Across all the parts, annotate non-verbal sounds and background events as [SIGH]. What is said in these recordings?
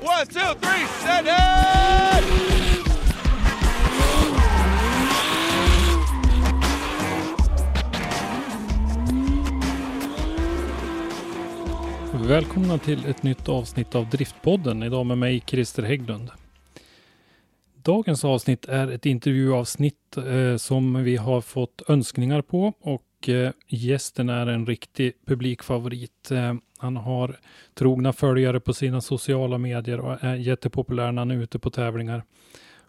One, two, three, send it! Välkomna till ett nytt avsnitt av Driftpodden. Idag med mig Christer Hägglund. Dagens avsnitt är ett intervjuavsnitt eh, som vi har fått önskningar på och eh, gästen är en riktig publikfavorit. Eh, han har trogna följare på sina sociala medier och är jättepopulär när han är ute på tävlingar.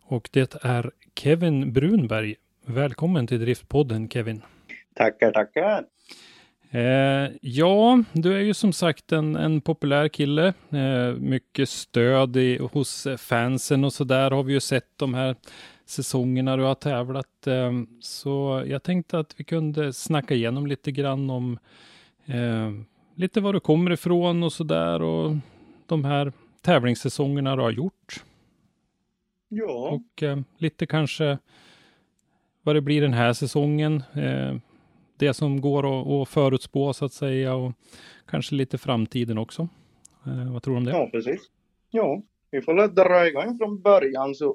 Och det är Kevin Brunberg. Välkommen till Driftpodden Kevin. Tackar, tackar. Eh, ja, du är ju som sagt en, en populär kille. Eh, mycket stöd i, hos fansen och så där har vi ju sett de här säsongerna du har tävlat. Eh, så jag tänkte att vi kunde snacka igenom lite grann om eh, lite var du kommer ifrån och så där och de här tävlingssäsongerna du har gjort. Ja, Och eh, lite kanske vad det blir den här säsongen. Eh, det som går att, att förutspå så att säga och kanske lite framtiden också. Eh, vad tror du om det? ja, precis. Ja, vi får dra igång från början så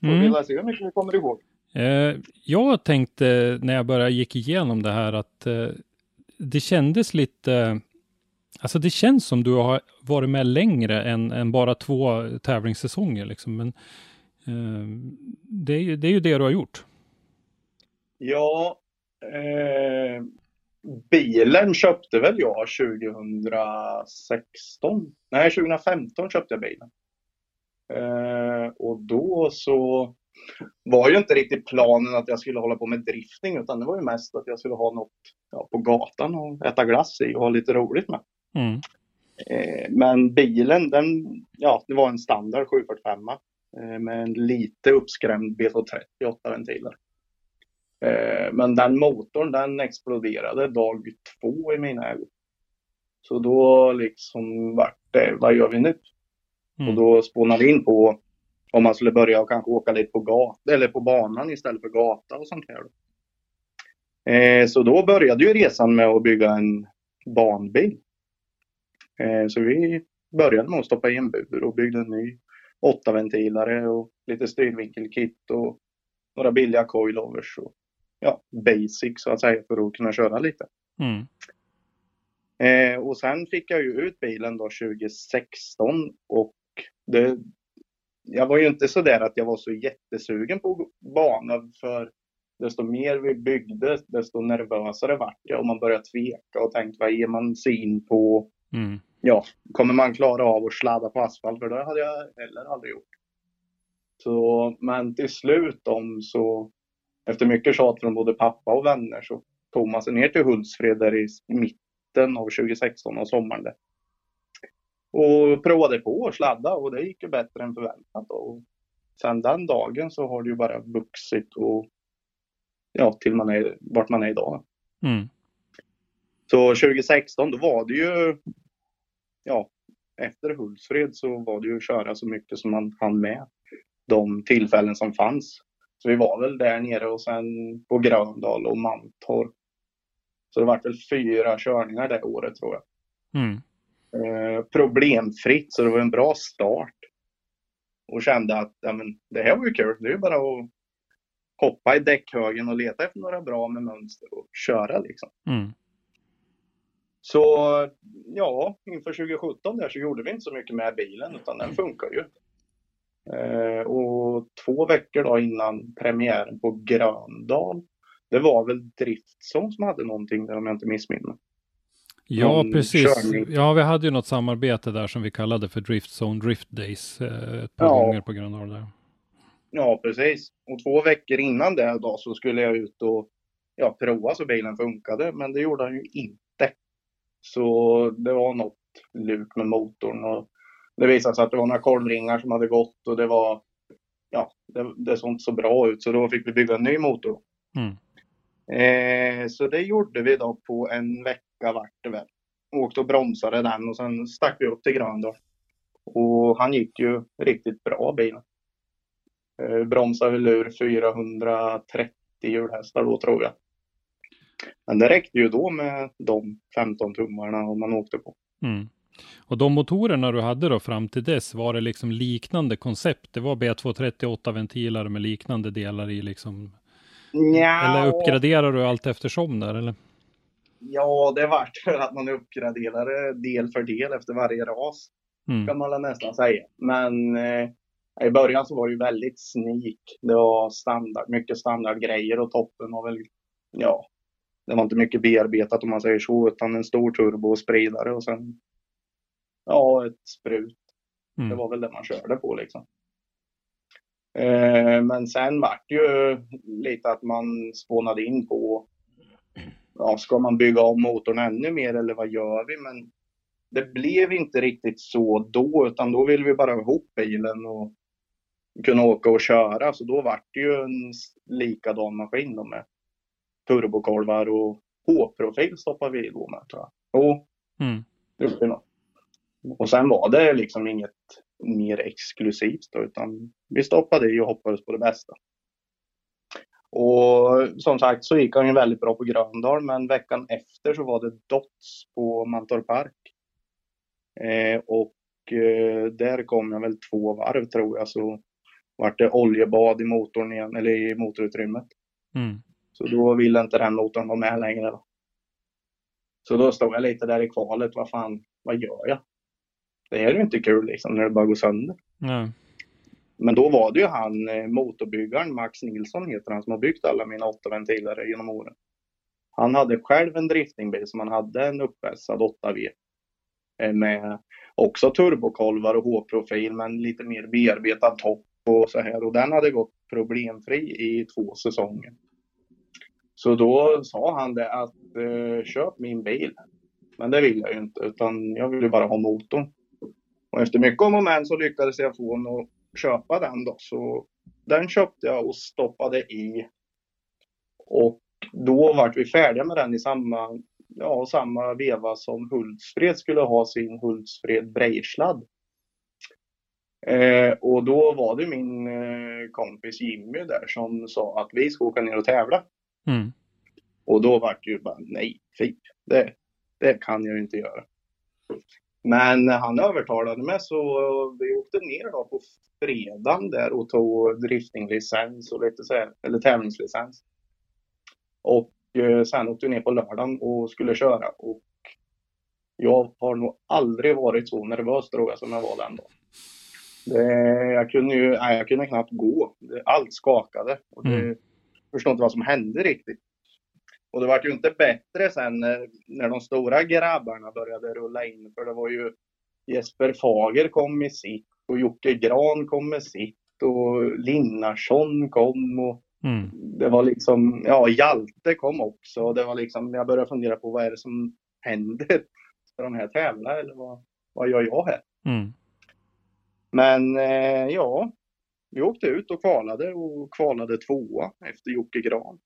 får Mm. vi se hur mycket vi kommer ihåg. Eh, jag tänkte när jag började gick igenom det här att eh, det kändes lite Alltså det känns som du har varit med längre än, än bara två tävlingssäsonger liksom. Men eh, det, är ju, det är ju det du har gjort. Ja, eh, bilen köpte väl jag 2016? Nej, 2015 köpte jag bilen. Eh, och då så var ju inte riktigt planen att jag skulle hålla på med drifting utan det var ju mest att jag skulle ha något ja, på gatan och äta glass i och ha lite roligt med. Mm. Eh, men bilen, den, ja, det var en standard 745 eh, med en lite uppskrämd B230 8 ventiler. Eh, men den motorn, den exploderade dag två i mina ägor. Så då liksom vart det, vad gör vi nu? Mm. Och då spånade vi in på om man skulle börja och kanske åka lite på gat eller på banan istället för gata och sånt här. Eh, så då började ju resan med att bygga en banbil. Eh, så vi började med att stoppa i en bur och byggde en ny åtta ventilare och lite styrvinkelkit och några billiga coilovers och ja, basic så att säga för att kunna köra lite. Mm. Eh, och sen fick jag ju ut bilen då 2016 och det, jag var ju inte så där att jag var så jättesugen på bana för desto mer vi byggde desto nervösare vart jag och man började tveka och tänkte vad ger man sig in på? Mm. Ja, kommer man klara av att sladda på asfalt? För det hade jag heller aldrig gjort. Så, men till slut om så efter mycket tjat från både pappa och vänner så tog man sig ner till Hultsfred där i mitten av 2016 och sommaren där. Och provade på att sladda och det gick ju bättre än förväntat. Och sen den dagen så har det ju bara vuxit och ja, till man är vart man är idag. Mm. Så 2016 då var det ju, ja, efter Hultsfred så var det ju att köra så mycket som man hann med de tillfällen som fanns. Så vi var väl där nere och sen på Gröndal och Mantorp. Så det var väl fyra körningar det året tror jag. Mm. Eh, problemfritt så det var en bra start. Och kände att ja, men, det här var ju kul. Det är ju bara att hoppa i däckhögen och leta efter några bra med mönster och köra liksom. Mm. Så ja, inför 2017 där så gjorde vi inte så mycket med bilen utan den funkar ju. Eh, och två veckor då innan premiären på Gröndal. Det var väl Driftzone som hade någonting där om jag inte missminner. Ja, någon precis. körning. Ja, vi hade ju något samarbete där som vi kallade för Drift Zone Drift Days eh, ett par Ja. gånger på grund av det. Ja, precis. Och två veckor innan det då så skulle jag ut och ja, prova så bilen funkade, men det gjorde han ju inte. Så det var något luk med motorn och det visade sig att det var några kolvringar som hade gått och det var ja, det, det såg inte så bra ut så då fick vi bygga en ny motor. Mm. Eh, så det gjorde vi då på en vecka vart det väl. Åkte och bromsade den och sen stack vi upp till Gröndal. Och han gick ju riktigt bra bilen. Eh, bromsade väl ur 430 hjulhästar då tror jag. Men det räckte ju då med de 15 tummarna om man åkte på. Mm. Och de motorerna du hade då fram till dess, var det liksom liknande koncept? Det var B238 ventiler med liknande delar i liksom? Eller uppgraderar du allt eftersom där eller? Ja, det vart [LAUGHS] att man uppgraderade del för del efter varje ras. Mm. kan man nästan säga. Men eh, i början så var det ju väldigt sneak. Det var standard, mycket standardgrejer och toppen var väl, ja, det var inte mycket bearbetat om man säger så, utan en stor turbo och spridare och sen, ja, ett sprut. Det Mm. var väl det man körde på liksom. Eh, men sen vart det ju lite att man spånade in på, ja, ska man bygga om motorn ännu mer eller vad gör vi? Men det blev inte riktigt så då, utan då ville vi bara ha ihop bilen och kunna åka och köra. Så då vart det ju en likadan maskin då med turbokolvar och H-profil stoppade vi då med tror jag. Jo, Mm. Och sen var det liksom inget mer exklusivt då, utan vi stoppade i och hoppades på det bästa. Och som sagt så gick han ju väldigt bra på Gröndal, men veckan efter så var det Dots på Mantorp Park. Eh, och eh, där kom jag väl två varv tror jag, så vart det oljebad i motorn igen, eller i motorutrymmet. Mm. Så då ville inte den motorn vara med längre. Då. Så då stod jag lite där i kvalet. Vad fan, vad gör jag? Det här är ju inte kul liksom när det bara går sönder. Ja. Men då var det ju han eh, motorbyggaren, Max Nilsson heter han, som har byggt alla mina åtta ventiler genom åren. Han hade själv en driftingbil som han hade en uppvässad 8V. eh, Med också turbokolvar och H-profil men lite mer bearbetad topp och så här. Och den hade gått problemfri i två säsonger. Så då sa han det att eh, köp min bil. Men det vill jag ju inte utan jag vill ju bara ha motorn. Och efter mycket om och men så lyckades jag få honom att köpa den då. Så den köpte jag och stoppade i. Och då vart vi färdiga med den i samma, ja, samma veva som Hultsfred skulle ha sin Hultsfred Brejersladd. Eh, och då var det min eh, kompis Jimmy där som sa att vi ska åka ner och tävla. Mm. Och då vart det ju bara nej, fy. Det, det kan jag ju inte göra. Men han övertalade mig så vi åkte ner då på fredagen där och tog driftinglicens och lite så här, eller tävlingslicens. Och eh, sen åkte vi ner på lördagen och skulle köra och jag har nog aldrig varit så nervös tror jag som jag var den dagen. Det, jag kunde ju, nej, jag kunde knappt gå. Allt skakade. Och det, Mm. Förstår inte vad som hände riktigt. Och det vart ju inte bättre sen när, när de stora grabbarna började rulla in. För det var ju Jesper Fager kom med sitt och Jocke Gran kom med sitt och Linnarsson kom och Mm. det var liksom, ja Hjalte kom också. Och det var liksom, jag började fundera på vad är det som händer? [LAUGHS] Ska de här tävla eller vad, vad gör jag här? Mm. Men eh, ja, vi åkte ut och kvalade och kvalade tvåa efter Jocke Gran.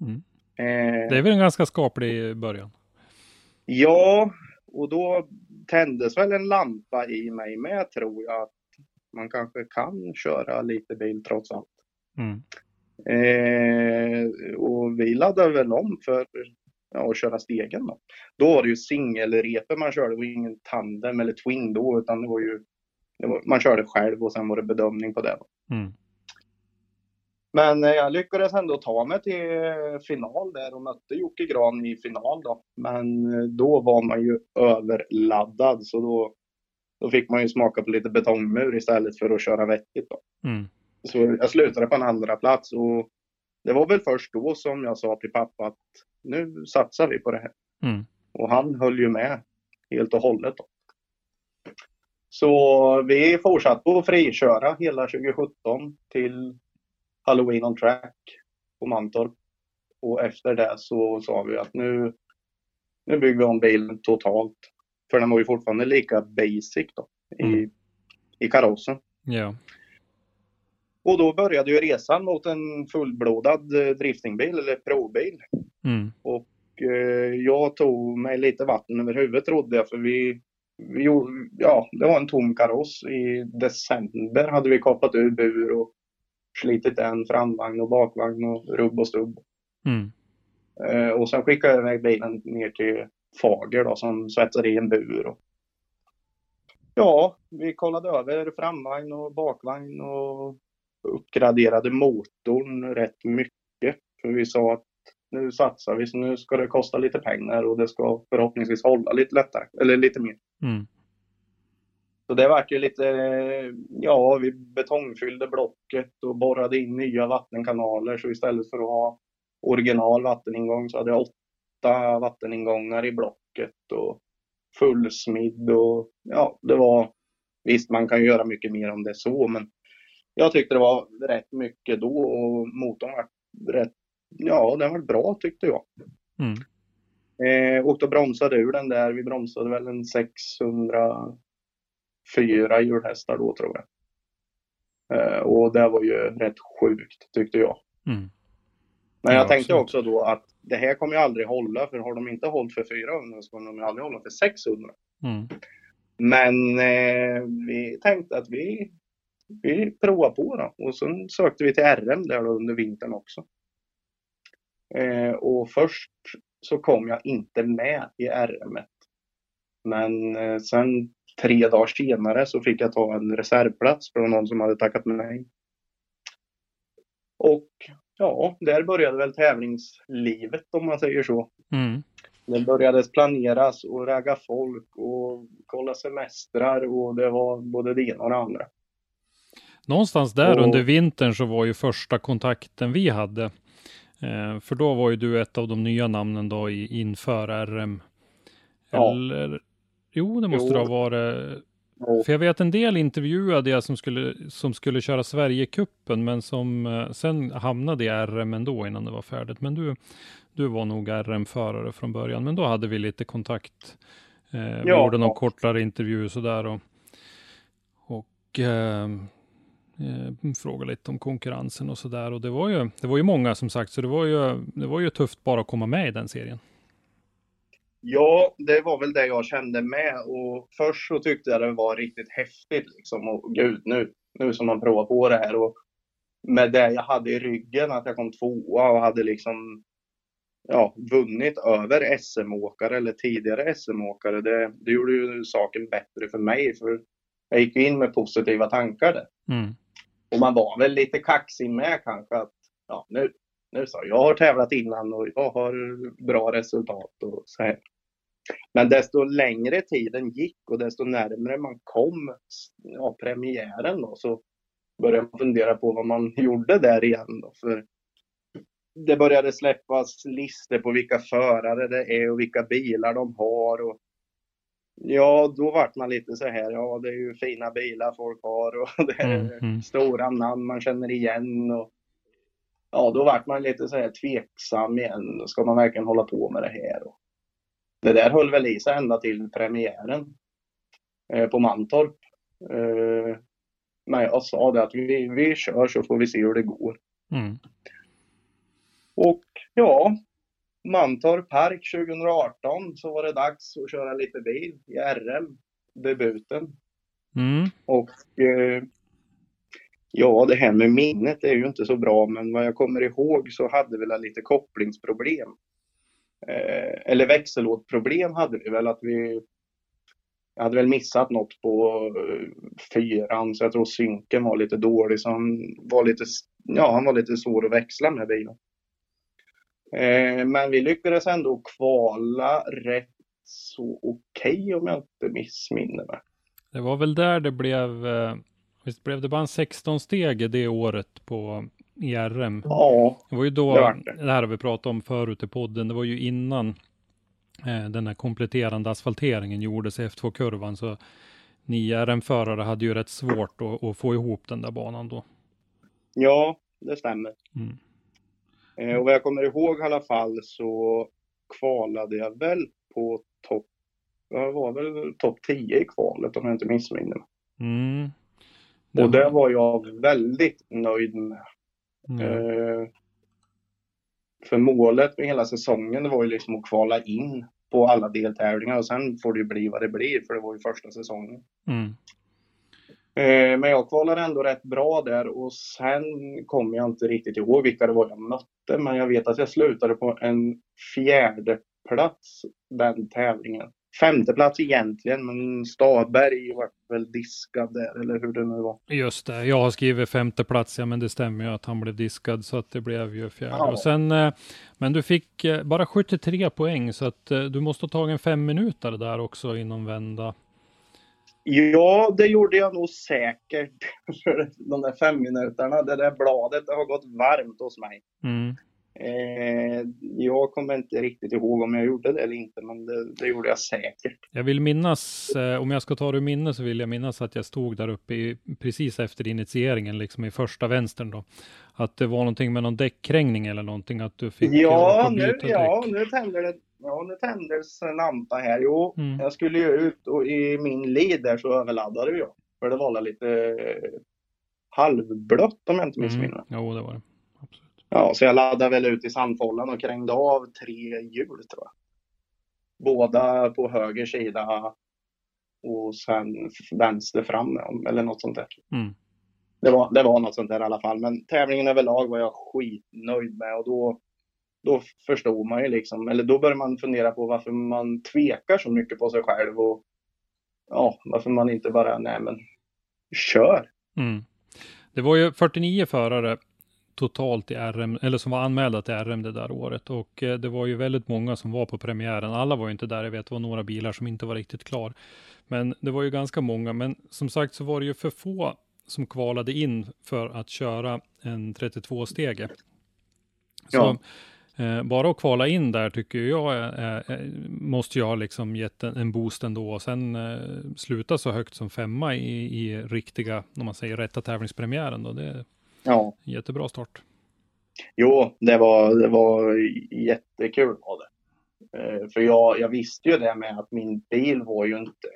Mm. Eh, Det är väl en ganska skaplig början. Ja, och då tändes väl en lampa i mig med tror jag. Att man kanske kan köra lite bil trots allt. Mm. Eh, och vi laddade väl om för ja, att köra stegen då. Då var det ju singelrepor man körde. Var ingen tandem eller twin då utan det var ju var, man körde själv och sen var det bedömning på det. Mm. Men eh, jag lyckades ändå ta mig till final där och mötte Jocke Gran i final då. Men eh, då var man ju överladdad så då, då fick man ju smaka på lite betongmur istället för att köra vettigt då. Mm. Så jag slutade på en andra plats och det var väl först då som jag sa till pappa att nu satsar vi på det här. Mm. Och han höll ju med helt och hållet. Då. Så vi fortsatte att friköra hela 2017 till Halloween on Track på Mantorp. Och efter det så sa vi att nu, nu bygger vi om bilen totalt. För den var ju fortfarande lika basic då i, Mm. i karossen. Ja. Och då började ju resan mot en fullblodad eh, driftingbil eller provbil. Mm. Och eh, jag tog mig lite vatten över huvudet trodde jag för vi, gjorde, ja det var en tom kaross. I december hade vi kapat ur bur och slitit en framvagn och bakvagn och rubb och stubb. Mm. Eh, och sen skickade jag iväg bilen ner till Fager då som svetsade i en bur. Och... Ja, vi kollade över framvagn och bakvagn och uppgraderade motorn rätt mycket. För vi sa att nu satsar vi så nu ska det kosta lite pengar och det ska förhoppningsvis hålla lite lättare, eller lite mer. Mm. Så det vart ju lite, ja vi betongfyllde blocket och borrade in nya vattenkanaler så istället för att ha original vatteningång så hade jag åtta vatteningångar i blocket och fullsmidd och ja det var, visst man kan ju göra mycket mer om det så men jag tyckte det var rätt mycket då och motorn var rätt, ja den var bra tyckte jag. Mm. Eh, åkte och bromsade ur den där. Vi bromsade väl en 604 hjulhästar då tror jag. Eh, och det var ju rätt sjukt tyckte jag. Mm. Men jag Ja, tänkte absolut. också då att det här kommer ju aldrig hålla för har de inte hållit för 400 så kommer de aldrig hålla för 600. Mm. Men eh, vi tänkte att vi, vi provar på då. Och sen sökte vi till RM där under vintern också. Eh, och först så kom jag inte med i RM. Men eh, sen tre dagar senare så fick jag ta en reservplats från någon som hade tackat nej. Och ja, där började väl tävlingslivet om man säger så. Mm. Det började planeras och ragga folk och kolla semestrar och det var både det ena och det andra. Någonstans där Och- under vintern så var ju första kontakten vi hade. Eh, för då var ju du ett av de nya namnen då i, inför RM. Ja. Eller? Jo, det måste Jo. det ha varit. För jag vet en del intervjuade jag som skulle, som skulle köra Sverigecupen, men som eh, sen hamnade i RM ändå innan det var färdigt. Men du, du var nog RM-förare från början, men då hade vi lite kontakt. Eh, vi Ja. gjorde någon kortare intervju sådär och, och eh, eh, frågade lite om konkurrensen och sådär. Och det var, ju, det var ju många som sagt, så det var ju, det var ju tufft bara att komma med i den serien. ja, det var väl det jag kände med och först så tyckte jag det var riktigt häftigt liksom och gud nu, nu som man provar på det här och med det jag hade i ryggen att jag kom tvåa och hade liksom ja, vunnit över SM-åkare eller tidigare SM-åkare. Det, det gjorde ju saken bättre för mig för jag gick in med positiva tankar där. Mm. Och man var väl lite kaxig med kanske att ja, nu, nu så, jag har tävlat innan och jag har bra resultat och så här. Men desto längre tiden gick och desto närmare man kom ja, premiären då, så började man fundera på vad man [LAUGHS] gjorde där igen. Då, för det började släppas listor på vilka förare det är och vilka bilar de har. Och ja, då vart man lite så här, ja det är ju fina bilar folk har och [LAUGHS] det är Mm, mm. stora namn man känner igen. Och, ja, då vart man lite så här tveksam igen. Ska man verkligen hålla på med det här? Och det där höll väl i sig ända till premiären eh, på Mantorp. Eh, men jag sa det att vi, vi kör så får vi se hur det går. Mm. Och ja, Mantorp Park 2018 så var det dags att köra lite bil i RM, debuten. Mm. Och eh, ja, det här med minnet är ju inte så bra, men vad jag kommer ihåg så hade vi lite kopplingsproblem. Eh, eller växellådproblem hade vi väl att vi jag hade väl missat något på eh, fyran så jag tror synken var lite dålig så han var lite, ja, han var lite svår att växla med bilen. Eh, men vi lyckades ändå kvala rätt så okej om jag inte missminner mig. Det var väl där det blev, eh, Visst blev det bara en 16 steg det året på IRM? Ja, Det var ju då, Det det, det. här har vi pratat om förut i podden, det var ju innan eh, den här kompletterande asfalteringen gjordes i F2-kurvan, så ni IRM-förare hade ju rätt svårt att, att få ihop den där banan då. ja det stämmer. Mm. Eh, och vad jag kommer ihåg i alla fall så kvalade jag väl på topp, jag var väl topp 10 i kvalet om jag inte missminner mig. Mm. Och det var jag väldigt nöjd med. Ja. Eh, för målet med hela säsongen det var ju liksom att kvala in på alla deltävlingar och sen får det ju bli vad det blir för det var ju första säsongen. Mm. Eh, men jag kvalade ändå rätt bra där och sen kommer jag inte riktigt ihåg vilka det var jag mötte men jag vet att jag slutade på en fjärde plats den tävlingen. Femte plats egentligen men Stadberg var väl diskad där eller hur det nu var. Just det, jag har skrivit femte plats, ja men det stämmer ju att han blev diskad så att det blev ju fjärde. Ja. Och sen, eh, men du fick eh, bara 73 poäng så att du måste ha tagit en fem minuter där också inom vända. Ja, det gjorde jag nog säkert. [LAUGHS] För de där fem minuterna, det där bladet det har gått varmt hos mig. Mm. Eh, jag kommer inte riktigt ihåg om jag gjorde det eller inte, men det, det gjorde jag säkert. Jag vill minnas, eh, om jag ska ta det ur minne så vill jag minnas att jag stod där uppe i, precis efter initieringen, liksom i första vänstern då. Att det var någonting med någon däckkrängning eller någonting, att du fick Ja, nu, ja däck. nu tänder det. Ja, nu tändes en lampa här. Jo, Mm. jag skulle ju ut och i min lead där så överladdade jag. För det var lite eh, halvblött om jag inte missminner. Mm. Jo, det var det. Ja, så jag laddade väl ut i sandfållan och krängde av tre hjul tror jag. Båda på höger sida och sen vänster fram eller något sånt där. Mm. Det var, det var något sånt där i alla fall. Men tävlingen överlag var jag skitnöjd med och då, då förstod man ju liksom, eller då började man fundera på varför man tvekar så mycket på sig själv och ja, varför man inte bara, nej men kör. Mm. Det var ju 49 förare totalt i RM, eller som var anmälda till RM det där året. Och eh, det var ju väldigt många som var på premiären. Alla var ju inte där. Jag vet, det var några bilar som inte var riktigt klar. Men det var ju ganska många. Men som sagt så var det ju för få som kvalade in för att köra en 32-stege. Så Ja. eh, bara att kvala in där tycker jag är, är, måste jag liksom gett en, en boost ändå. Och sen eh, sluta så högt som femma i, i riktiga, om man säger rätta tävlingspremiären då. Det Ja, jättebra start. jo, det var, det var jättekul var det. Eh, För jag, jag visste ju det med att min bil var ju inte,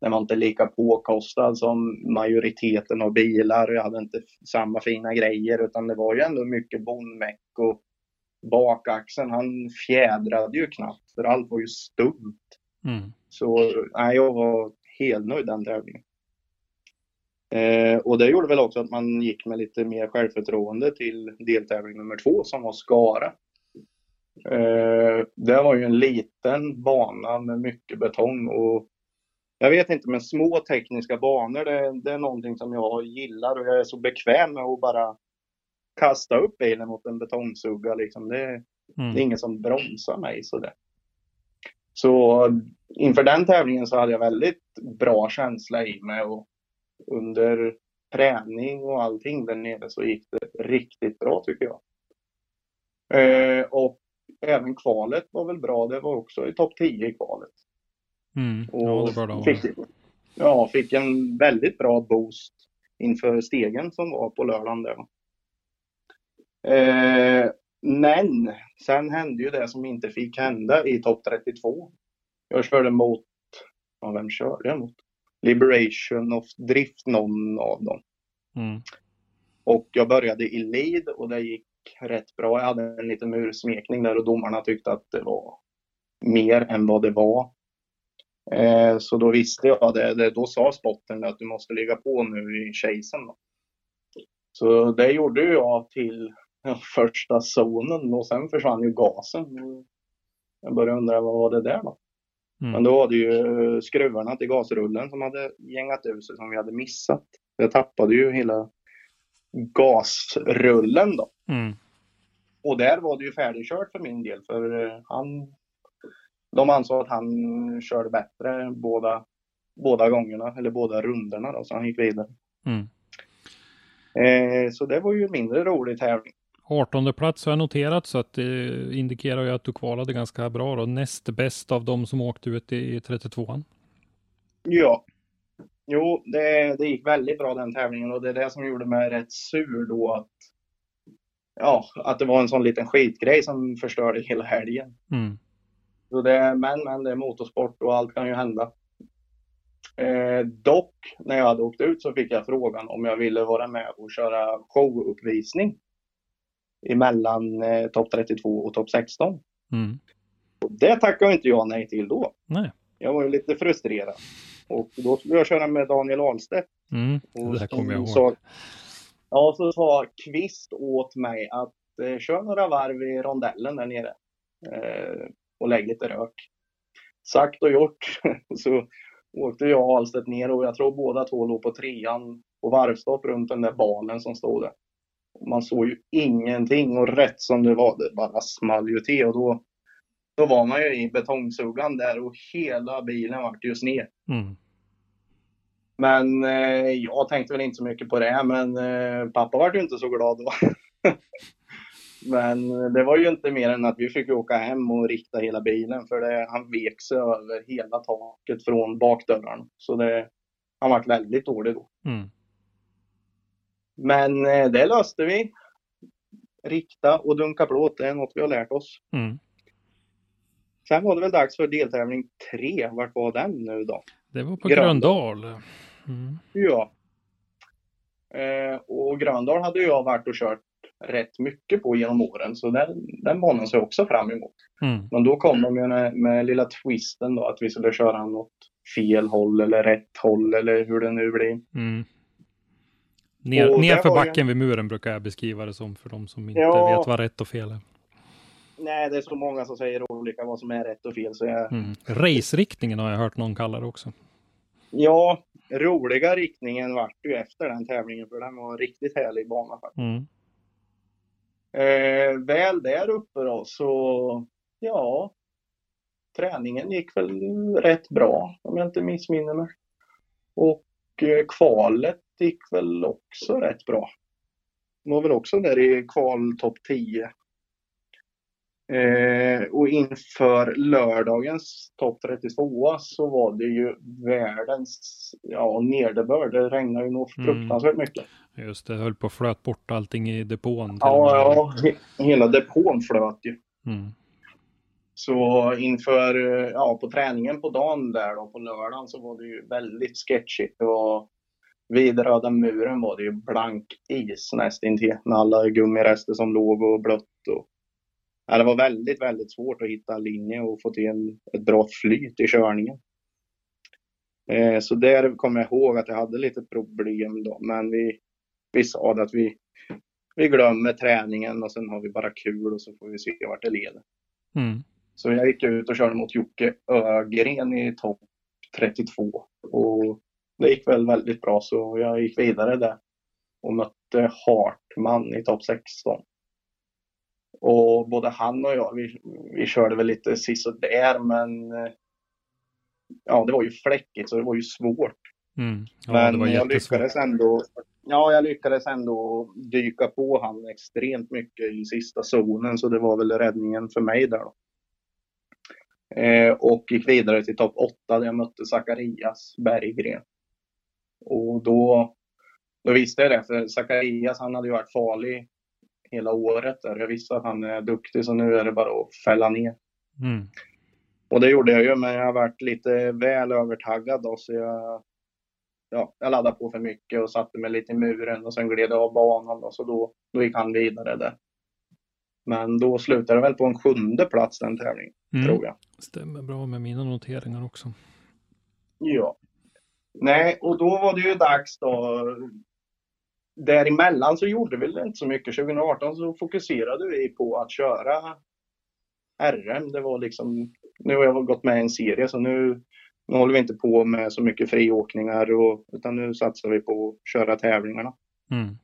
den var inte lika påkostad som majoriteten av bilar. Jag hade inte samma fina grejer utan det var ju ändå mycket bondmeck och bakaxeln han fjädrade ju knappt för allt var ju stumt. Mm. Så nej, jag var helt nöjd den tävlingen. Eh, och det gjorde väl också att man gick med lite mer självförtroende till deltävling nummer två som var Skara. Eh, det var ju en liten bana med mycket betong och jag vet inte, men små tekniska banor det, det är någonting som jag gillar och jag är så bekväm med att bara kasta upp bilen mot en betongsugga liksom. Det, Mm. det är ingen som bromsar mig sådär. Så inför den tävlingen så hade jag väldigt bra känsla i mig och under träning och allting där nere så gick det riktigt bra tycker jag. Eh, och även kvalet var väl bra. Det var också i topp 10 i kvalet. Mm. Och Ja, fick, ja, fick en väldigt bra boost inför stegen som var på lördagen där. Eh, men sen hände ju det som inte fick hända i topp 32. Jag körde mot, ja, vem körde jag mot? Liberation of Drift, någon av dem. Mm. Och jag började i lead och det gick rätt bra. Jag hade en liten mursmekning där och domarna tyckte att det var mer än vad det var. Eh, så då visste jag det. det. Då sa spotten att du måste ligga på nu i chasen. Så det gjorde jag till första zonen och sen försvann ju gasen. Jag började undra vad var det där då? Men Mm. då var det ju skruvarna till gasrullen som hade gängat ur sig som vi hade missat. Jag tappade ju hela gasrullen då. Mm. Och där var det ju färdigkört för min del för eh, han de ansåg att han körde bättre båda, båda gångerna eller båda rundorna då så han gick vidare. Mm. Eh, så det var ju mindre rolig tävling. 18 plats har jag noterat så att det indikerar ju att du kvalade ganska bra då. Näst bäst av de som åkte ut i 32an. Ja. Jo, det, det gick väldigt bra den tävlingen och det är det som gjorde mig rätt sur då att ja, att det var en sån liten skitgrej som förstörde hela helgen. Mm. Så det, men, men det är motorsport och allt kan ju hända. Eh, dock, när jag hade åkt ut så fick jag frågan om jag ville vara med och köra showuppvisning emellan eh, topp 32 och topp 16. Mm. Och det tackade inte jag nej till då. Nej. Jag var ju lite frustrerad. Och då skulle jag köra med Daniel Ahlstedt. Mm. Och Det kommer jag ihåg. Så, ja, så sa Kvist åt mig att eh, kör några varv i rondellen där nere. Eh, och lägg lite rök. Sagt och gjort. [LAUGHS] så åkte jag och Ahlstedt ner och jag tror båda två låg på trean på varvstopp runt den där banan som stod där. Man såg ju ingenting och rätt som det var, det bara small ju till och då, då var man ju i betongsuggan där och hela bilen vart ju sned. Mm. Men eh, jag tänkte väl inte så mycket på det, men eh, pappa var ju inte så glad då. [LAUGHS] men det var ju inte mer än att vi fick åka hem och rikta hela bilen för det, han vek sig över hela taket från bakdörren. Så det, han var väldigt dålig då. Mm. Men eh, det löste vi. Rikta och dunka plåt, det är något vi har lärt oss. Mm. Sen var det väl dags för deltävling tre. Vart var den nu då? Det var på Gröndal. Gröndal. Mm. Ja. Eh, och Gröndal hade jag varit och kört rätt mycket på genom åren, så den, den banan ser jag också fram emot. Mm. Men då kom de med, med lilla twisten då, att vi skulle köra något fel håll eller rätt håll eller hur det nu blir. Mm. Ner, nerför backen vid muren brukar jag beskriva det som för de som inte Ja. vet vad rätt och fel är. Nej, det är så många som säger olika vad som är rätt och fel, så jag, Mm. Race-riktningen har jag hört någon kalla det också. Ja, roliga riktningen vart ju efter den tävlingen för den var en riktigt härlig bana faktiskt. Mm. Eh, väl där uppe då så, ja, träningen gick väl rätt bra om jag inte missminner mig. Och eh, kvalet gick väl också rätt bra. Var väl också där i kval topp 10. Eh, och inför lördagens topp 32 så var det ju världens ja, nederbörd. Det regnade ju nog Mm. fruktansvärt mycket. Just det, höll på att flöt bort allting i depån. Ja, ja, he- hela depån flöt ju. Mm. Så inför, eh, ja, på träningen på dagen där då på lördagen så var det ju väldigt sketchigt. Det var, vid röda muren var det ju blank is nästintill med alla gummirester som låg och blött. Och, ja, det var väldigt, väldigt svårt att hitta linje och få till en, ett bra flyt i körningen. Eh, så där kommer jag ihåg att jag hade lite problem då, men vi, vi sa att vi, vi glömmer träningen och sen har vi bara kul och så får vi se vart det leder. Mm. Så jag gick ut och körde mot Jocke Ögren i topp 32. Och det gick väl väldigt bra så jag gick vidare där och mötte Hartman i topp 16. Och både han och jag, vi, vi körde väl lite sisådär men eh, ja, det var ju fläckigt så det var ju svårt. Mm. Ja, men jag lyckades ändå Ja, jag lyckades ändå dyka på han extremt mycket i sista zonen så det var väl räddningen för mig där då. Eh, och gick vidare till topp 8 där jag mötte Zacharias Berggren. Och då, då visste jag det, för Zacharias han hade ju varit farlig hela året där. Jag visste att han är duktig så nu är det bara att fälla ner. Mm. Och det gjorde jag ju, men jag har varit lite väl övertaggad då, så jag, ja, jag laddade på för mycket och satte mig lite i muren och sen gled jag av banan då, så då, då gick han vidare där. Men då slutade det väl på en sjunde plats den tävlingen, Mm. tror jag. Stämmer bra med mina noteringar också. Ja. Nej, och då var det ju dags då. Däremellan så gjorde vi väl inte så mycket. 2018 så fokuserade vi på att köra RM. Det var liksom, nu har jag gått med i en serie så nu, nu håller vi inte på med så mycket friåkningar och, utan nu satsar vi på att köra tävlingarna. Mm.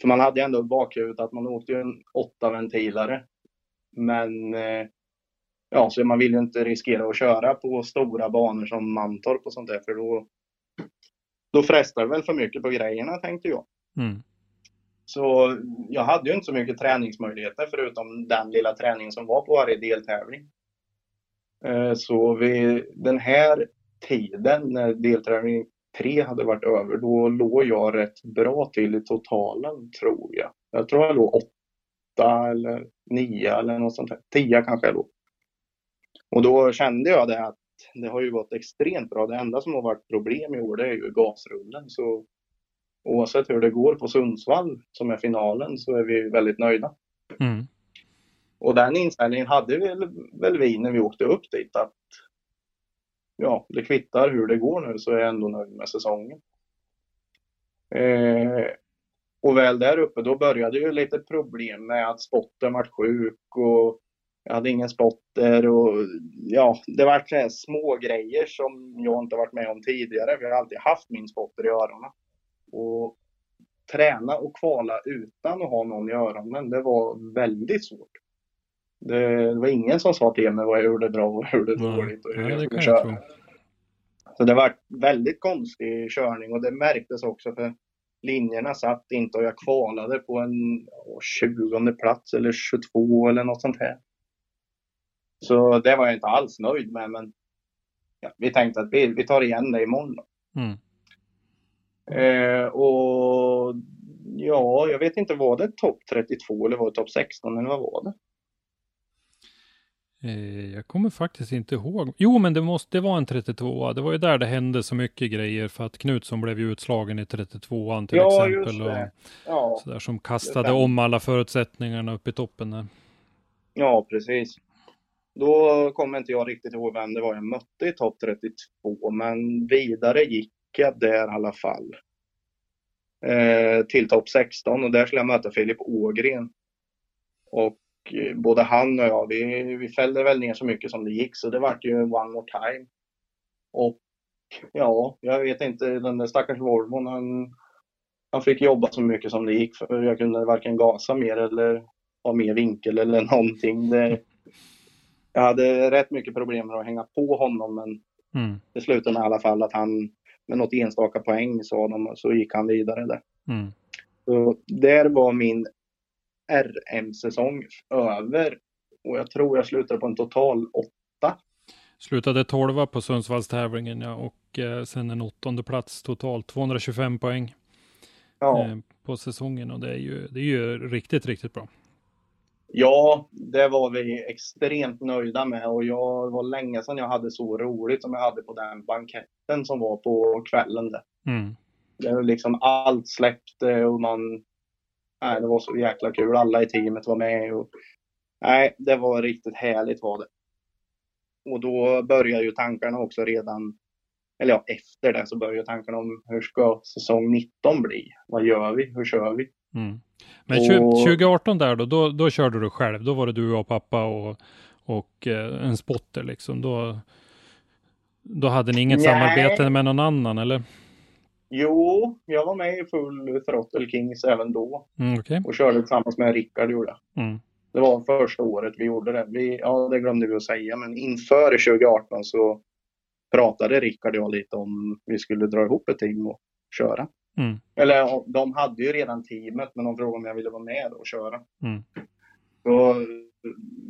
För man hade ju ändå i bakhuvudet att man åkte ju en åtta ventilare. Men eh, ja, så man vill ju inte riskera att köra på stora banor som Mantorp och sånt där för då, då frestar det väl för mycket på grejerna tänkte jag. Mm. Så jag hade ju inte så mycket träningsmöjligheter förutom den lilla träningen som var på varje deltävling. Eh, så vid den här tiden när deltävling tre hade varit över, då låg jag rätt bra till i totalen tror jag. Jag tror jag låg åtta eller nio eller något sånt där. Tio kanske jag låg. Och då kände jag det att det har ju gått extremt bra. Det enda som har varit problem i år det är ju gasrullen. Så oavsett hur det går på Sundsvall som är finalen så är vi väldigt nöjda. Mm. Och den inställningen hade väl, väl vi när vi åkte upp dit att ja, det kvittar hur det går nu så är jag ändå nöjd med säsongen. Eh, och väl där uppe då började ju lite problem med att spotten vart sjuk och jag hade ingen spotter och ja, det var så små grejer som jag inte varit med om tidigare. Vi har alltid haft min spotter i öronen. Och träna och kvala utan att ha någon i öronen, det var väldigt svårt. Det, det var ingen som sa till mig vad jag gjorde bra och gjorde dåligt och hur ja, jag det skulle jag köra. Så det var väldigt konstig körning och det märktes också för linjerna satt inte och jag kvalade på en åh, 20 plats eller 22 eller något sånt här. Så det var jag inte alls nöjd med men ja, vi tänkte att vi, vi tar igen det imorgon. Mm. Eh, och ja, jag vet inte, var det topp 32 eller var det topp 16 eller vad var det? Eh, Jag kommer faktiskt inte ihåg. Jo, men det måste det var en 32 Det var ju där det hände så mycket grejer för att Knutsson blev ju utslagen i 32an till Ja, exempel. just det. Och Ja, sådär som kastade om alla förutsättningarna upp i toppen där. ja precis. Då kommer inte jag riktigt ihåg vem det var jag mötte i topp 32, men vidare gick jag där i alla fall. Eh, till topp 16 och där skulle jag möta Filip Ågren. Och eh, både han och jag, vi, vi fällde väl ner så mycket som det gick så det vart ju one more time. Och ja, jag vet inte, den där stackars Volvon han, han fick jobba så mycket som det gick för jag kunde varken gasa mer eller ha mer vinkel eller någonting. Det, jag hade rätt mycket problem med att hänga på honom men Mm. det slutade med i alla fall att han med något enstaka poäng sa de, så gick han vidare där. Mm. Så där var min RM-säsong över och jag tror jag slutade på en total åtta. Slutade 12 på Sundsvallstävlingen ja, och eh, sen en åttonde plats totalt. 225 poäng Ja, eh, på säsongen och det är ju, det är ju riktigt, riktigt bra. Ja, det var vi extremt nöjda med och jag var länge sedan jag hade så roligt som jag hade på den banketten som var på kvällen där. Mm. Det var liksom allt släppte och man... Nej, det var så jäkla kul. Alla i teamet var med och... Nej, det var riktigt härligt var det. Och då börjar ju tankarna också redan... Eller ja, efter det så börjar tankarna om hur ska säsong 19 bli? Vad gör vi? Hur kör vi? Mm. Men Och- 2018 där då, då, då körde du själv. Då var det du och pappa och, och eh, en spotter liksom. Då, då hade ni inget Nej. samarbete med någon annan eller? Jo, jag var med i full Throttle Kings även då Mm, Okej. och körde tillsammans med Rickard gjorde. Mm. Det var första året vi gjorde det. Vi, ja, det glömde vi att säga, men inför 2018 så pratade Rickard och jag lite om vi skulle dra ihop ett team och köra. Mm. Eller ja, de hade ju redan teamet, men de frågade om jag ville vara med och köra. Mm. Så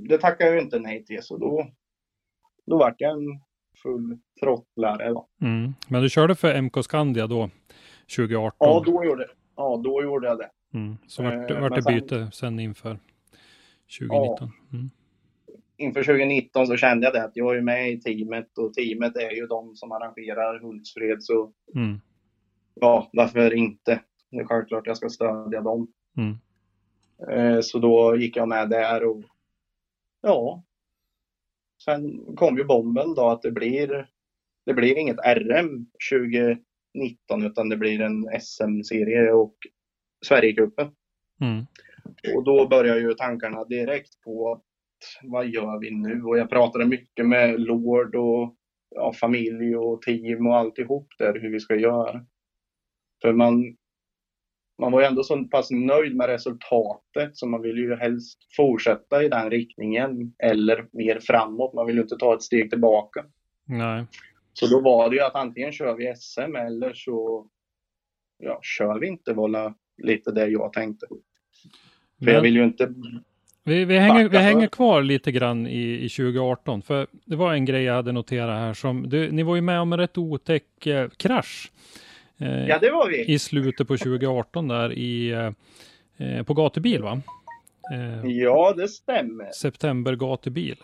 det tackade jag ju inte nej till, så då, då vart jag en full throttlare. Då. Mm. Men du körde för MK Skandia då, 2018? Ja, då gjorde, ja, då gjorde jag det. Mm. Så vart, Eh, vart det sen- byte sen inför 2019? Mm. inför 2019 så kände jag det att jag är med i teamet och teamet är ju de som arrangerar Hultsfred så Mm. Ja, varför inte? Det är självklart jag ska stödja dem. Mm. Eh, Så då gick jag med där och ja. Sen kom ju bomben då att det blir, det blir inget RM 2019 utan det blir en SM-serie och Sverigecupen. Mm. Och då börjar ju tankarna direkt på att vad gör vi nu? Och jag pratade mycket med Lord och ja, familj och team och alltihop där hur vi ska göra. För man, man var ju ändå så pass nöjd med resultatet så man vill ju helst fortsätta i den riktningen eller mer framåt. Man vill ju inte ta ett steg tillbaka. Nej. Så då var det ju att antingen kör vi SM eller så ja, kör vi inte. Vad, lite det jag tänkte. För Men- jag vill ju inte... Vi, vi, hänger, vi hänger kvar lite grann i, i 2018. För det var en grej jag hade noterat här som, du, ni var ju med om en rätt otäck eh, krasch. Eh, Ja, det var vi. I slutet på 2018 där i, eh, eh, på gatubil va? Eh, Ja, det stämmer. September gatubil.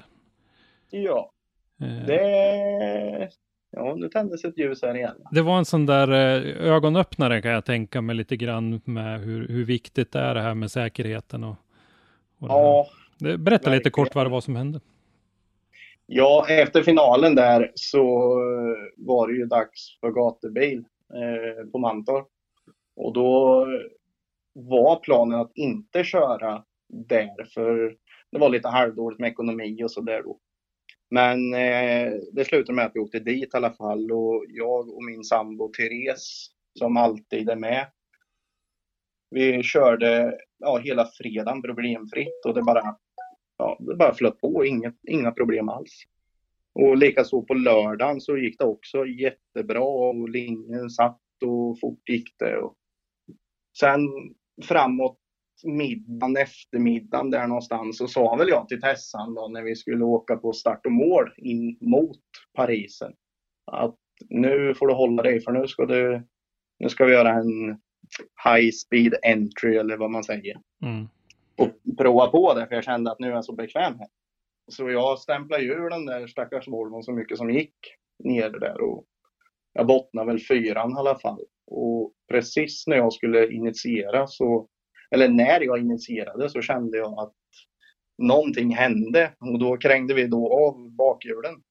Ja, Eh, det... Ja, nu tändes ett ljus här igen. Det var en sån där eh, ögonöppnare kan jag tänka mig lite grann med hur, hur viktigt det är det här med säkerheten och, och. Ja, Det- Berätta lite verkligen. kort vad det var som hände. Ja, efter finalen där så var det ju dags för gatubil eh, på Mantorp. Och då var planen att inte köra där för det var lite halvdåligt med ekonomi och så där då. Men eh, det slutade med att vi åkte dit i alla fall och jag och min sambo Therese som alltid är med. Vi körde ja, hela fredagen problemfritt och det bara, ja, det bara flöt på, inget, inga problem alls. Och likaså på lördagen så gick det också jättebra och linjen satt och fort gick det. Och sen framåt middagen, eftermiddagen där någonstans så sa väl jag till Tessan då när vi skulle åka på start och mål in mot Parisen att nu får du hålla dig för nu ska du nu ska vi göra en high speed entry eller vad man säger Mm. och prova på det för jag kände att nu är jag så bekväm här. Så jag stämplade ju ur den där stackars Volvon så mycket som gick ner där och jag bottnade väl fyran i alla fall. Och precis när jag skulle initiera så, eller när jag initierade så kände jag att någonting hände och då krängde vi då av bakhjulen.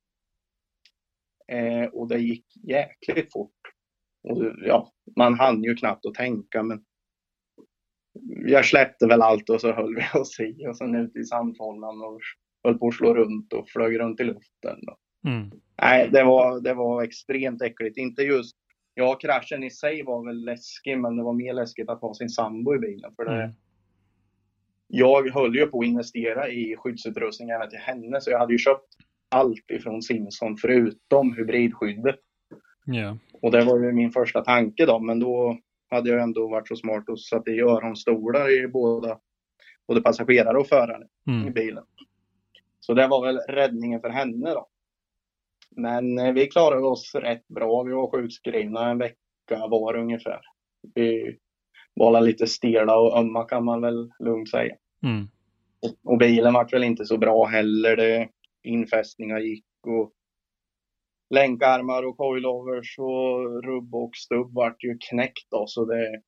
Eh, och det gick jäkligt fort. Och ja, man hann ju knappt att tänka men jag släppte väl allt och så höll vi oss i och sen ut i sandfållan och höll på att slå runt och flög runt i luften. Mm. Nej, det var, det var extremt äckligt. Inte just, ja kraschen i sig var väl läskig men det var mer läskigt att ha sin sambo i bilen. För det, Mm. Jag höll ju på att investera i skyddsutrustning även till henne så jag hade ju köpt allt ifrån Simson förutom hybridskyddet. Ja. Och det var ju min första tanke då, men då hade jag ändå varit så smart och satt i öronstolar i båda, både passagerare och förare i Mm. bilen. Så det var väl räddningen för henne då. Men eh, vi klarade oss rätt bra. Vi var sjukskrivna en vecka var ungefär. Vi var lite stela och ömma kan man väl lugnt säga. Mm. Och, och bilen vart väl inte så bra heller. Det, infästningar gick och länkarmar och coilovers och rubb och stubb vart ju knäckt då. Så det,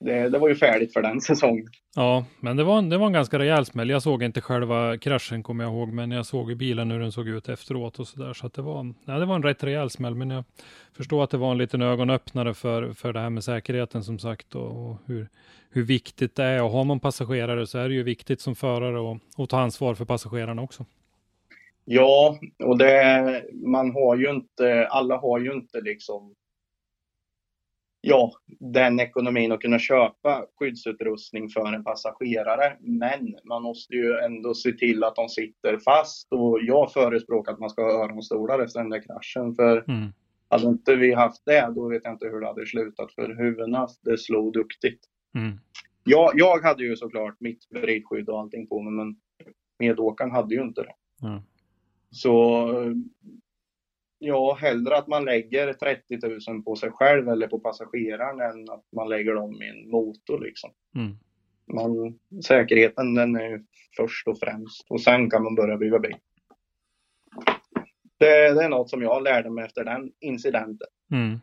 det, det var ju färdigt för den säsongen. Ja, men det var, en, det var en ganska rejäl smäll. Jag såg inte själva kraschen kommer jag ihåg, men jag såg i bilen hur den såg ut efteråt och så där. Så att det var, ja, det var en rätt rejäl smäll, men jag förstår att det var en liten ögonöppnare för, för det här med säkerheten som sagt och, och hur, hur viktigt det är. Och har man passagerare så är det ju viktigt som förare att ta ansvar för passagerarna också. Ja, och det, man har ju inte, alla har ju inte liksom ja, den ekonomin att kunna köpa skyddsutrustning för en passagerare. Men man måste ju ändå se till att de sitter fast och jag förespråkar att man ska ha öronstolar efter den där kraschen. För Mm. hade inte vi haft det, då vet jag inte hur det hade slutat för huvudena, det slog duktigt. Mm. Jag, jag hade ju såklart mitt vridskydd och allting på mig, men medåkaren hade ju inte det. Ja. Så ja, hellre att man lägger 30 000 på sig själv eller på passageraren än att man lägger dem i en motor liksom. Mm. Man, säkerheten den är först och främst och sen kan man börja bygga bil. Det, det är något som jag lärde mig efter den incidenten. Mm.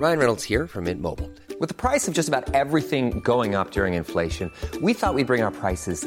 Ryan Reynolds here from Mint Mobile. With the price of just about everything going up during inflation, we thought we'd bring our prices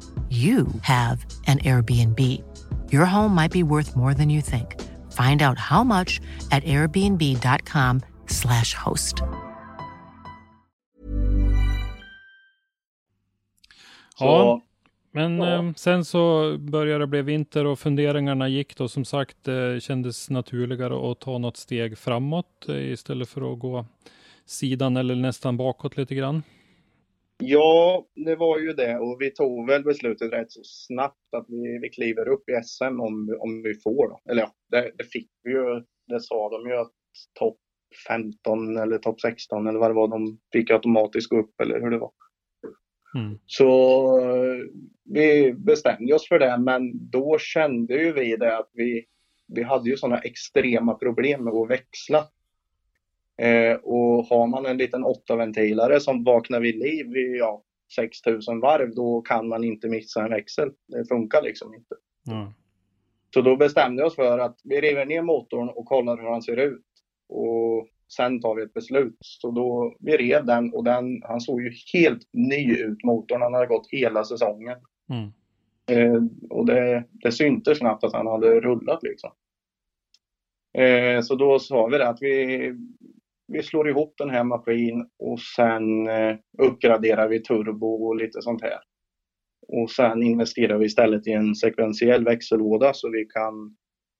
you have an Airbnb. Your home might be worth more than you think. Find out how much at airbnb.com/slash host. Ja, men ja. eh, sen så började det bli vinter och funderingarna gick då som sagt eh, kändes naturligare att ta något steg framåt eh, istället för att gå sidan eller nästan bakåt lite grann. Ja, det var ju det och vi tog väl beslutet rätt så snabbt att vi, vi kliver upp i SM om, om vi får. Då. Eller ja, det, det fick vi ju. Det sa de ju att topp 15 eller topp 16 eller vad det var, de fick automatiskt gå upp eller hur det var. Mm. Så vi bestämde oss för det, men då kände ju vi det att vi, vi hade ju sådana extrema problem med att växla. Eh, och har man en liten åttaventilare som vaknar vid liv vid ja, 6000 varv, då kan man inte missa en växel. Det funkar liksom inte. Mm. Så då bestämde vi oss för att vi river ner motorn och kollar hur han ser ut. Och sen tar vi ett beslut. Så då, vi rev den och den, han såg ju helt ny ut motorn. Han hade gått hela säsongen. Mm. Eh, och det, det syntes knappt att han hade rullat liksom. Eh, så då sa vi det att vi, vi slår ihop den här maskinen och sen eh, uppgraderar vi turbo och lite sånt här. Och sen investerar vi istället i en sekventiell växellåda så vi kan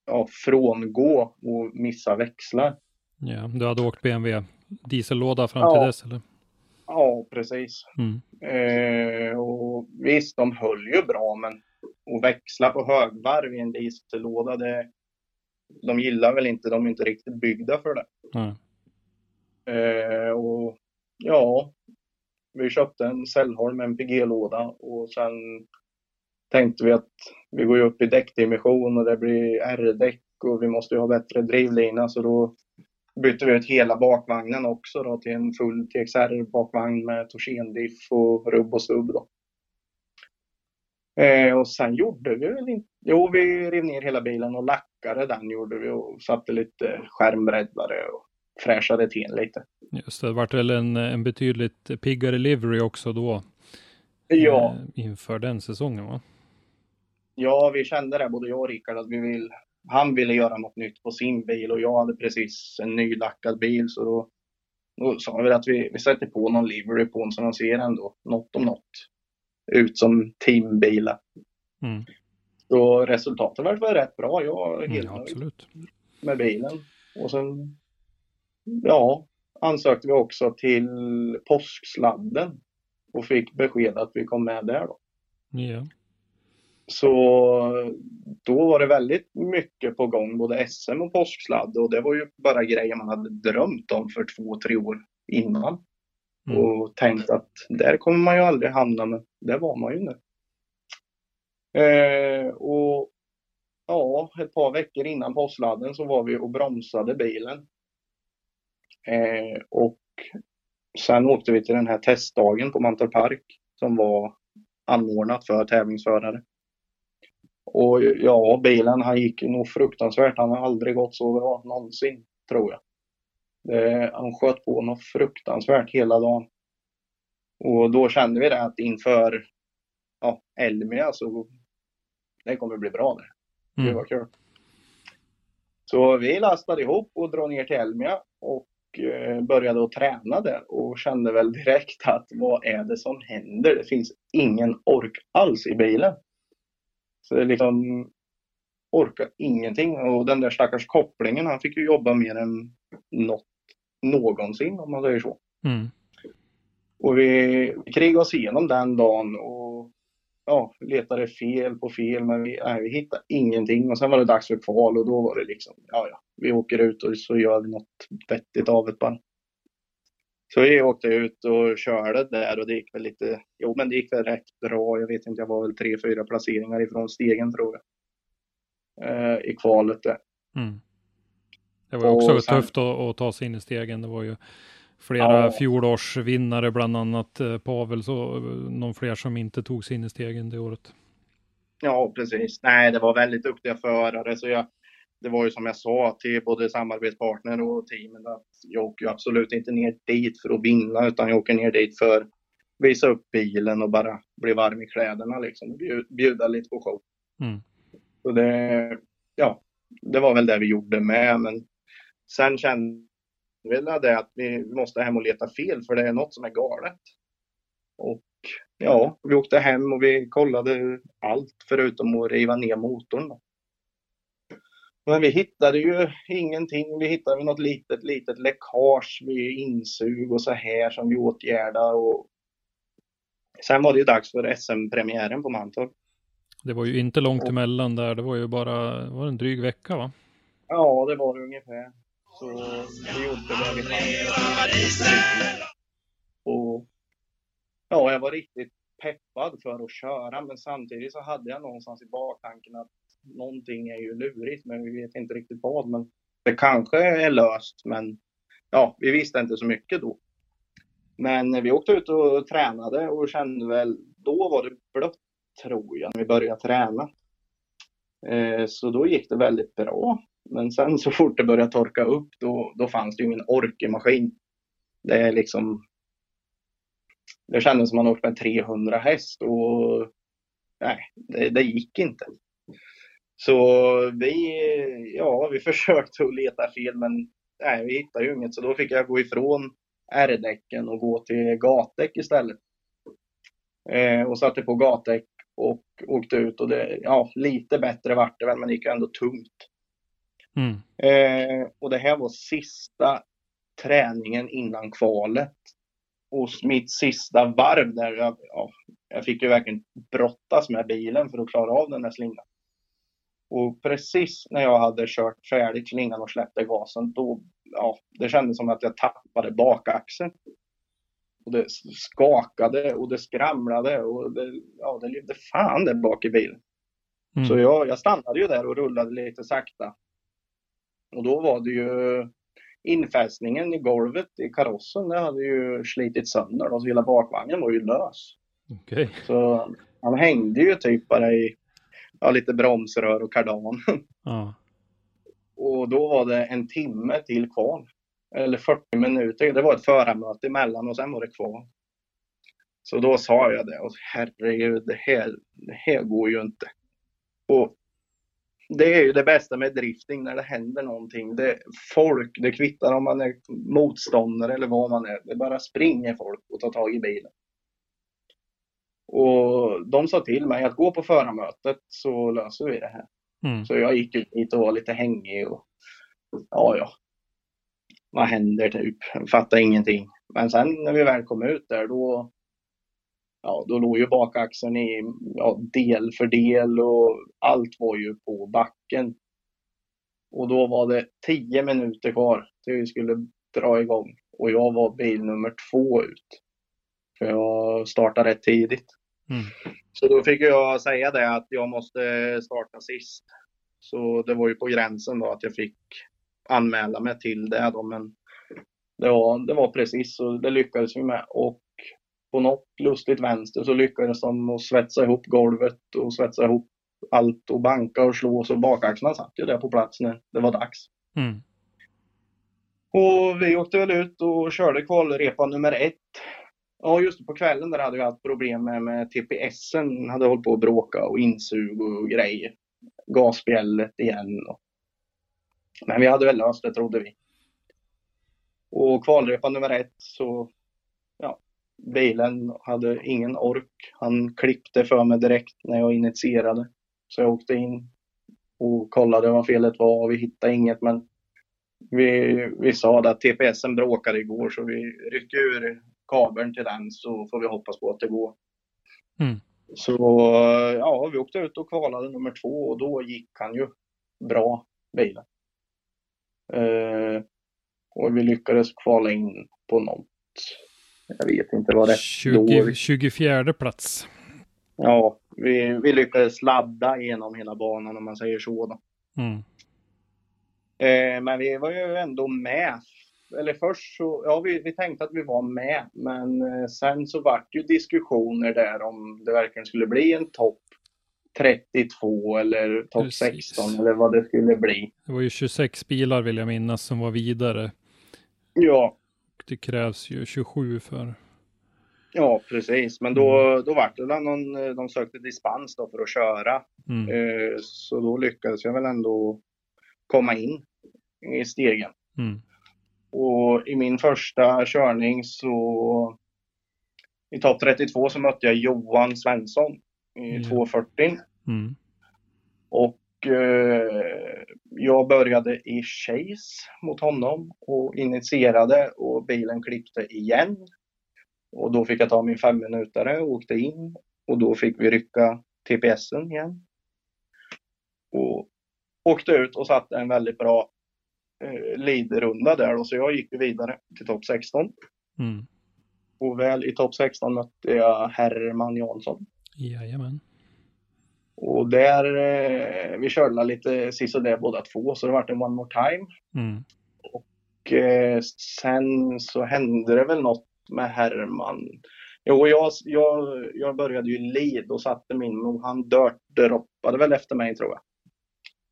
ja, frångå och missa växlar. Ja, du hade åkt BMW diesellåda fram Ja. till dess eller? Ja, precis. Mm. Eh, och visst, de höll ju bra, men att växla på högvarv i en diesellåda, det, de gillar väl inte, de är inte riktigt byggda för det. Nej. Eh, och ja, vi köpte en Cellholm MPG-låda och sen tänkte vi att vi går ju upp i däckdimension och det blir R-däck och vi måste ju ha bättre drivlina så då bytte vi ut hela bakvagnen också då till en full TXR-bakvagn med torsendiff och rubb och stubb då. Eh, och sen gjorde vi väl inte... Jo, vi rev ner hela bilen och lackade den gjorde vi och satte lite skärmbreddare och fräschade till lite. Just det, det vart väl en, en betydligt piggare livery också då Ja, eh, inför den säsongen va? ja, vi kände det både jag och Rickard att vi vill... Han ville göra något nytt på sin bil och jag hade precis en nylackad bil så då, då sa vi att vi, vi sätter på någon livery på den så den ser ändå något om något ut som teambilar. Mm. Så resultatet var väl rätt bra. Jag är helt nöjd. absolut. med bilen. Och sen, ja, ansökte vi också till påsksladden och fick besked att vi kom med där då. Ja. Så då var det väldigt mycket på gång, både SM och påsksladd och det var ju bara grejer man hade drömt om för två, tre år innan. Mm. Och tänkt att där kommer man ju aldrig hamna, men det var man ju nu. Eh, och ja, ett par veckor innan påskladden så var vi och bromsade bilen. Eh, och sen åkte vi till den här testdagen på Mantorp Park som var anordnat för tävlingsförare. Och ja, bilen han gick nog fruktansvärt. Han har aldrig gått så bra någonsin, tror jag. Det, han sköt på något fruktansvärt hela dagen. Och då kände vi det att inför ja, Elmia så det kommer bli bra det. Det Mm. var kul. Så vi lastade ihop och drog ner till Elmia och började att träna där och kände väl direkt att vad är det som händer? Det finns ingen ork alls i bilen. Så det liksom orkar ingenting och den där stackars kopplingen han fick ju jobba mer än något någonsin om man säger så. Mm. Och vi krigade oss igenom den dagen och ja, letade fel på fel men vi, nej, vi hittade ingenting och sen var det dags för kval och då var det liksom, ja ja, vi åker ut och så gör vi något vettigt av det bara. Så vi åkte ut och körde där och det gick väl lite, jo men det gick väl rätt bra. Jag vet inte, jag var väl tre, fyra placeringar ifrån stegen tror jag. Eh, I kvalet där. Mm. Det var också Och sen- tufft att, att ta sig in i stegen. Det var ju flera Ja. fjolårsvinnare, bland annat eh, Pavel, så eh, någon fler som inte tog sig in i stegen det året. Ja, precis. Nej, det var väldigt duktiga förare. Så jag, det var ju som jag sa till både samarbetspartner och teamen att jag åker absolut inte ner dit för att vinna utan jag åker ner dit för att visa upp bilen och bara bli varm i kläderna liksom. och bju- Bjuda lite på show. Mm. Så det, ja, det var väl det vi gjorde med. Men sen kände vi det att vi måste hem och leta fel för det är något som är galet. Och ja, vi åkte hem och vi kollade allt förutom att riva ner motorn. Då. Men vi hittade ju ingenting. Vi hittade något litet, litet läckage vid insug och så här som vi åtgärdade. Och... Sen var det ju dags för SM-premiären på Mantorp. Det var ju inte långt Och- emellan där. Det var ju bara var en dryg vecka va? Ja, det var det ungefär. Så vi gjorde det vi. Och ja, jag var riktigt peppad för att köra, men samtidigt så hade jag någonstans i baktanken att någonting är ju lurigt, men vi vet inte riktigt vad. Men det kanske är löst, men ja, vi visste inte så mycket då. Men vi åkte ut och tränade och kände väl, då var det blött tror jag, när vi började träna. Eh, Så då gick det väldigt bra. Men sen så fort det började torka upp, då, då fanns det ju ingen ork i maskin. Det är liksom... Det kändes som man åkte med 300 häst och nej, det, det gick inte. Så vi, ja, vi [LAUGHS] försökte att leta fel, men nej, vi hittade ju inget. Så då fick jag gå ifrån R-däcken och gå till gatdäck istället. Eh, och satte på gatdäck och åkte ut och det, ja, lite bättre vart det väl, men det gick ändå tungt. Mm. Eh, och det här var sista träningen innan kvalet. Och mitt sista varv där jag, ja, jag fick ju verkligen brottas med bilen för att klara av den där slingan. Och precis när jag hade kört färdigt slingan och släppte gasen, då, ja, det kändes som att jag tappade bakaxeln. Och det skakade och det skramlade och det, ja, det levde fan där bak i bilen. Mm. Så jag, jag stannade ju där och rullade lite sakta. Och då var det ju infästningen i golvet i karossen, det hade ju slitit sönder. då, Så hela bakvagnen var ju lös. Okej. Så han hängde ju typ bara i ja, lite bromsrör och kardan. [LAUGHS] Ja. Och då var det en timme till kval. Eller 40 minuter. Det var ett förarmöte emellan och sen var det kval. Så då sa jag det. Och herregud, det här, det här går ju inte. Och det är ju det bästa med drifting när det händer någonting. Det, folk, det kvittar om man är motståndare eller vad man är. Det bara springer folk och tar tag i bilen. Och de sa till mig att gå på förarmötet så löser vi det här. Mm. Så jag gick ut dit och var lite hängig och ja, ja. Vad händer typ? Fattade ingenting. Men sen när vi väl kom ut där då Ja, då låg ju bakaxeln i ja, del för del och allt var ju på backen. Och då var det 10 minuter kvar till vi skulle dra igång. Och jag var bil nummer två ut. För jag startade rätt tidigt. Mm. Så då fick jag säga det att jag måste starta sist. Så det var ju på gränsen då att jag fick anmäla mig till det då, men det var, det var precis så det lyckades vi med. Och på något lustigt vänster så lyckades de att svetsa ihop golvet och svetsa ihop allt och banka och slå så bakaxlarna satt ju där på plats när det var dags. Mm. Och vi åkte väl ut och körde kvalrepa nummer ett. Ja, just det, på kvällen där hade vi haft problem med, med TPSen. Hade hållit på att bråka och insug och grejer. Gasspjället igen. Och... Men vi hade väl löst det trodde vi. Och kvalrepa nummer ett så, ja, bilen hade ingen ork. Han klippte för mig direkt när jag initierade. Så jag åkte in och kollade vad felet var och vi hittade inget men vi, vi sa det att TPSen bråkade igår så vi ryckte ur kabeln till den så får vi hoppas på att det går. Mm. Så ja, vi åkte ut och kvalade nummer två och då gick han ju bra, bilen. Eh, och vi lyckades kvala in på någon jag vet inte vad det 20, 24 plats. Ja, vi, vi lyckades ladda igenom hela banan om man säger så. Då. Mm. Eh, men vi var ju ändå med. Eller först så, ja vi, vi tänkte att vi var med. Men eh, sen så vart ju diskussioner där om det verkligen skulle bli en topp 32 eller topp Precis. 16 eller vad det skulle bli. Det var ju 26 bilar vill jag minnas som var vidare. Ja, Det krävs ju 27 för. ja precis. Men då, då vart det någon, eh, de sökte dispens då för att köra. Mm. Eh, så då lyckades jag väl ändå komma in i stegen. Mm. Och i min första körning så i topp 32 så mötte jag Johan Svensson i Ja. 240. Mm. Och eh, jag började i chase mot honom och initierade och bilen klippte igen. Och då fick jag ta min femminutare och åkte in och då fick vi rycka TPSen igen. Och åkte ut och satte en väldigt bra eh, lead-runda där då, så jag gick vidare till topp 16. Mm. Och väl i topp 16 mötte jag Herman Jansson. Jajamän. Och där, eh, vi körde lite sisådär båda två, så det vart en one more time. Mm. Och eh, sen så hände det väl något med Herman. Jo, jag, jag, jag började ju lead och satte min, och han dirt droppade väl efter mig tror jag.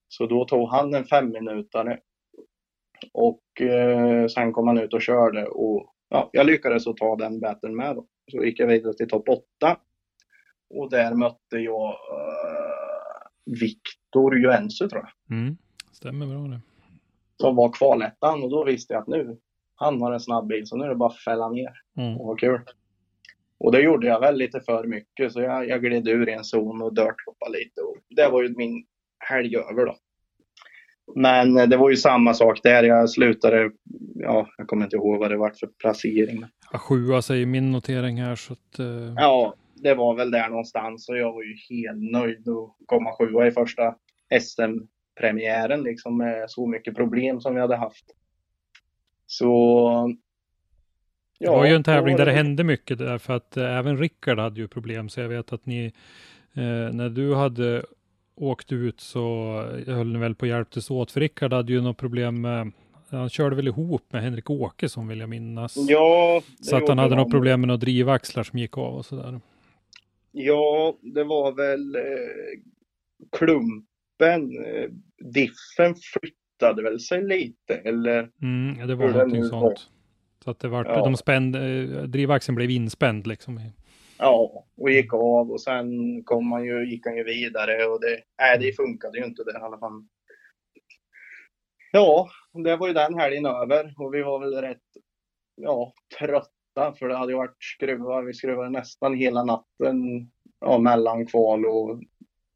Så då tog han en femminutare. Och eh, sen kom han ut och körde och ja, jag lyckades att ta den battlen med då. Så gick jag vidare till topp 8. Och där mötte jag eh, Viktor Juensu tror jag Mm. Stämmer bra det. som var kvalettan och då visste jag att nu, han har en snabb bil så nu är det bara att fälla ner. Mm. Och vad kul. Och det gjorde jag väl lite för mycket så jag, jag gled ur i en zon och dirthoppade lite och det var ju min helg över då. Men eh, det var ju samma sak där. Jag slutade, ja, jag kommer inte ihåg vad det var för placering. Ja, sjua säger min notering här så att. Eh, Ja, det var väl där någonstans och jag var ju helt nöjd att komma sjua i första SM-premiären liksom med så mycket problem som vi hade haft. Så... det var ju en tävling där det hände mycket därför att eh, även Rickard hade ju problem så jag vet att ni eh, när du hade åkt ut så höll ni väl på att hjälptes åt för Rickard hade ju något problem med han körde väl ihop med Henrik Åkesson vill jag minnas. Ja, så att han hade de. något problem med några drivaxlar som gick av och sådär. Ja, det var väl eh, klumpen, eh, diffen flyttade väl sig lite eller Mm, ja, det var någonting nu var. sånt. Så att det var, Ja. de spände, eh, drivaxeln blev inspänd liksom. i- ja, och gick av och sen kom han ju, gick han ju vidare och det, nej, det funkade ju inte där i alla fall. Ja, det var ju den helgen över och vi var väl rätt ja, trötta för det hade ju varit skruvar. Vi skruvade nästan hela natten ja, mellan kval och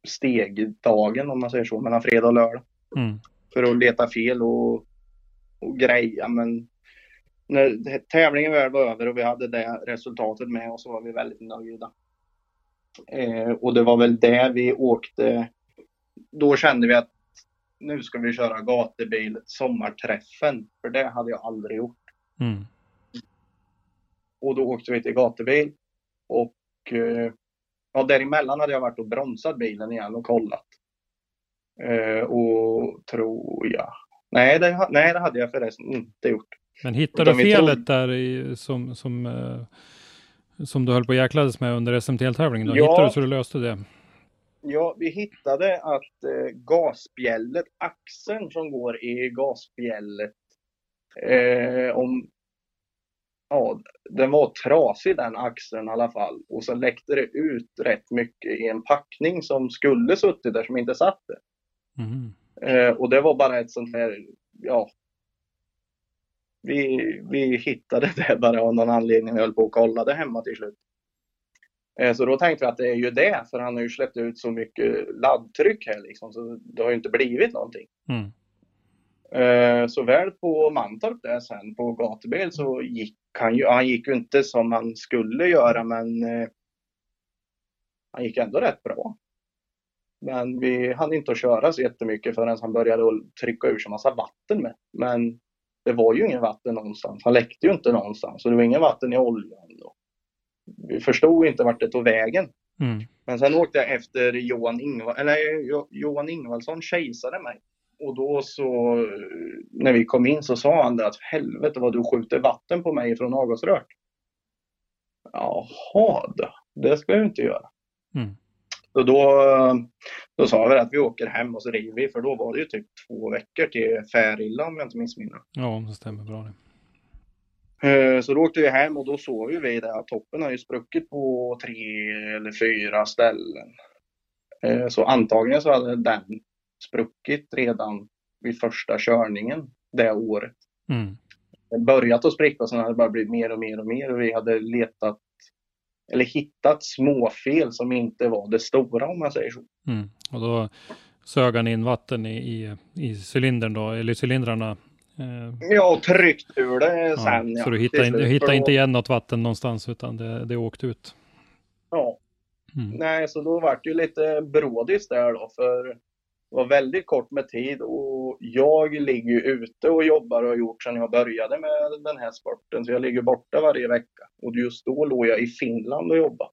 stegdagen om man säger så, mellan fredag och lördag. Mm. för att leta fel och, och greja. Men när tävlingen väl var över och vi hade det resultatet med oss så var vi väldigt nöjda. Eh, och det var väl där vi åkte. Då kände vi att nu ska vi köra gatubil sommarträffen. För det hade jag aldrig gjort. Mm. Och då åkte vi till gatubil. Och eh, ja, däremellan hade jag varit och bromsat bilen igen och kollat. Eh, och tror jag. Nej det, nej, det hade jag förresten inte gjort. Men hittade Utan du felet tog- där i, som, som, eh, som du höll på att jäklades med under SMT-tävlingen? Då Ja. hittade du så du löste det? Ja, vi hittade att eh, gasspjället, axeln som går i gasspjället, eh, om, ja, den var trasig den axeln i alla fall. Och så läckte det ut rätt mycket i en packning som skulle suttit där som inte satt där. Mhm. Eh, och det var bara ett sånt här, ja. Vi, vi hittade det bara av någon anledning. Vi höll på och kollade hemma till slut. Eh, så då tänkte vi att det är ju det, för han har ju släppt ut så mycket laddtryck här liksom. Så det har ju inte blivit någonting. Mm. Eh, så väl på Mantorp där sen på gatubil så gick han ju, han gick ju inte som han skulle göra men eh, han gick ändå rätt bra. Men vi hann inte att köra så jättemycket förrän han började trycka ur sig massa vatten med. Men det var ju ingen vatten någonstans. Han läckte ju inte någonstans och det var ingen vatten i oljan. Vi förstod inte vart det tog vägen. Mm. Men sen åkte jag efter Johan, Ingvar, eller, Jo- Johan Ingvaldsson kejsade mig. Och då så, när vi kom in så sa han det att helvete vad du skjuter vatten på mig från avgasrör. Jaha det ska jag inte göra. Mm. Så då, då sa vi att vi åker hem och så river vi, för då var det ju typ två veckor till Färila om jag inte missminner. Ja, det stämmer bra det. Eh, Så då åkte vi hem och då såg ju vi det att toppen har ju spruckit på tre eller fyra ställen. Eh, Så antagligen så hade den spruckit redan vid första körningen det året. Mm. Det börjat att spricka och sen hade det bara blivit mer och mer och mer och vi hade letat eller hittat småfel som inte var det stora om man säger så. Mm. Och då sög han in vatten i, i, i cylindern då, eller cylindrarna. Eh, Ja, och tryckt ur det ja, sen. så du hittade, du inte igen något vatten någonstans utan det, det åkte ut. Ja. Mm. Nej, så då var det ju lite brådis där då, för det var väldigt kort med tid och jag ligger ju ute och jobbar och har gjort sedan jag började med den här sporten. Så jag ligger borta varje vecka och just då låg jag i Finland och jobbade.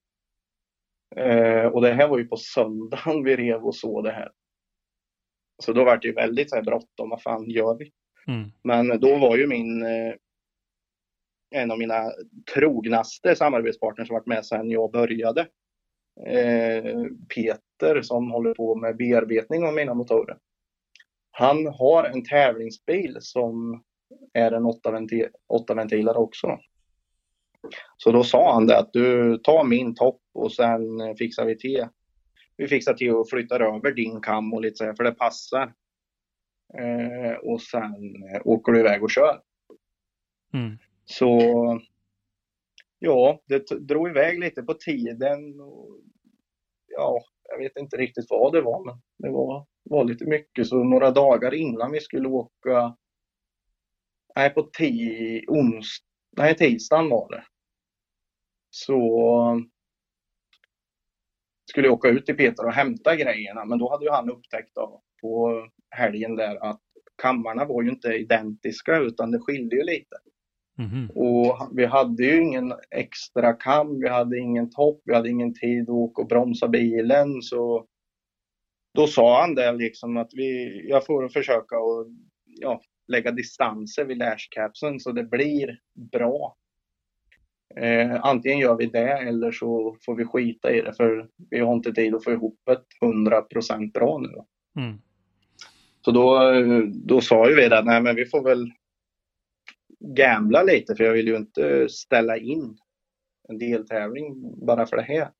Eh, och det här var ju på söndagen vi rev och såg det här. Så då var det ju väldigt så här bråttom, vad fan gör vi? Mm. Men då var ju min eh, en av mina trognaste samarbetspartners som varit med sedan jag började. Eh, Peter som håller på med bearbetning av mina motorer. Han har en tävlingsbil som är en 8-ventilare också. Så då sa han det att du tar min topp och sen eh, fixar vi till. Vi fixar till och flyttar över din kam och lite så här för det passar. Eh, och sen eh, åker du iväg och kör. Mm. Så ja, det drog iväg lite på tiden. Och, ja, jag vet inte riktigt vad det var, men det var, var lite mycket. Så några dagar innan vi skulle åka, nej på ti, ons, nej tisdagen var det. Så skulle jag åka ut till Peter och hämta grejerna, men då hade ju han upptäckt då, på helgen där att kammarna var ju inte identiska utan det skilde ju lite. Mhm. Och vi hade ju ingen extra kam, vi hade ingen topp, vi hade ingen tid att åka och bromsa bilen. Så då sa han det liksom att vi, jag får försöka att ja, lägga distanser vid lashcapsen så det blir bra. Eh, antingen gör vi det eller så får vi skita i det för vi har inte tid att få ihop ett 100% bra nu. Mm. Så då, då sa ju vi det, nej men vi får väl gambla lite för jag vill ju inte ställa in en deltävling bara för det här.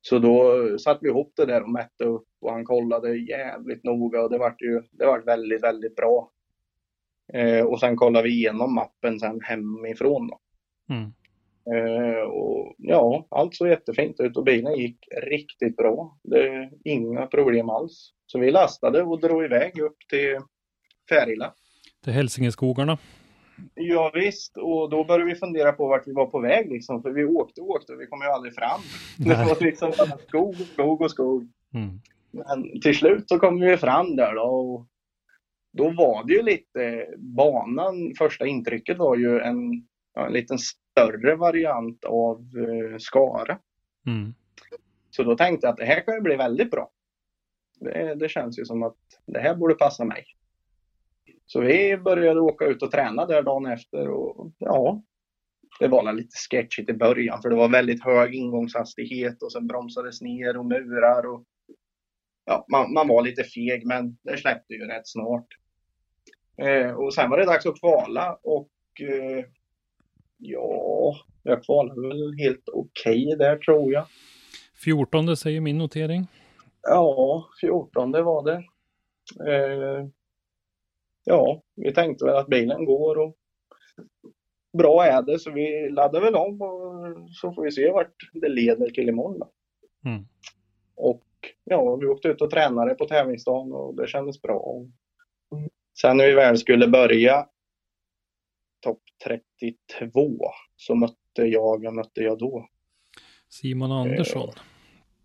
Så då satte vi ihop det där och mätte upp och han kollade jävligt noga och det vart ju det vart väldigt, väldigt bra. Eh, och sen kollade vi igenom mappen sen hemifrån då. Mm. Eh, och ja, allt såg jättefint ut och bilen gick riktigt bra. Det inga problem alls. Så vi lastade och drog iväg upp till Färila. Till Hälsingeskogarna. Ja, visst, och då började vi fundera på vart vi var på väg liksom. För vi åkte och åkte och vi kom ju aldrig fram. [LAUGHS] Det var liksom skog och skog och skog. Mm. Men till slut så kom vi fram där då. Och då var det ju lite, banan, första intrycket var ju en, ja, en liten större variant av eh, Skara. Mm. Så då tänkte jag att det här kan ju bli väldigt bra. Det, det känns ju som att det här borde passa mig. Så vi började åka ut och träna där dagen efter och ja, det var lite sketchigt i början för det var väldigt hög ingångshastighet och sen bromsades ner och murar och ja, man, man var lite feg men det släppte ju rätt snart. Eh, och sen var det dags att kvala och eh, ja, jag kvalade väl helt okej där tror jag. 14 säger min notering. Ja, 14 det var det. Eh, ja, vi tänkte väl att bilen går och bra är det så vi laddar väl om och så får vi se vart det leder till imorgon. Mm. Och ja, vi åkte ut och tränade på tävlingsdagen och det kändes bra. Sen när vi väl skulle börja topp 32 så mötte jag, vem mötte jag då? Simon Andersson.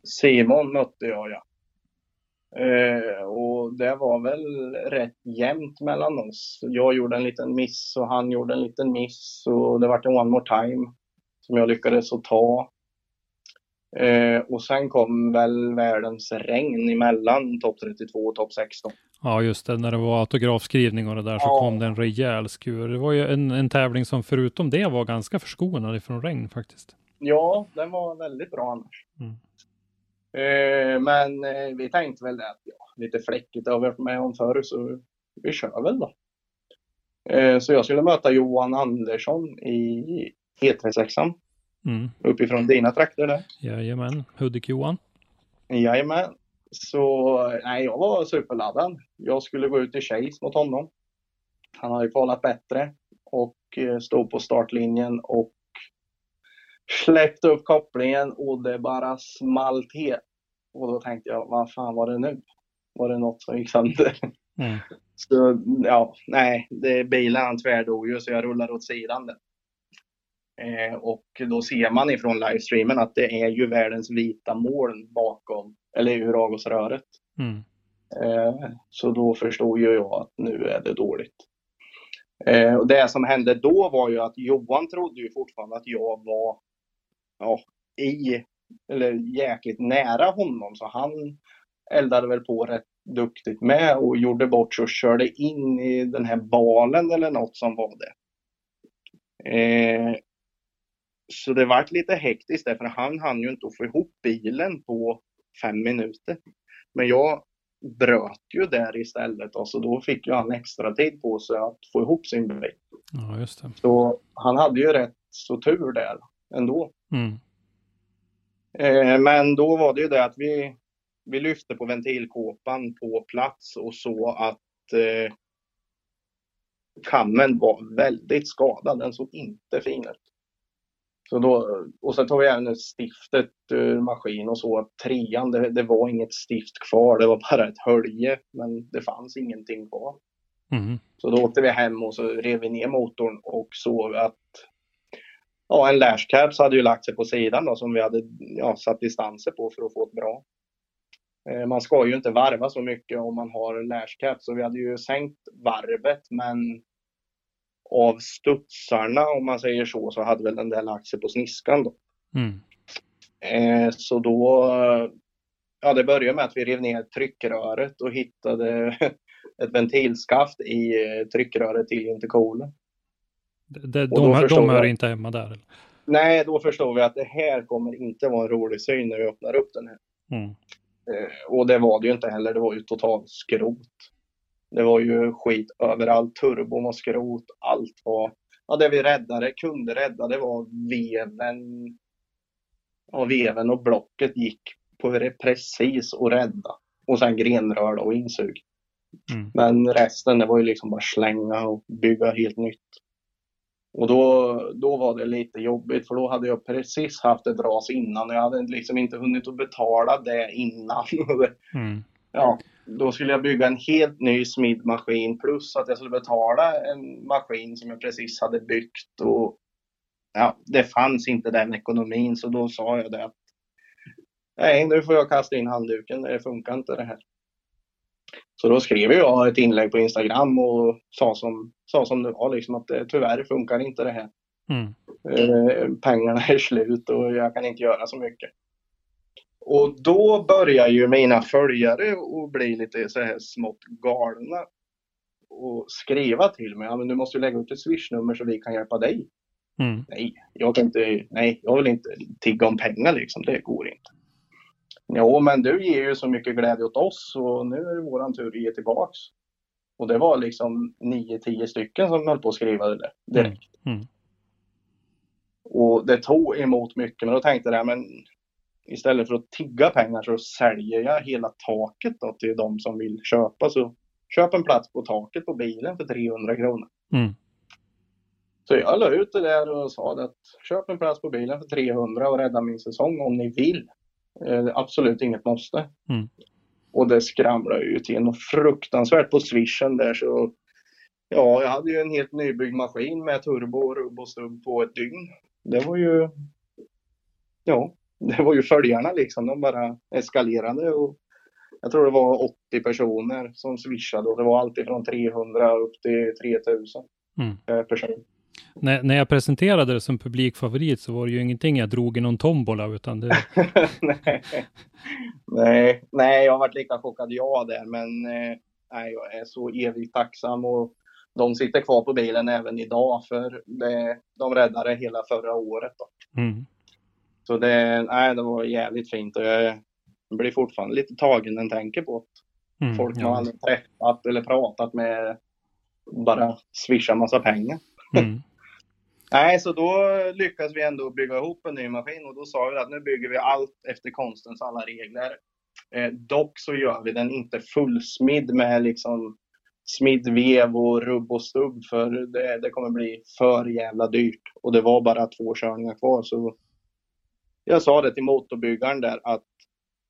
Simon mötte jag ja. Eh, och det var väl rätt jämnt mellan oss. Jag gjorde en liten miss och han gjorde en liten miss och det var en one more time som jag lyckades att ta. Eh, och sen kom väl världens regn emellan topp 32 och topp 16. Ja, just det. När det var autografskrivning och det där så Ja. kom det en rejäl skur. Det var ju en, en tävling som förutom det var ganska förskonad ifrån regn faktiskt. Ja, den var väldigt bra annars. Mm. Eh, men eh, vi tänkte väl att ja, lite fläckigt har vi varit med om förr så vi kör väl då. Eh, så jag skulle möta Johan Andersson i E36an Mm. uppifrån dina trakter där. Jajamän, Hudik-Johan. Jajamän. Så nej, jag var superladdad. Jag skulle gå ut i chase mot honom. Han har ju kvalat bättre och stod på startlinjen och släppte upp kopplingen och det bara small till. Och då tänkte jag, vad fan var det nu? Var det något som gick sönder? Mm. [LAUGHS] Så ja, nej, det, bilen tvärdog ju så jag rullar åt sidan där. Eh, och då ser man ifrån livestreamen att det är ju världens vita moln bakom, eller ur avgasröret. Mm. Eh, så då förstod ju jag att nu är det dåligt. Eh, och det som hände då var ju att Johan trodde ju fortfarande att jag var ja, i, eller jäkligt nära honom. Så han eldade väl på rätt duktigt med och gjorde bort sig och körde in i den här balen eller något som var det. Eh, så det vart lite hektiskt där för han hann ju inte att få ihop bilen på fem minuter. Men jag bröt ju där istället och så då fick ju han extra tid på sig att få ihop sin bil. Ja, just det. Så han hade ju rätt så tur där ändå. Mm. Eh, men då var det ju det att vi, vi lyfte på ventilkåpan på plats och så att eh, kammen var väldigt skadad. Den såg inte fin ut. Så då, och sen tog vi även stiftet ur maskin och så att trean, det, det var inget stift kvar. Det var bara ett hölje, men det fanns ingenting kvar. Mm. Så då åkte vi hem och så rev vi ner motorn och såg att ja, en lashcaps hade ju lagt sig på sidan då, som vi hade ja, satt distanser på för att få ett bra. Eh, Man ska ju inte varva så mycket om man har lashcaps så vi hade ju sänkt varvet men av studsarna om man säger så så hade väl den där lagt sig på sniskan då. Mm. Eh, så då, ja det började med att vi rev ner tryckröret och hittade [LAUGHS] ett ventilskaft i eh, tryckröret till intercoolen. Och de, hör- förstår de hör jag- inte hemma där. eller? Nej, då förstår vi att det här kommer inte vara en rolig syn när vi öppnar upp den här. Mm. Eh, och det var det ju inte heller, det var ju totalt skrot. Det var ju skit överallt, turbon var skrot, allt var... Ja, det vi räddade, kunde rädda, det var veven. Ja, veven och blocket gick på det precis att rädda. Och sen grenrör och insug. Mm. Men resten, det var ju liksom bara slänga och bygga helt nytt. Och då, då var det lite jobbigt för då hade jag precis haft ett ras innan och jag hade liksom inte hunnit att betala det innan. [LAUGHS] Mm. ja, då skulle jag bygga en helt ny smidmaskin plus att jag skulle betala en maskin som jag precis hade byggt. Och ja, det fanns inte den ekonomin så då sa jag det att nej, nu får jag kasta in handduken, det funkar inte det här. Så då skrev jag ett inlägg på Instagram och sa som, sa som det var, liksom att det, tyvärr funkar inte det här. Mm. Eh, pengarna är slut och jag kan inte göra så mycket. Och då börjar ju mina följare att bli lite så här smått galna och skriva till mig. Ja, men du måste ju lägga ut ett swishnummer så vi kan hjälpa dig. Mm. Nej, jag kan inte, nej, jag vill inte tigga om pengar liksom. Det går inte. Jo, men du ger ju så mycket glädje åt oss och nu är det våran tur att ge tillbaks. Och det var liksom 9-10 stycken som höll på att skriva det direkt. Mm. Mm. Och det tog emot mycket, men då tänkte jag, men istället för att tigga pengar så säljer jag hela taket då till de som vill köpa. Så köp en plats på taket på bilen för 300 kronor. Mm. Så jag la ut det där och sa att köp en plats på bilen för 300 och rädda min säsong om ni vill. Eh, absolut inget måste. Mm. Och det skramlade ju till något fruktansvärt på swishen där så Ja, jag hade ju en helt nybyggd maskin med turbo, rubb och stubb på ett dygn. Det var ju Ja, det var ju följarna liksom. De bara eskalerade och jag tror det var 80 personer som swishade och det var alltid från 300 upp till 3000 Mm. per person. När, när jag presenterade det som publikfavorit så var det ju ingenting jag drog i någon tombola utan det, [LAUGHS] nej. nej, nej, jag har varit lika chockad jag där, men eh, nej, jag är så evigt tacksam och de sitter kvar på bilen även idag för det, de räddade hela förra året. Då. mm. Så det, nej, det var jävligt fint och jag blir fortfarande lite tagen när jag tänker på att Mm. folk man ja. aldrig träffat eller pratat med bara swishar massa pengar. Mm. [LAUGHS] Nej, så då lyckades vi ändå bygga ihop en ny maskin och då sa vi att nu bygger vi allt efter konstens alla regler. Eh, dock så gör vi den inte fullsmidd med liksom smidd vev och rubb och stubb för det, det kommer bli för jävla dyrt. Och det var bara två körningar kvar så jag sa det till motorbyggaren där att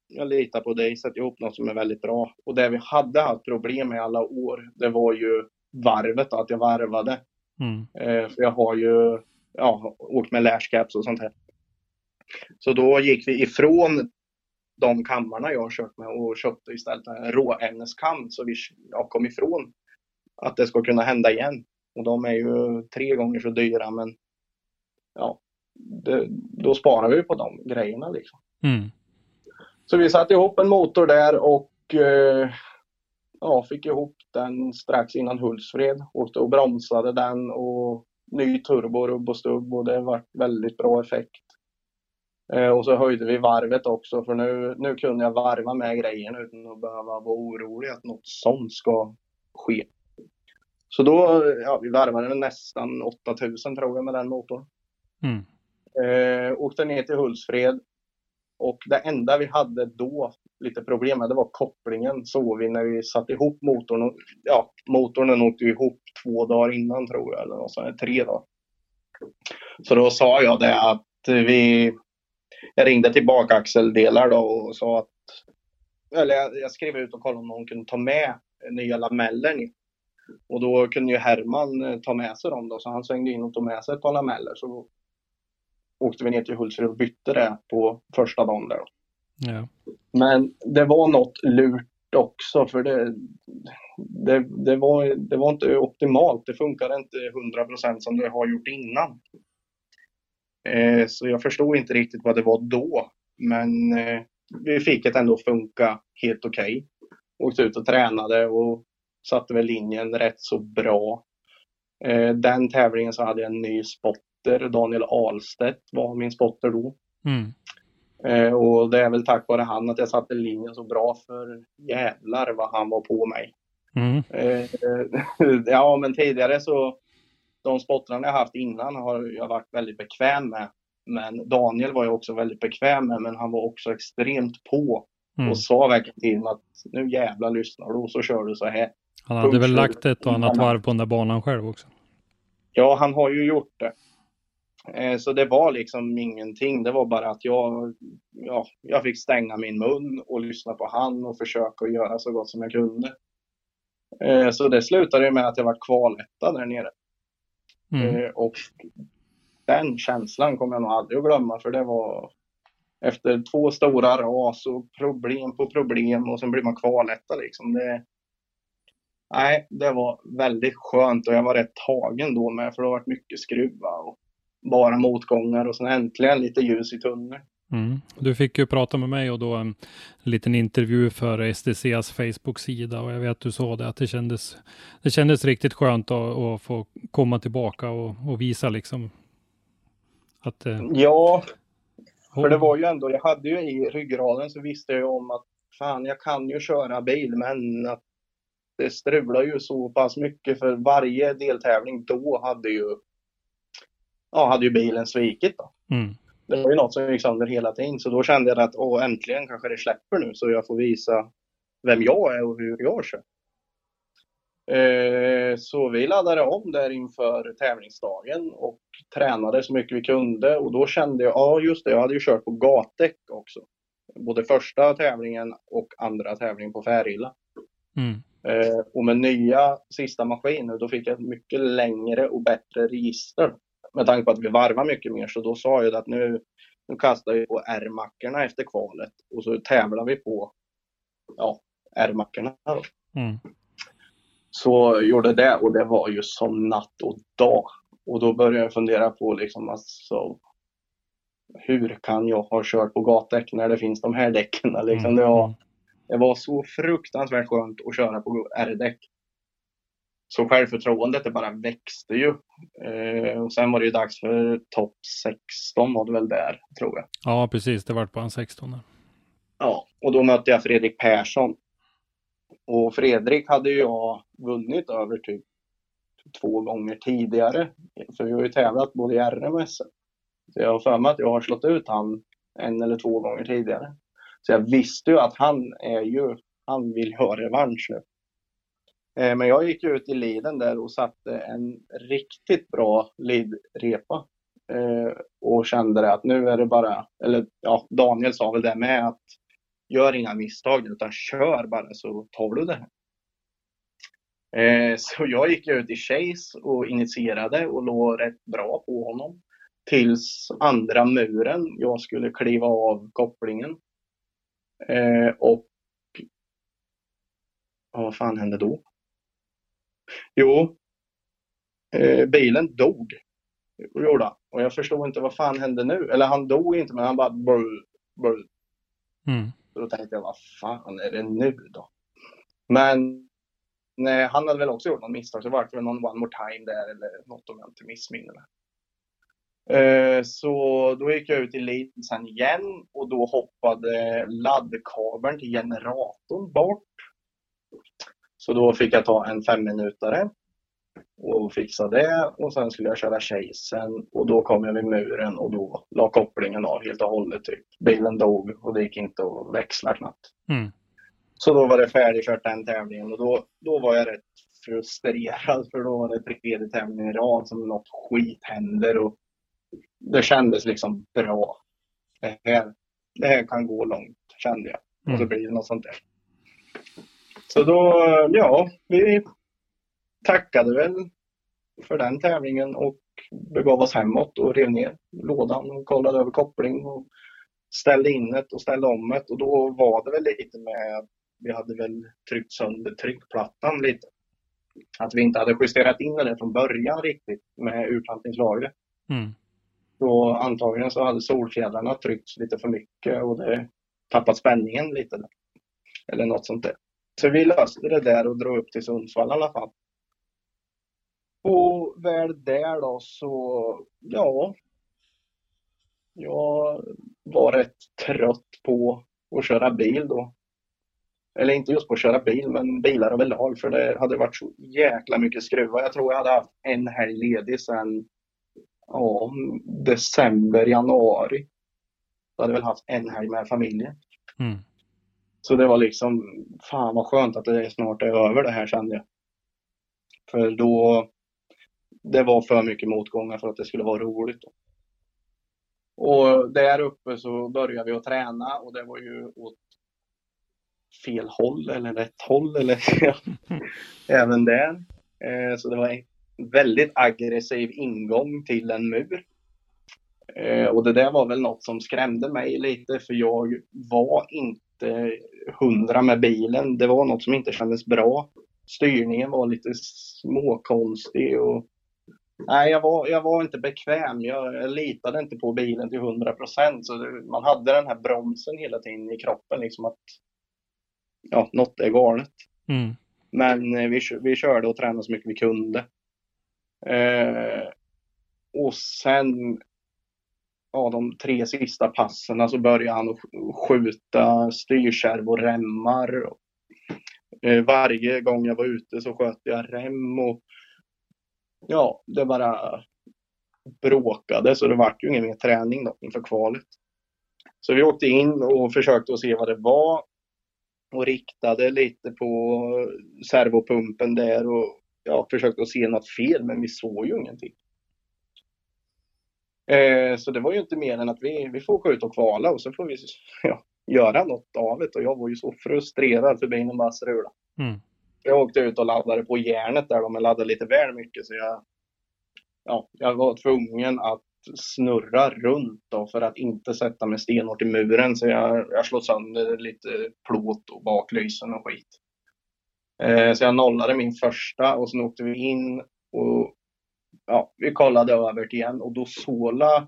jag litar på dig, sätt ihop något som är väldigt bra. Och det vi hade haft problem med i alla år, det var ju varvet, att jag varvade. Mm. Eh, för jag har ju ja, åkt med lashcaps och sånt här. Så då gick vi ifrån de kammarna jag har kört med och köpte istället en råämneskam så vi ja, kom ifrån att det ska kunna hända igen. Och de är ju tre gånger så dyra men ja, det, då sparar vi på de grejerna liksom. Mm. Så vi satte ihop en motor där och eh, ja, fick ihop den strax innan Hultsfred. Åkte och bromsade den och ny turbo, rubb och stubb och det var väldigt bra effekt. Eh, och så höjde vi varvet också för nu, nu kunde jag varva med grejen utan att behöva vara orolig att något sånt ska ske. Så då, ja, vi varvade nästan 8000 tror jag med den motorn. Mm. Eh, åkte ner till Hultsfred. Och det enda vi hade då lite problem med det var kopplingen såg vi när vi satte ihop motorn. Och, ja, motorn åkte ihop två dagar innan tror jag, eller något sånt, tre dagar. Så då sa jag det att vi... Jag ringde till bakaxeldelar då och sa att... Eller jag, jag skrev ut och kollade om någon kunde ta med nya lameller ner. Och då kunde ju Herman eh, ta med sig dem då, så han svängde in och tog med sig ett par lameller. Så åkte vi ner till Hultsfred och bytte det på första dagen där. Ja. Men det var något lurt också för det, det, det, var, det var inte optimalt. Det funkade inte 100% som det har gjort innan. Eh, så jag förstod inte riktigt vad det var då. Men eh, vi fick det ändå funka helt okej. Åkte ut och tränade och satte väl linjen rätt så bra. Eh, den tävlingen så hade jag en ny spotter. Daniel Ahlstedt var min spotter då. Mm. Eh, och det är väl tack vare han att jag satte linjen så bra för jävlar vad han var på mig. Mm. Eh, [LAUGHS] ja men tidigare så de spottrarna jag haft innan har jag varit väldigt bekväm med. Men Daniel var jag också väldigt bekväm med men han var också extremt på. Mm. Och sa verkligen till mig att nu jävlar lyssnar du och så kör du så här. Han hade väl Punkt. lagt ett och annat varv på den där banan själv också. Ja, han har ju gjort det. Eh, Så det var liksom ingenting. Det var bara att jag, ja, jag fick stänga min mun och lyssna på han och försöka göra så gott som jag kunde. Eh, Så det slutade med att jag var kvaletta där nere. Mm. Eh, Och den känslan kommer jag nog aldrig att glömma för det var efter två stora ras och problem på problem och sen blir man kvaletta liksom. Det, nej, det var väldigt skönt och jag var rätt tagen då med för det har varit mycket skruva och bara motgångar och sen äntligen lite ljus i tunneln. Mm. Du fick ju prata med mig och då en liten intervju för SDCs Facebook-sida och jag vet att du sa det att det kändes, det kändes riktigt skönt att, att få komma tillbaka och, och visa liksom att eh, Ja, för det var ju ändå, jag hade ju i ryggraden så visste jag ju om att fan jag kan ju köra bil men att det strular ju så pass mycket för varje deltävling då hade ju ja, hade ju bilen svikit då. mm, Det var ju något som gick sönder hela tiden så då kände jag att åh, äntligen kanske det släpper nu så jag får visa vem jag är och hur jag kör. Eh, så vi laddade om där inför tävlingsdagen och tränade så mycket vi kunde och då kände jag, ja just det, jag hade ju kört på gatdäck också. Både första tävlingen och andra tävlingen på Färila. mm, Eh, och med nya sista maskiner då fick jag ett mycket längre och bättre register. Med tanke på att vi varvar mycket mer så då sa jag att nu, nu kastar vi på R-mackorna efter kvalet och så tävlar vi på ja, R-mackorna. Mm. Så gjorde det och det var ju som natt och dag. Och då började jag fundera på liksom alltså, hur kan jag ha kört på gatdäck när det finns de här däcken? [LAUGHS] Liksom, Mm. det, var, det var så fruktansvärt skönt att köra på R-däck. Så självförtroendet det bara växte ju. Eh, och sen var det ju dags för topp 16 var det väl där, tror jag. Ja, precis. Det vart på en 16. där. Ja, och då mötte jag Fredrik Persson. Och Fredrik hade ju jag vunnit över typ två gånger tidigare. För vi har ju tävlat både i RM och SM. Så jag har för mig att jag har slått ut han en eller två gånger tidigare. Så jag visste ju att han är ju, han vill ha revansch nu. Eh, men jag gick ut i liden där och satte en riktigt bra lidrepa. Eh, och kände det att nu är det bara, eller ja, Daniel sa väl det med att gör inga misstag utan kör bara så tar du det här. Eh, [LAUGHS] så jag gick ut i chase och initierade och låg rätt bra på honom. Tills andra muren, jag skulle kliva av kopplingen. Och ja, vad fan hände då? Jo, eh, bilen dog. Gjorde. Och jag förstod inte vad fan hände nu. Eller han dog inte, men han bara brr, brr. Mm. Då tänkte jag, vad fan är det nu då? Men nej, han hade väl också gjort något misstag, så var det någon one more time där eller något om jag inte missminner mig. Eh, Så då gick jag ut i lead sen igen och då hoppade laddkabeln till generatorn bort. Så då fick jag ta en femminutare och fixa det och sen skulle jag köra chasen och då kom jag vid muren och då la kopplingen av helt och hållet. Typ. Bilen dog och det gick inte att växla knappt. Mm. Så då var det färdigkört den tävlingen och då, då var jag rätt frustrerad för då var det tredje tävlingen i rad som något skit händer och det kändes liksom bra. Det här, det här kan gå långt kände jag. Och så Mm. blir det något sånt där. Så då, ja, vi tackade väl för den tävlingen och begav oss hemåt och rev ner lådan och kollade över koppling och ställde in det och ställde om det och då var det väl lite med vi hade väl tryckt sönder tryckplattan lite. Att vi inte hade justerat in det från början riktigt med urplantningslagret. Mm. Så antagligen så hade solfjädrarna tryckts lite för mycket och det tappat spänningen lite. Där. Eller något sånt där. Så vi löste det där och drog upp till Sundsvall i alla fall. Och väl där då så, ja. Jag var rätt trött på att köra bil då. Eller inte just på att köra bil, men bilar överlag. För det hade varit så jäkla mycket skruvar. Jag tror jag hade haft en helg ledig sedan ja, december, januari. Jag hade väl haft en helg med familjen. Mm. Så det var liksom, fan vad skönt att det snart är över det här kände jag. För då, det var för mycket motgångar för att det skulle vara roligt. Då. Och där uppe så började vi att träna och det var ju åt fel håll eller rätt håll eller [LAUGHS] även där. Eh, så det var en väldigt aggressiv ingång till en mur. Eh, och det där var väl något som skrämde mig lite för jag var inte hundra med bilen. Det var något som inte kändes bra. Styrningen var lite småkonstig och Nej, jag var, jag var inte bekväm. Jag, jag litade inte på bilen till 100 procent. Man hade den här bromsen hela tiden i kroppen, liksom att ja, något är galet. Mm. Men eh, vi, vi körde och tränade så mycket vi kunde. Eh, och sen, ja, de tre sista passen alltså så började han att skjuta styrkärv och remmar. Eh, varje gång jag var ute så sköt jag rem och ja, det bara bråkade så det vart ju ingen mer träning då inför kvalet. Så vi åkte in och försökte att se vad det var och riktade lite på servopumpen där och ja, försökte att se något fel men vi såg ju ingenting. Eh, så det var ju inte mer än att vi, vi får åka ut och kvala och så får vi [LAUGHS] ja, göra något av det och jag var ju så frustrerad för bilen bara strulade. Mm. Jag åkte ut och laddade på järnet där de laddade lite väl mycket så jag, ja, jag var tvungen att snurra runt då för att inte sätta mig stenhårt i muren. Så jag, jag slog sönder lite plåt och baklysen och skit. Eh, så jag nollade min första och sen åkte vi in och ja, vi kollade över igen och då såla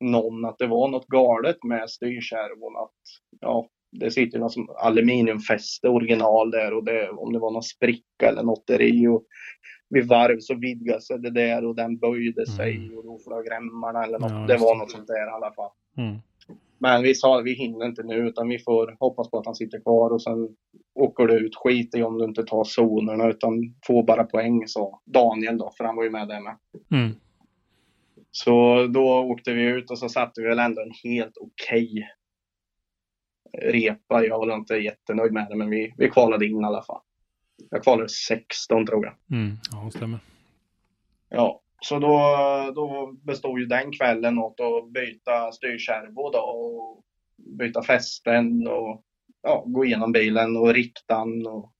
någon att det var något galet med styrkärvon. Att ja, det sitter något som aluminiumfäste original där och det, om det var någon spricka eller något där i. Och vid varv så vidgade sig det där och den böjde sig Mm. och då flög remmarna eller något. Ja, det var något sånt där i alla fall. Mm. Men vi sa vi hinner inte nu utan vi får hoppas på att han sitter kvar och sen åker du ut. Skit i om du inte tar zonerna utan får bara poäng sa Daniel då för han var ju med där med. Mm. Så då åkte vi ut och så satte vi väl ändå en helt okej repa. Jag var inte jättenöjd med det men vi, vi kvalade in i alla fall. Jag kvalade 16 tror jag. Mm. Ja, stämmer. Ja, så då, då bestod ju den kvällen åt att byta styrkärvor då och byta fästen och ja, gå igenom bilen och riktan och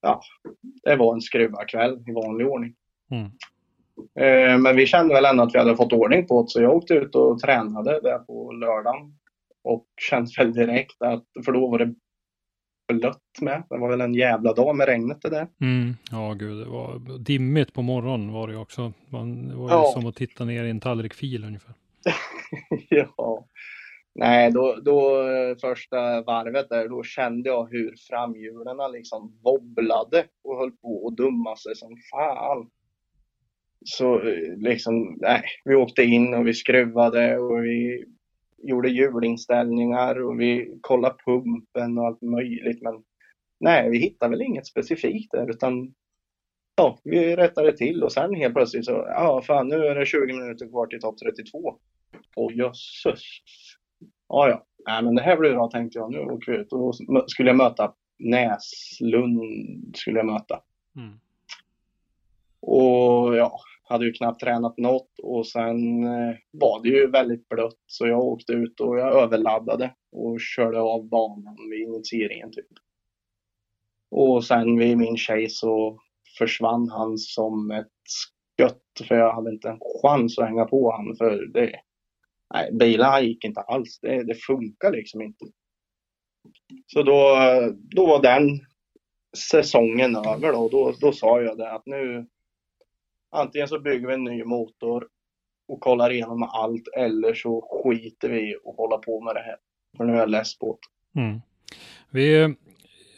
ja, det var en skruvarkväll i vanlig ordning. Mm. Eh, men vi kände väl ändå att vi hade fått ordning på det så jag åkte ut och tränade där på lördagen och kände väl direkt att, för då var det blött med. Det var väl en jävla dag med regnet det där. Mm. Ja, gud, det var dimmigt på morgonen var det också. Man, det var ju Ja. som att titta ner i en tallrik fil ungefär. [LAUGHS] ja. Nej, då, då första varvet där, då kände jag hur framhjulen liksom wobblade och höll på att dumma sig som fan. Så eh, liksom, nej, vi åkte in och vi skruvade och vi gjorde hjulinställningar och vi kollade pumpen och allt möjligt. Men nej, vi hittade väl inget specifikt där utan ja, vi rättade till och sen helt plötsligt så, ja fan nu är det 20 minuter kvar till topp 32. Åh jösses. Ja, ja. Nej, men det här blir bra tänkte jag. Nu åker vi ut. Och då skulle jag möta Näslund. Skulle jag möta. Mm. Och ja, hade ju knappt tränat något och sen eh, var det ju väldigt blött så jag åkte ut och jag överladdade och körde av banan vid initieringen typ. Och sen vid min tjej så försvann han som ett skött för jag hade inte en chans att hänga på honom. för det. Nej, bilarna gick inte alls. Det, det funkar liksom inte. Så då, då var den säsongen över då. Då, då sa jag det att nu antingen så bygger vi en ny motor och kollar igenom allt eller så skiter vi och hålla på med det här. För nu är jag less på det. Mm. Vi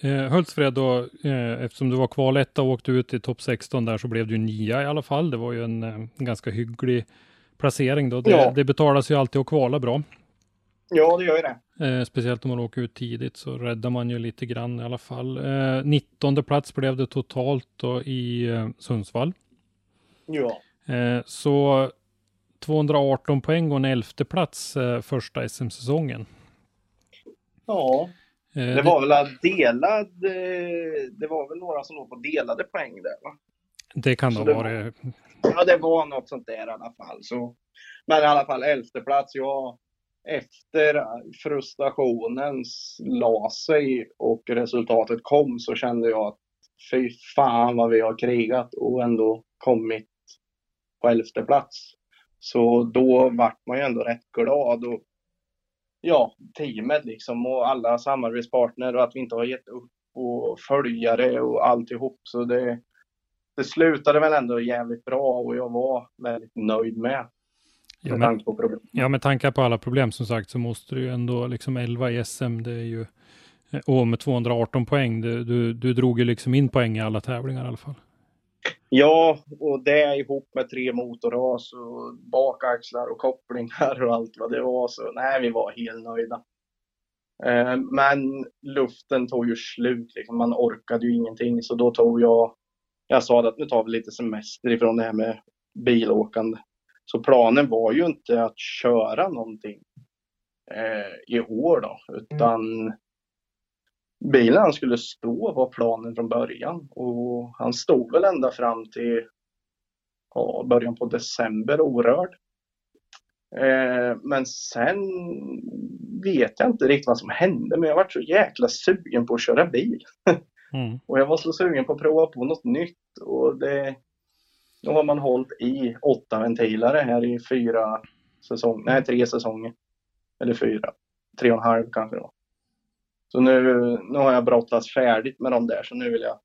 eh, Hultsfred då, eh, eftersom du var kvaletta och åkte ut i topp 16 där så blev du nia i alla fall. Det var ju en, eh, ganska hygglig placering då. Det, Ja. det betalas ju alltid att kvala bra. Ja, det gör ju det. Eh, speciellt om man åker ut tidigt så räddar man ju lite grann i alla fall. Eh, 19 plats blev det totalt då i eh, Sundsvall. Ja. Eh, så 218 poäng och en elfte plats eh, första SM-säsongen. Ja, Eh, det var väl delad, det var väl några som låg på delade poäng där va? det kan så det varit. Ja, det var något sånt där i alla fall. Så, men i alla fall elfte plats. Ja, efter frustrationen la sig och resultatet kom så kände jag att fy fan vad vi har krigat och ändå kommit på elfte plats. Så då vart man ju ändå rätt glad. Och, ja, teamet liksom och alla samarbetspartner och att vi inte har gett upp och följare och alltihop. Så det, det slutade väl ändå jävligt bra och jag var väldigt nöjd med. Ja, Med men, tanke på problem. ja, med tanke på alla problem som sagt så måste du ju ändå liksom 11 i SM. Det är ju eh, och med 218 poäng. Du, du, du drog ju liksom in poäng i alla tävlingar i alla fall. Ja, och det ihop med tre motorras och bakaxlar och kopplingar och allt vad det var. Så nej, vi var helt nöjda. Eh, men luften tog ju slut. Liksom. Man orkade ju ingenting. Så då tog jag, jag sa att nu tar vi lite semester ifrån det här med bilåkande. Så planen var ju inte att köra någonting eh, i år då, utan bilen skulle stå var planen från början. Och han stod väl ända fram till ja, början på december orörd. Eh, men sen vet jag inte riktigt vad som hände, men jag var så jäkla sugen på att köra bil. [LAUGHS] Mm. Och jag var så sugen på att prova på något nytt. Och det, Nu har man hållit i åtta ventiler här i fyra säsonger, nej tre säsonger. Eller fyra, tre och en halv kanske då. Så nu, nu har jag brottats färdigt med dem där så nu vill jag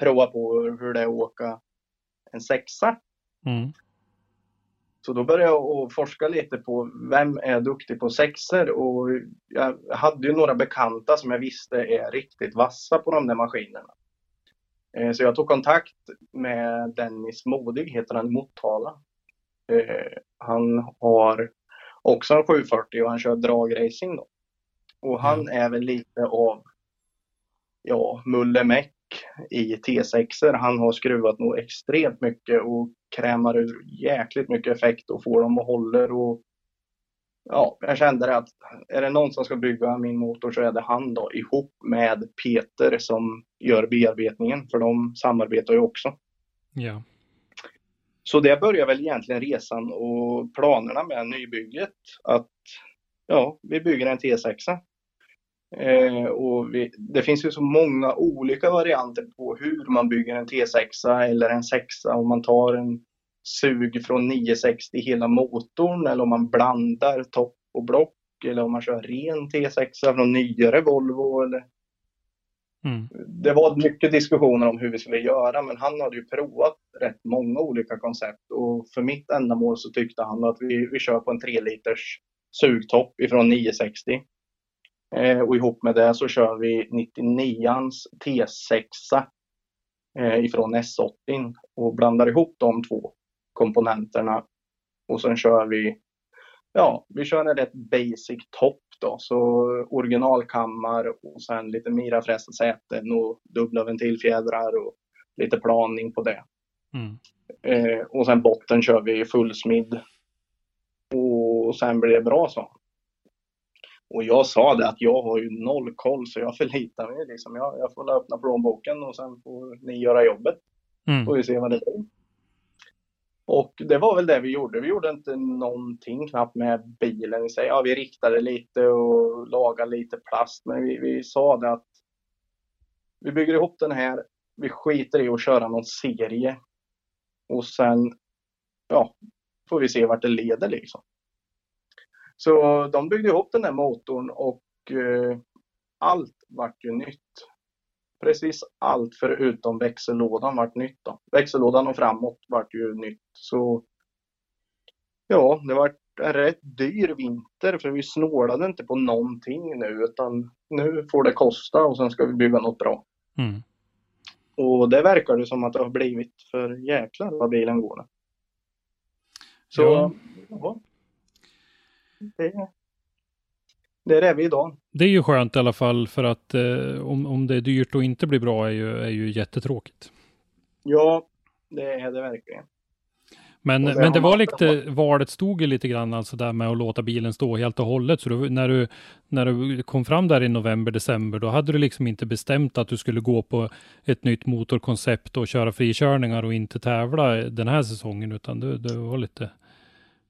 prova på hur det är att åka en sexa. Mm. Så då började jag forska lite på vem är duktig på sexer och jag hade ju några bekanta som jag visste är riktigt vassa på de där maskinerna. Eh, så jag tog kontakt med Dennis Modig, heter han i Motala. Eh, han har också en 740 och han kör dragracing då. Och han är väl lite av, ja, Mulle Meck i T6. Han har skruvat nog extremt mycket och krämar ur jäkligt mycket effekt och får dem att hålla. Och, ja, jag kände att är det någon som ska bygga min motor så är det han då ihop med Peter som gör bearbetningen för de samarbetar ju också. Ja. Så det börjar väl egentligen resan och planerna med nybygget att ja, vi bygger en T6. Eh, och vi, det finns ju så många olika varianter på hur man bygger en T6 eller en 6 om man tar en sug från 960 hela motorn eller om man blandar topp och block eller om man kör ren T6 från nyare Volvo. Eller... Mm. Det var mycket diskussioner om hur vi skulle göra men han hade ju provat rätt många olika koncept och för mitt ändamål så tyckte han att vi, vi kör på en 3 liters sugtopp ifrån 960 Eh, och ihop med det så kör vi 99ans T6 eh, ifrån S80 och blandar ihop de två komponenterna. Och sen kör vi, ja, vi kör en rätt basic topp då. Så originalkammar och sen lite mirafrästa säten och dubbla ventilfjädrar och lite planing på det. Mm. Eh, och sen botten kör vi fullsmidd. Och sen blir det bra så. Och jag sa det att jag har ju noll koll så jag förlitar mig. Liksom. Jag, jag får öppna plånboken och sen får ni göra jobbet. Mm. Får vi se vad det blir. Och det var väl det vi gjorde. Vi gjorde inte någonting knappt med bilen i sig. Ja, vi riktade lite och lagade lite plast. Men vi, vi sa det att vi bygger ihop den här. Vi skiter i att köra någon serie. Och sen, ja, får vi se vart det leder liksom. Så de byggde ihop den här motorn och eh, allt vart ju nytt. Precis allt förutom växellådan vart nytt. Då. Växellådan och framåt vart ju nytt. Så ja, det vart en rätt dyr vinter för vi snålade inte på någonting nu utan nu får det kosta och sen ska vi bygga något bra. Mm. Och det verkar det som att det har blivit för jäklar vad bilen går. nu. Så Ja. Det, där är vi idag. Det är ju skönt i alla fall för att eh, om, om det är dyrt och inte blir bra är ju, är ju jättetråkigt. Ja, det är det verkligen. Men, det men det var lite, valet stod ju lite grann alltså där med att låta bilen stå helt och hållet. Så då, när, du, när du kom fram där i november, december, då hade du liksom inte bestämt att du skulle gå på ett nytt motorkoncept och köra frikörningar och inte tävla den här säsongen, utan du, du var lite...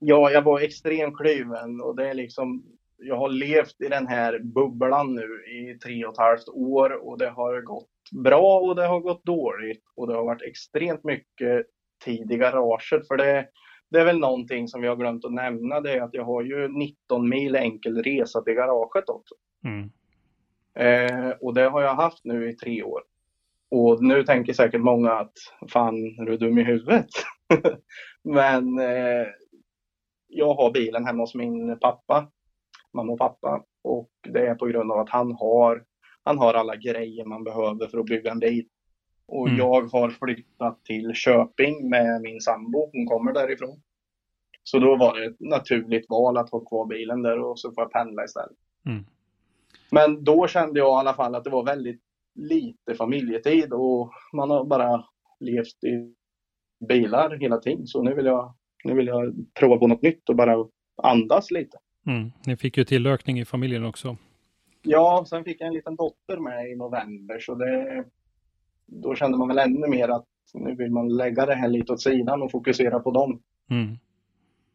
Ja, jag var extremt kluven och det är liksom, jag har levt i den här bubblan nu i tre och ett halvt år och det har gått bra och det har gått dåligt och det har varit extremt mycket tid i garaget för det, det är väl någonting som har glömt att nämna det är att jag har ju 19 mil enkel resa till garaget också. Mm. Eh, och det har jag haft nu i tre år. Och nu tänker säkert många att fan, är du dum i huvudet? [LAUGHS] Men eh, jag har bilen hemma hos min pappa, mamma och pappa. Och det är på grund av att han har, han har alla grejer man behöver för att bygga en bil. Och Mm. jag har flyttat till Köping med min sambo, hon kommer därifrån. Så då var det ett naturligt val att ha kvar bilen där och så får jag pendla istället. Mm. Men då kände jag i alla fall att det var väldigt lite familjetid och man har bara levt i bilar hela tiden. Så nu vill jag, nu vill jag prova på något nytt och bara andas lite. Mm. Ni fick ju tillökning i familjen också. Ja, sen fick jag en liten dotter med i november så det, då kände man väl ännu mer att nu vill man lägga det här lite åt sidan och fokusera på dem. Mm.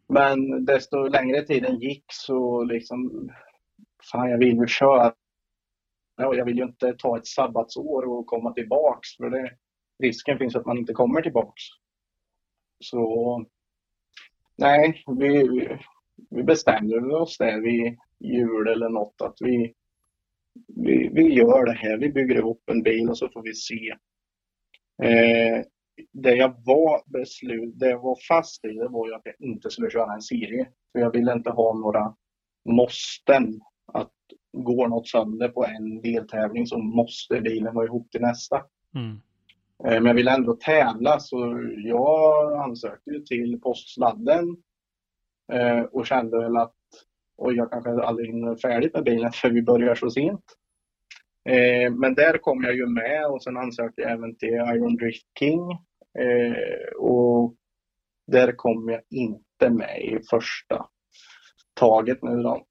Men desto längre tiden gick så liksom, fan jag vill ju köra. Ja, jag vill ju inte ta ett sabbatsår och komma tillbaks för det, risken finns att man inte kommer tillbaks. Så nej, vi, vi bestämde oss där vid jul eller något att vi, vi, vi gör det här. Vi bygger ihop en bil och så får vi se. Eh, det jag var beslut, det jag var fast i, det var ju att jag inte skulle köra en serie. För jag ville inte ha några måsten. Att går något sönder på en deltävling så måste bilen vara ihop till nästa. Mm. Eh, men jag ville ändå tävla så jag ansökte till postladden. Eh, och kände väl att oj, jag kanske aldrig hinner färdigt med bilen [LAUGHS] för vi börjar så sent. Eh, men där kom jag ju med och sen ansökte jag även till Iron Drift King. Och där kom jag inte med i första taget nu då.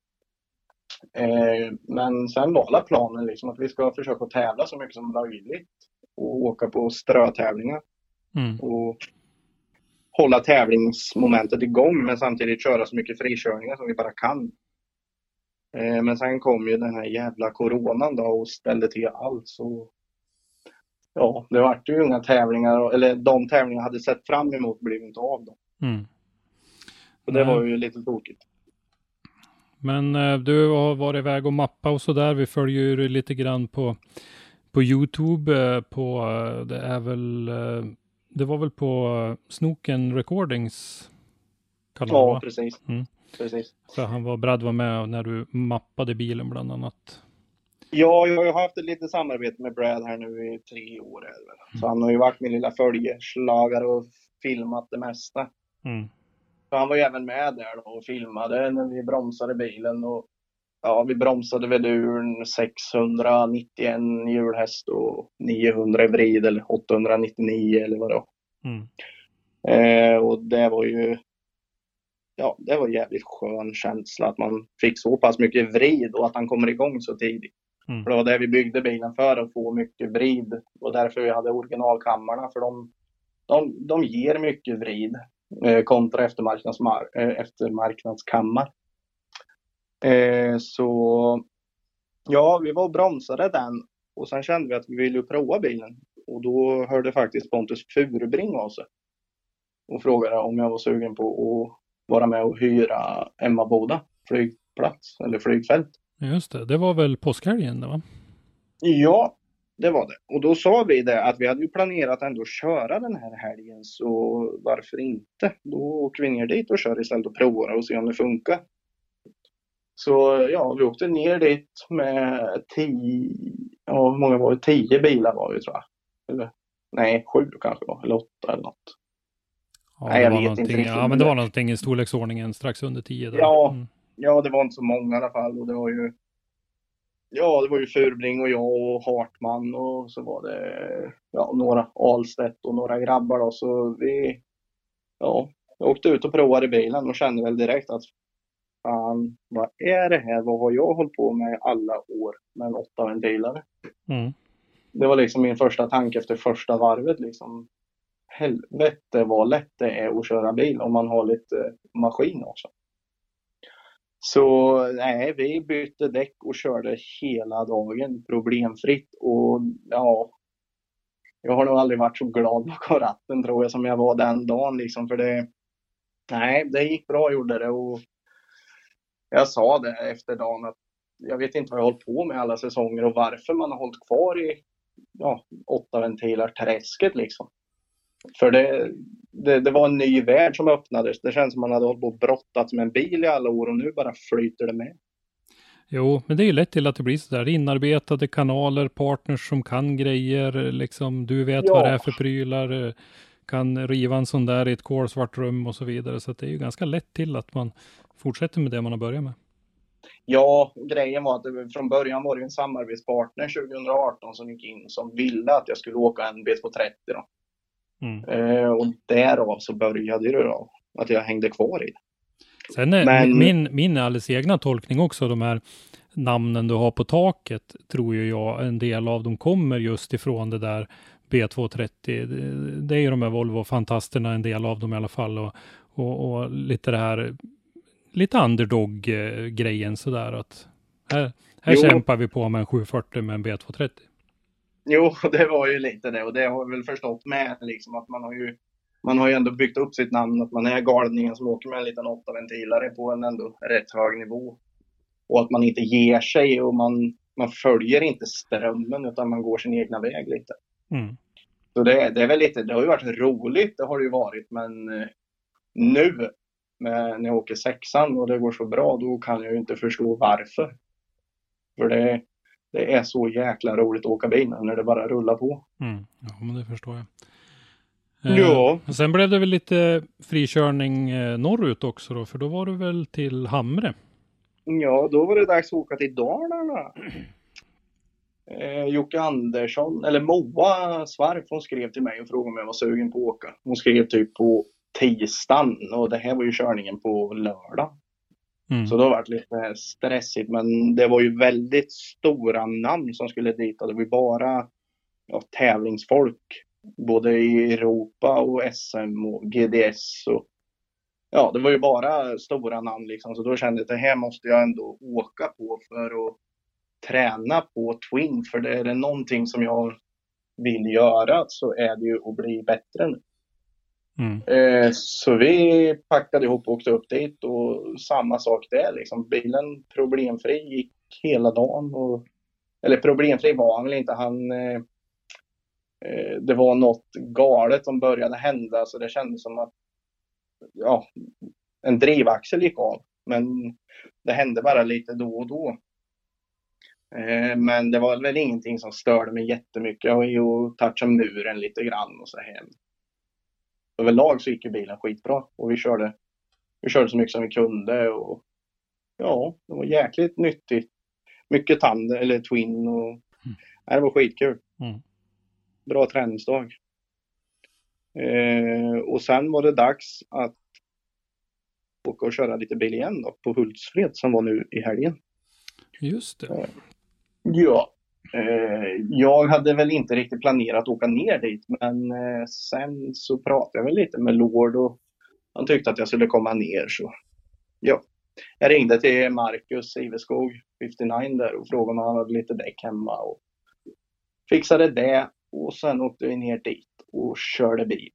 Men sen var planen liksom att vi ska försöka tävla så mycket som möjligt och åka på strötävlingar. Mm. Och hålla tävlingsmomentet igång men samtidigt köra så mycket frikörningar som vi bara kan. Eh, men sen kom ju den här jävla coronan då och ställde till allt så ja, det vart ju inga tävlingar, eller de tävlingar jag hade sett fram emot blev inte av då. Mm. Så det var ju lite tokigt. Men eh, du har varit iväg och mappa och sådär. Vi följer ju lite grann på, på Youtube. eh, På, eh, det är väl, eh, det var väl på Snoken Recordings kanal? Ja, va? precis. Mm. precis. Så han var, Brad var med när du mappade bilen bland annat. Ja, jag har haft ett litet samarbete med Brad här nu i tre år. Väl. Så han har ju varit min lilla följeslagare och filmat det mesta. Mm. Så han var ju även med där då och filmade när vi bromsade bilen. Och, ja, vi bromsade väl ur en 691 hjulhäst och 900 i vrid eller 899 eller vad det var. Mm. Eh, och det var ju ja, det var en jävligt skön känsla att man fick så pass mycket vrid och att han kommer igång så tidigt. Mm. För det var det vi byggde bilen för, att få mycket vrid. Och därför vi hade originalkammarna, för de, de, de ger mycket vrid eh, kontra eftermarknadsmar, eh, eftermarknadskammar. Eh, så ja, vi var och bromsade den och sen kände vi att vi ville prova bilen. Och då hörde faktiskt Pontus Furubring av sig och frågade om jag var sugen på att vara med och hyra Emmaboda flygplats eller flygfält. Just det, det var väl påskhelgen va? Ja, det var det. Och då sa vi det att vi hade ju planerat ändå att köra den här helgen så varför inte? Då åker vi ner dit och kör istället och provar och ser om det funkar. Så ja, vi åkte ner dit med tio, ja hur många var det? Tio bilar var vi tror jag. Eller, nej, sju kanske var, eller åtta eller något. Ja, Nej, det jag var vet inte riktigt, Ja, men det det- var någonting i storleksordningen strax under 10 där. Ja. Mm. Ja, det var inte så många i alla fall och det var ju Ja, det var ju Furbring och jag och Hartman och så var det ja, några Ahlstedt och några grabbar då så vi Ja, jag åkte ut och provade bilen och kände väl direkt att fan, vad är det här? Vad har jag hållit på med alla år med en åtta ventilare? Mm. Det var liksom min första tanke efter första varvet liksom. Helvete vad lätt det är att köra bil om man har lite maskin också. Så nej, vi bytte däck och körde hela dagen problemfritt och ja. Jag har nog aldrig varit så glad bakom ratten tror jag som jag var den dagen liksom för det. Nej, det gick bra gjorde det och jag sa det efter dagen att jag vet inte vad jag har hållit på med alla säsonger och varför man har hållit kvar i ja, åtta ventilar träsket liksom. För det, det, det var en ny värld som öppnades. Det känns som man hade hållit på och brottats med en bil i alla år och nu bara flyter det med. Jo, men det är ju lätt till att det blir så där inarbetade kanaler, partners som kan grejer, liksom du vet Ja. vad det är för prylar, kan riva en sån där i ett kolsvart rum och så vidare. Så det är ju ganska lätt till att man fortsätter med det man har börjat med. Ja, grejen var att det, från början var det en samarbetspartner 2018 som gick in som ville att jag skulle åka en B230 då. Mm. Eh, och därav så började det då att jag hängde kvar i det. Sen är Men- min, min alldeles egna tolkning också, de här namnen du har på taket, tror ju jag en del av dem kommer just ifrån det där B230. Det, är ju de här Volvo-fantasterna, en del av dem i alla fall. Och, och, och lite det här, lite underdog-grejen sådär att här, här Jo. kämpar vi på med en 740 med en B230. Jo, [LAUGHS] det var ju lite det och det har jag väl förstått med liksom att man har ju man har ju ändå byggt upp sitt namn att man är galningen som åker med en liten åttaventilare på en ändå rätt hög nivå. Och att man inte ger sig och man, man följer inte strömmen utan man går sin egna väg lite. Mm. Så det, det är väl lite, det har ju varit roligt, det har det ju varit, men eh, nu med, när jag åker sexan och det går så bra, då kan jag ju inte förstå varför. För det, det är så jäkla roligt att åka bil när det bara rullar på. Mm. Ja, men det förstår jag. Eh, Ja. Sen blev det väl lite frikörning eh, norrut också då, för då var du väl till Hamre? Ja, då var det dags att åka till Dalarna. Eh, Jocke Andersson, eller Moa Svarf, hon skrev till mig och frågade om jag var sugen på att åka. Hon skrev typ på tisdagen och det här var ju körningen på lördag. Mm. Så det har varit lite stressigt, men det var ju väldigt stora namn som skulle dit och det var ju bara ja, tävlingsfolk. Både i Europa och SM och GDS och ja, det var ju bara stora namn liksom. Så då kände jag att det här måste jag ändå åka på för att träna på Twin. För det är det någonting som jag vill göra så är det ju att bli bättre nu. Mm. Eh, så vi packade ihop och åkte upp dit och samma sak där liksom. Bilen problemfri gick hela dagen. Och, eller problemfri var han väl inte. Han, eh, eh, det var något galet som började hända så det kändes som att ja, en drivaxel gick av. Men det hände bara lite då och då. Eh, Men det var väl ingenting som störde mig jättemycket. Jag var ju och touchade muren lite grann och så här. Överlag så gick ju bilen skitbra och vi körde, vi körde så mycket som vi kunde och ja, det var jäkligt nyttigt. Mycket tand eller twin och nej, det var skitkul. Mm. Bra träningsdag. Eh, och sen var det dags att åka och köra lite bil igen då på Hultsfred som var nu i helgen. Just det. Ja. Eh, jag hade väl inte riktigt planerat att åka ner dit, men eh, sen så pratade jag väl lite med Lord och han tyckte att jag skulle komma ner. Så ja, jag ringde till Marcus Iveskog, 59 där och frågade om han hade lite däck hemma och fixade det. Och sen åkte vi ner dit och körde bil.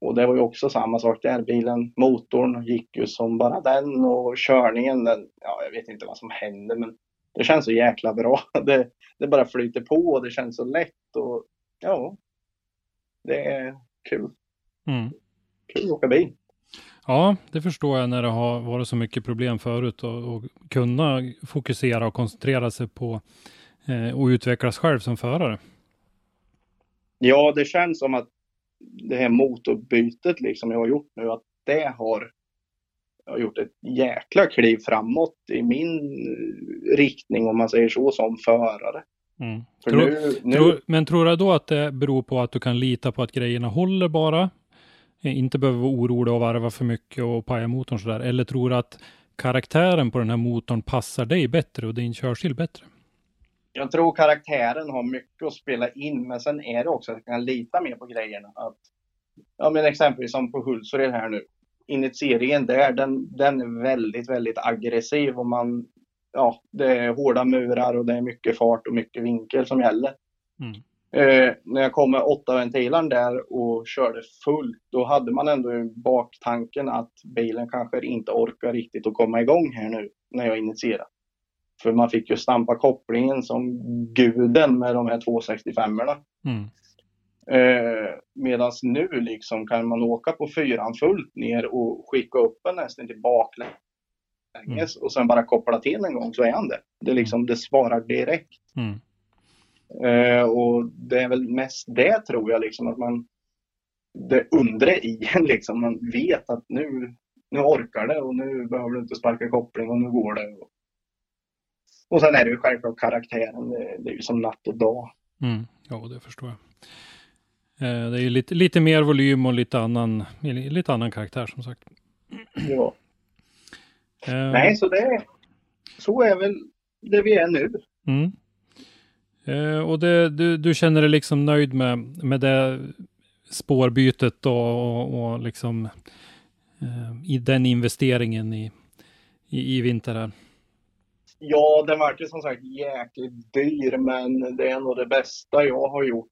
Och det var ju också samma sak där. Bilen, motorn gick ju som bara den och körningen, den, ja jag vet inte vad som hände men det känns så jäkla bra. [LAUGHS] Det, det bara flyter på och det känns så lätt och ja, det är kul. Mm. Kul att åka bil. Ja, det förstår jag när det har varit så mycket problem förut och, och kunna fokusera och koncentrera sig på eh, och utvecklas själv som förare. Ja, det känns som att det här motorbytet liksom jag har gjort nu, att det har har gjort ett jäkla kliv framåt i min riktning om man säger så som förare. Mm. För Tror, nu, nu, tror, men tror du då att det beror på att du kan lita på att grejerna håller bara? Eh, Inte behöver vara orolig och varva för mycket och paja motorn sådär. Eller tror du att karaktären på den här motorn passar dig bättre och din körstil bättre? jag tror karaktären har mycket att spela in, men sen är det också att jag kan lita mer på grejerna. Att, ja, men exempelvis som på Hultsfred här nu. Initieringen där, den, den är väldigt, väldigt aggressiv och man, ja, det är hårda murar och det är mycket fart och mycket vinkel som gäller. Mm. Eh, när jag kom med åtta ventilen där och körde fullt, då hade man ändå i baktanken att bilen kanske inte orkar riktigt att komma igång här nu när jag initierar. För man fick ju stampa kopplingen som guden med de här 265orna. Mm. Eh, Medan nu liksom kan man åka på fyran fullt ner och skicka upp en nästan till baklänges och sen bara koppla till en gång så är han det. Det, är liksom, det svarar direkt. Mm. Eh, och det är väl mest det tror jag liksom att man det undre i en liksom. Man vet att nu, nu orkar det och nu behöver du inte sparka koppling och nu går det. Och, och sen är det ju självklart karaktären. Det, det är ju som natt och dag. Mm. Ja, det förstår jag. Eh, det är ju lite, lite mer volym och lite annan, lite annan karaktär som sagt. Ja. Eh, Nej, så det så är väl det vi är nu. Mm. Eh, och det, du, du känner dig liksom nöjd med, med det spårbytet och, och, och liksom i den investeringen i, i, i vinter här? Ja, den vart ju som sagt jäkligt dyr, men det är nog det bästa jag har gjort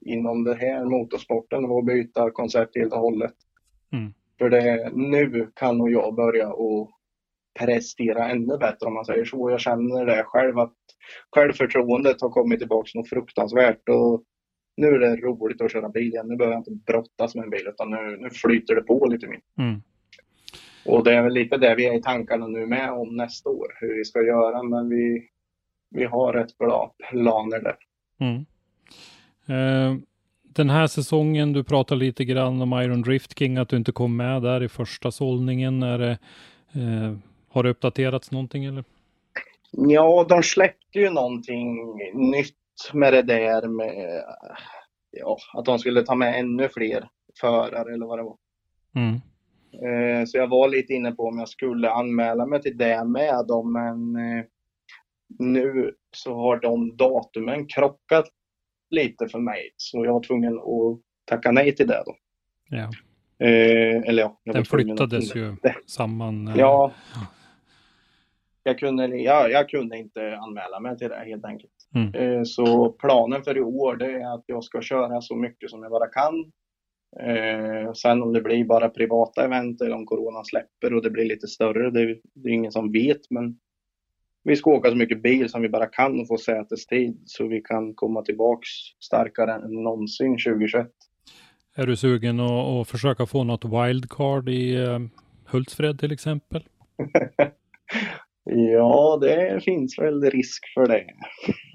inom det här motorsporten att byta koncept helt och hållet. Mm. För det, nu kan nog jag börja och prestera ännu bättre om man säger så. Jag känner det själv att självförtroendet har kommit tillbaka något fruktansvärt och nu är det roligt att köra bil igen. Nu behöver jag inte brottas med en bil utan nu, nu flyter det på lite mer. Mm. Och det är väl lite det vi är i tankarna nu med om nästa år, hur vi ska göra. Men vi, vi har rätt bra planer där. Mm. Eh, den här säsongen, du pratar lite grann om Iron Drift King, att du inte kom med där i första sållningen. Är det, eh, har det uppdaterats någonting eller? Ja, de släppte ju någonting nytt med det där med ja, att de skulle ta med ännu fler förare eller vad det var. Mm. Eh, så jag var lite inne på om jag skulle anmäla mig till det med dem, men nu så har de datumen krockat lite för mig, så jag var tvungen att tacka nej till det då. Ja. Eh, eller ja, jag Den flyttades ju samman. eh, Ja. Jag kunde, ja, jag kunde inte anmäla mig till det helt enkelt. Mm. Eh, Så planen för i år det är att jag ska köra så mycket som jag bara kan. Eh, Sen om det blir bara privata event eller om corona släpper och det blir lite större, det, det är ingen som vet. Men vi ska åka så mycket bil som vi bara kan och få sätestid så vi kan komma tillbaks starkare än någonsin 2021. Är du sugen att, att försöka få något wildcard i eh, Hultsfred till exempel? [LAUGHS] Ja, det finns väl risk för det.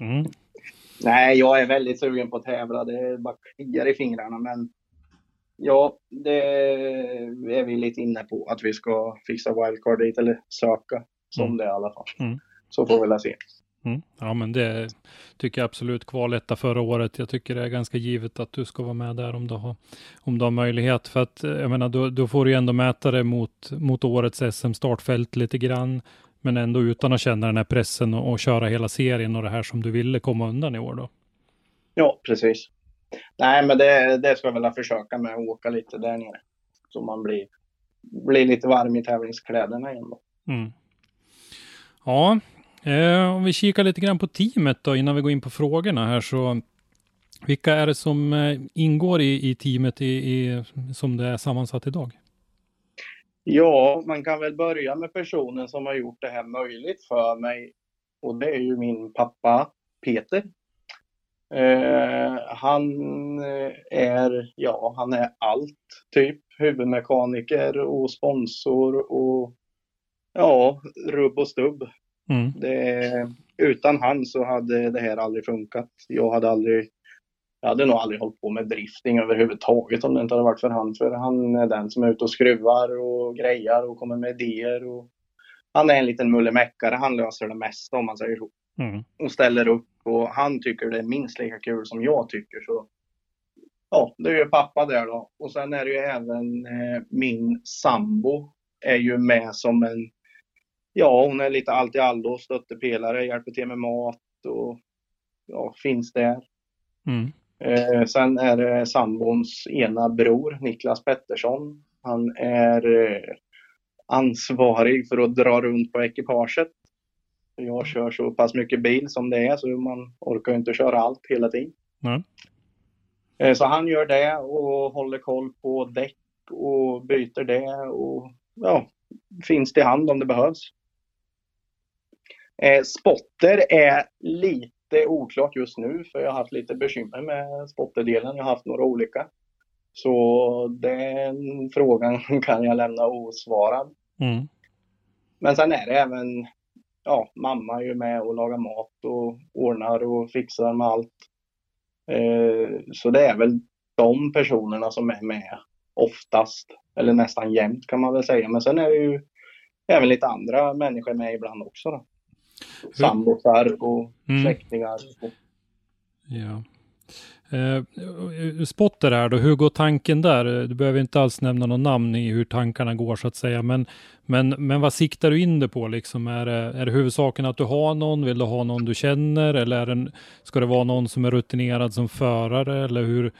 Mm. [LAUGHS] Nej, jag är väldigt sugen på att tävla. Det bara kliar i fingrarna. Men ja, det är vi lite inne på. Att vi ska fixa wildcard dit eller söka som Mm. det i alla fall. Mm. Så får vi väl se. Mm. Ja, men det tycker jag absolut kvaletta förra året. Jag tycker det är ganska givet att du ska vara med där om du har, om du har möjlighet. För att eh, jag menar, då, då får du ju ändå mäta det mot, mot årets SM-startfält lite grann. Men ändå utan att känna den här pressen och, och köra hela serien och det här som du ville komma undan i år då. Ja, precis. Nej, men det, det ska jag väl försöka med att åka lite där nere. Så man blir, blir lite varm i tävlingskläderna igen då. Mm. Ja, eh, om vi kikar lite grann på teamet då innan vi går in på frågorna här så vilka är det som eh, ingår i, i teamet i, i, som det är sammansatt idag? Ja, man kan väl börja med personen som har gjort det här möjligt för mig. Och det är ju min pappa Peter. Eh, han eh, är, ja, han är allt typ. Huvudmekaniker och sponsor och ja, rubb och stubb. Mm. Det, utan han så hade det här aldrig funkat. Jag hade aldrig jag hade nog aldrig hållit på med drifting överhuvudtaget om det inte hade varit för han. För han är den som är ute och skruvar och grejar och kommer med idéer. Och han är en liten mullemäckare. Han löser det mesta om man säger så. Mm. Och ställer upp. Och han tycker det är minst lika kul som jag tycker. Så ja, det är ju pappa där då. Och sen är det ju även eh, min sambo är ju med som en Ja, hon är lite allt i allo, stöttepelare, hjälper till med mat och ja, finns där. Mm. Eh, sen är det sambons ena bror, Niklas Pettersson. Han är eh, ansvarig för att dra runt på ekipaget. Jag kör så pass mycket bil som det är så man orkar inte köra allt hela tiden. Eh, så han gör det och håller koll på däck och byter det och ja, finns till hand om det behövs. Eh, spotter är lite oklart just nu för jag har haft lite bekymmer med spotterdelen. Jag har haft några olika. Så den frågan [LAUGHS] kan jag lämna osvarad. Mm. Men sen är det även, ja, mamma är ju med och lagar mat och ordnar och fixar med allt. Eh, så det är väl de personerna som är med oftast, eller nästan jämt kan man väl säga. Men sen är det ju även lite andra människor med ibland också. Då. Sambosar och Mm. släktingar. Och, Ja. Eh, spotter här då, hur går tanken där? Du behöver inte alls nämna någon namn i hur tankarna går så att säga, men, men, men vad siktar du in det på liksom? Är det, är det huvudsaken att du har någon? Vill du ha någon du känner? Eller är det, ska det vara någon som är rutinerad som förare? Eller hur,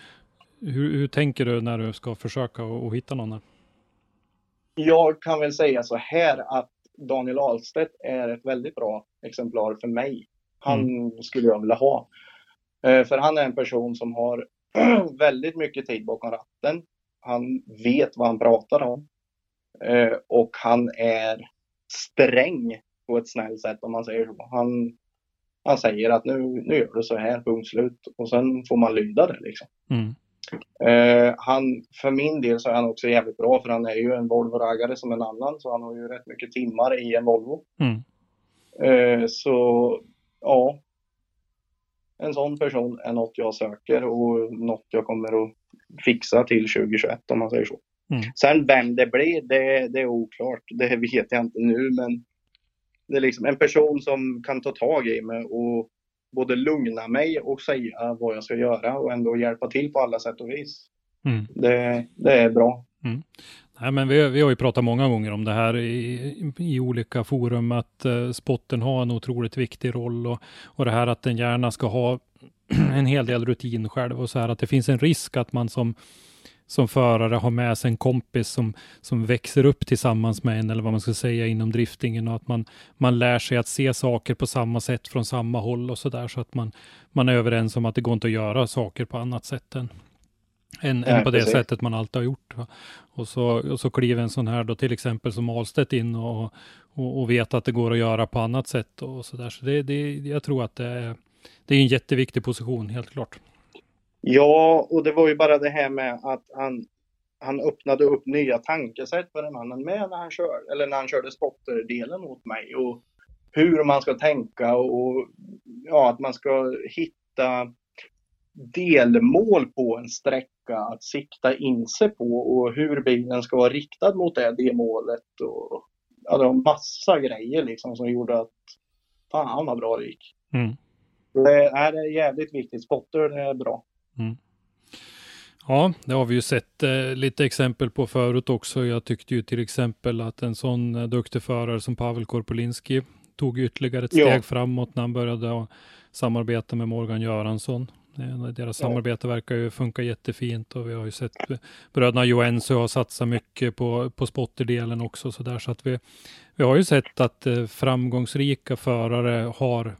hur, hur tänker du när du ska försöka att att hitta någon? Här? Jag kan väl säga så här att Daniel Ahlstedt är ett väldigt bra exemplar för mig. Han skulle jag vilja ha. Eh, För han är en person som har [CLEARS THROAT] väldigt mycket tid bakom ratten. Han vet vad han pratar om. Eh, och han är sträng på ett snällt sätt om man säger så. Han, han säger att nu, nu gör du så här, punkt slut. Och sen får man lyda det liksom. Mm. Eh, han, för min del så är han också jävligt bra för han är ju en Volvo-raggare som en annan. Så han har ju rätt mycket timmar i en Volvo. Mm. Eh, så ja. En sån person är något jag söker och något jag kommer att fixa till 2021 om man säger så. Mm. Sen vem det blir, det, det är oklart. Det vet jag inte nu men det är liksom en person som kan ta tag i mig och både lugna mig och säga vad jag ska göra och ändå hjälpa till på alla sätt och vis. Mm. Det, det är bra. Nej, men vi, vi har ju pratat många gånger om det här i, i olika forum, att uh, spotten har en otroligt viktig roll och, och det här att den gärna ska ha [CLEARS THROAT] en hel del rutin själv och så här att det finns en risk att man som som förare har med sig en kompis som, som växer upp tillsammans med en, eller vad man ska säga, inom driftingen och att man, man lär sig att se saker på samma sätt från samma håll och så där, så att man, man är överens om att det går inte att göra saker på annat sätt än, än, Ja, än på det precis. sättet man alltid har gjort. Och, så, och så kliver en sån här då till exempel som Ahlstedt in och, och, och vet att det går att göra på annat sätt och så där. Så det, det, jag tror att det är, det är en jätteviktig position, helt klart. Ja, och det var ju bara det här med att han, han öppnade upp nya tankesätt för en annan med när han kör, eller när han körde spotterdelen åt mig och hur man ska tänka och ja, att man ska hitta delmål på en sträcka att sikta in sig på och hur bilen ska vara riktad mot det, det målet och ja, det var massa grejer liksom som gjorde att fan vad bra det gick. Mm. Det, är jävligt viktigt. Spotter är bra. Ja, det har vi ju sett eh, lite exempel på förut också. Jag tyckte ju till exempel att en sån eh, duktig förare som Pavel Korpolinski tog ytterligare ett Ja. steg framåt när han började samarbeta med Morgan Göransson. Deras Ja. samarbete verkar ju funka jättefint och vi har ju sett eh, bröderna Joensuu har satsat mycket på, på spotterdelen också så där så att vi, vi har ju sett att eh, framgångsrika förare har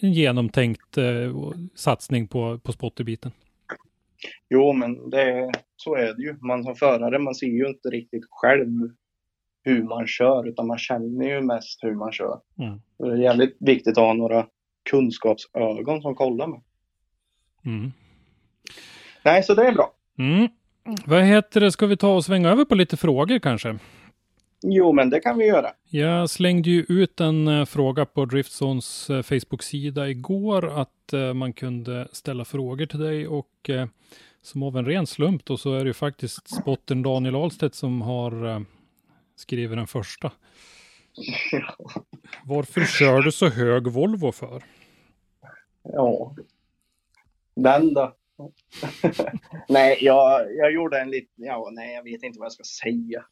genomtänkt eh, satsning på, på spotterbiten. Jo, men det, så är det ju. Man som förare, man ser ju inte riktigt själv hur man kör, utan man känner ju mest hur man kör. Mm. Det är jävligt viktigt att ha några kunskapsögon som kollar med. Mm. Nej, så det är bra. Mm. Vad heter det, ska vi ta och svänga över på lite frågor kanske? Jo, men det kan vi göra. Jag slängde ju ut en eh, fråga på Driftzones eh, Facebook-sida igår att eh, man kunde ställa frågor till dig och som av en ren slump då så är det ju faktiskt spotten Daniel Ahlstedt som har skrivit den första. [LAUGHS] Varför kör du så hög Volvo för? Ja. Den då? [LAUGHS] nej, jag, jag gjorde en liten, ja, nej, jag vet inte vad jag ska säga.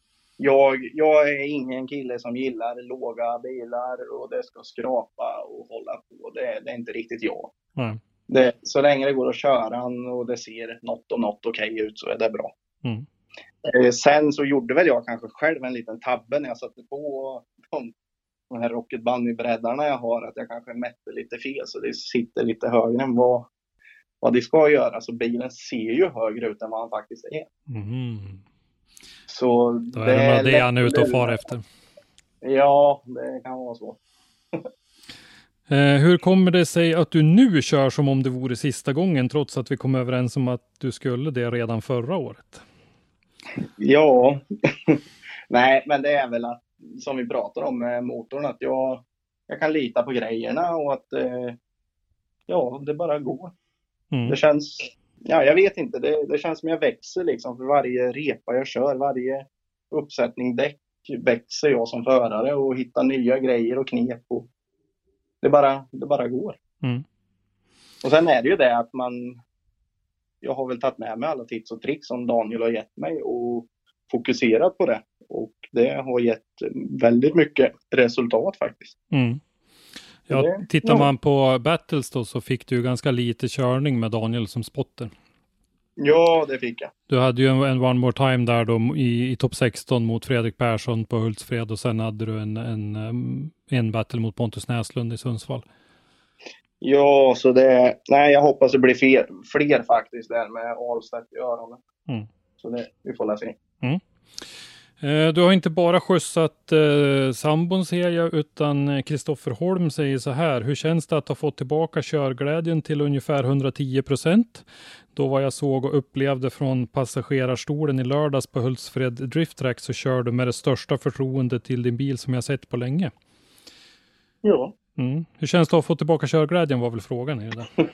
Jag, jag är ingen kille som gillar låga bilar och det ska skrapa och hålla på. Det, det är inte riktigt jag. Nej. Det, så länge det går att köra och det ser något och något okej ut så är det bra. Mm. Eh, sen så gjorde väl jag kanske själv en liten tabbe när jag satte på de, de här Rocket Bunny-breddarna jag har. Att jag kanske mätte lite fel så det sitter lite högre än vad, vad det ska göra. Så bilen ser ju högre ut än vad han faktiskt är. Mhm. Så Då är det nog det han är ute och far efter. Ja, det kan vara så. [LAUGHS] Eh, hur kommer det sig att du nu kör som om det vore sista gången trots att vi kom överens om att du skulle det redan förra året? Ja, [LAUGHS] nej, men det är väl att som vi pratar om med motorn att jag, jag kan lita på grejerna och att eh, ja, det bara går. Mm. Det känns, ja, jag vet inte, det, det känns som jag växer liksom för varje repa jag kör, varje uppsättning däck växer jag som förare och hittar nya grejer och knep. Och det, bara, det bara går. Mm. Och sen är det ju det att man, jag har väl tagit med mig alla tips och tricks som Daniel har gett mig och fokuserat på det. Och det har gett väldigt mycket resultat faktiskt. Mm. Ja, Det- tittar man på Battles då så fick du ganska lite körning med Daniel som spotter. Ja, det fick jag. Du hade ju en, en One More Time där då i, i topp 16 mot Fredrik Persson på Hultsfred och sen hade du en, en, em, en battle mot Pontus Näslund i Sundsvall. Ja, så det... Nej, jag hoppas det blir fler, fler faktiskt där med Ahlstedt i öronen. Mm. Så det, vi får la se. Eh, Du har inte bara skjutsat eh, sambon ser jag, utan Kristoffer Holm säger så här. Hur känns det att ha fått tillbaka körglädjen till ungefär 110 procent? Då vad jag såg och upplevde från passagerarstolen i lördags på Hultsfred Drift Track så kör du med det största förtroende till din bil som jag sett på länge. Ja. Mm. Hur känns det att ha fått tillbaka körglädjen var väl frågan. Är det. [LAUGHS]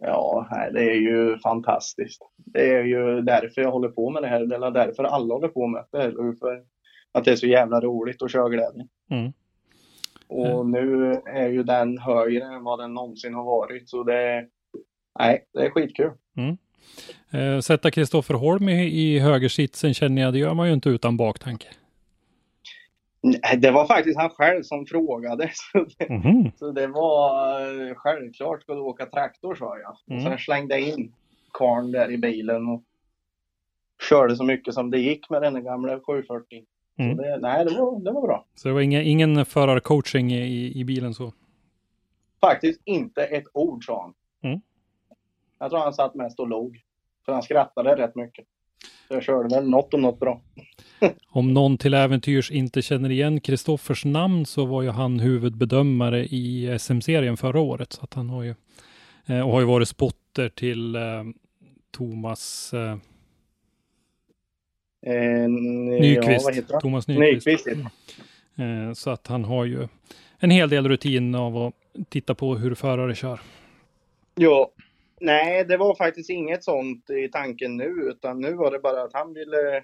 Ja, det är ju fantastiskt. Det är ju därför jag håller på med det här. Det är därför alla håller på med det här. och För att det är så jävla roligt att köra glädje. Mm. Och nu är ju den högre än vad den någonsin har varit. Så det, nej, det är skitkul. Eh, sätta Kristoffer Holm i, i högersitsen känner jag, det gör man ju inte utan baktanke. Det var faktiskt han själv som frågade. [LAUGHS] Så det, Mhm. så det var eh, självklart ska du åka traktor sa jag. Mm. Jag slängde in karln där i bilen och körde så mycket som det gick med den gamla 740. Mm. Så det, nej, det var, det var bra. Så det var inga, ingen förarcoaching i, i bilen så? Faktiskt inte ett ord sa han. Mm. Jag tror han satt mest och log. För han skrattade rätt mycket. Jag körde väl något om något bra. [LAUGHS] Om någon till äventyrs inte känner igen Kristoffers namn så var ju han huvudbedömare i SM-serien förra året. Så att han har ju, eh, och har ju varit spotter till eh, Thomas eh, Eh, Nyqvist. Ja? Thomas Nyqvist. Nyqvist. Eh, så att han har ju en hel del rutin av att titta på hur förare kör. Ja. Nej, det var faktiskt inget sånt i tanken nu, utan nu var det bara att han ville,